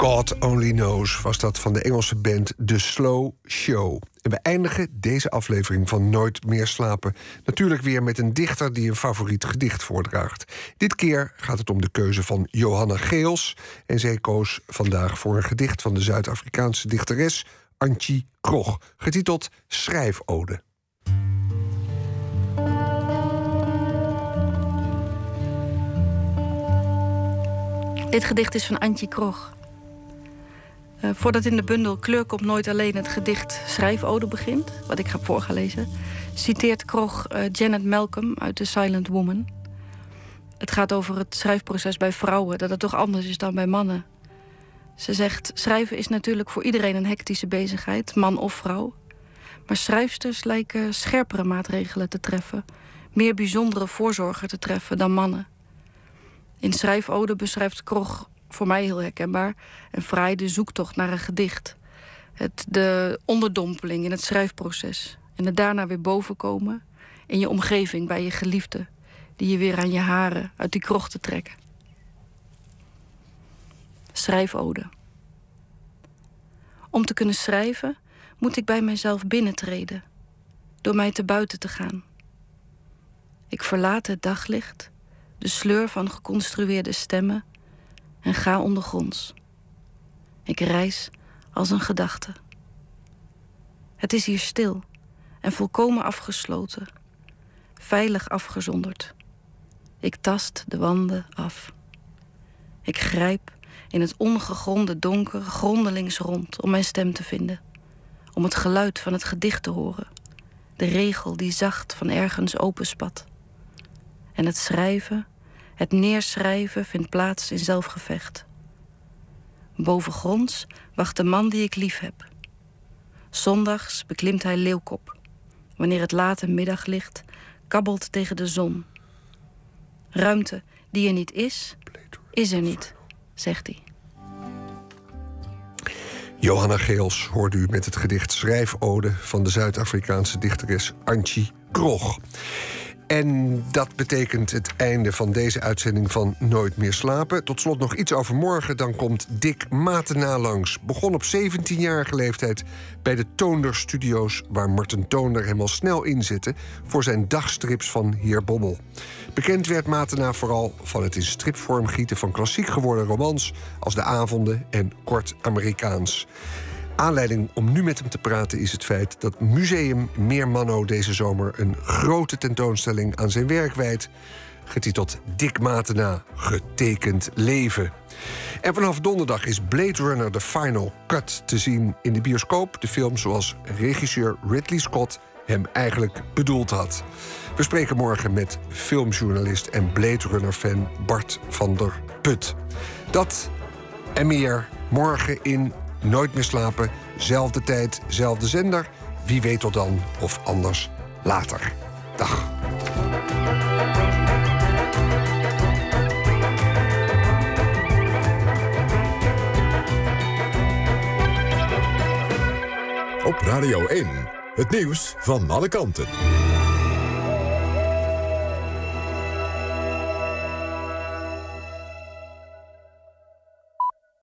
God Only Knows was dat van de Engelse band The Slow Show. En we eindigen deze aflevering van Nooit meer slapen natuurlijk weer met een dichter die een favoriet gedicht voordraagt. Dit keer gaat het om de keuze van Johanna Geels. En zij koos vandaag voor een gedicht van de Zuid-Afrikaanse dichteres Antje Krog, getiteld Schrijfode. Dit gedicht is van Antje Krog. Eh, voordat in de bundel Kleur komt nooit alleen het gedicht Schrijfode begint, wat ik ga voor gaan lezen, citeert Krog eh, Janet Malcolm uit The Silent Woman. Het gaat over het schrijfproces bij vrouwen, dat het toch anders is dan bij mannen. Ze zegt: Schrijven is natuurlijk voor iedereen een hectische bezigheid, man of vrouw. Maar schrijfsters lijken scherpere maatregelen te treffen, meer bijzondere voorzorgen te treffen dan mannen. In Schrijfode beschrijft Krog voor mij heel herkenbaar. En fraai de zoektocht naar een gedicht. Het, de onderdompeling in het schrijfproces. En het daarna weer bovenkomen in je omgeving bij je geliefde. Die je weer aan je haren uit die krochten trekken. Schrijfode. Om te kunnen schrijven moet ik bij mijzelf binnentreden. Door mij te buiten te gaan. Ik verlaat het daglicht, de sleur van geconstrueerde stemmen en ga ondergronds. Ik reis als een gedachte. Het is hier stil en volkomen afgesloten, veilig afgezonderd. Ik tast de wanden af. Ik grijp in het ongegronde donker grondelings rond om mijn stem te vinden, om het geluid van het gedicht te horen, de regel die zacht van ergens openspat. En het schrijven het neerschrijven vindt plaats in zelfgevecht. Bovengronds wacht de man die ik lief heb. Zondags beklimt hij leeuwkop. Wanneer het late middaglicht kabbelt tegen de zon. Ruimte die er niet is, is er niet, zegt hij. Johanna Geels hoorde u met het gedicht Schrijfode van de Zuid-Afrikaanse dichteres Antje Krog. En dat betekent het einde van deze uitzending van Nooit meer slapen. Tot slot nog iets over morgen. Dan komt Dick Matena langs. Begon op 17-jarige leeftijd bij de Toonder Studios... waar Marten Toonder hem al snel inzette... voor zijn dagstrips van Heer Bommel. Bekend werd Matena vooral van het in stripvorm gieten... van klassiek geworden romans als De Avonden en Kort Amerikaans. Aanleiding om nu met hem te praten is het feit dat Museum Meermanno deze zomer een grote tentoonstelling aan zijn werk wijdt. Getiteld Dick Matena, getekend leven. En vanaf donderdag is Blade Runner The Final Cut te zien in de bioscoop. De film zoals regisseur Ridley Scott hem eigenlijk bedoeld had. We spreken morgen met filmjournalist en Blade Runner-fan Bart van der Put. Dat en meer morgen in Nooit meer slapen, zelfde tijd, zelfde zender. Wie weet tot dan of anders later. Dag. Op Radio 1, het nieuws van alle kanten.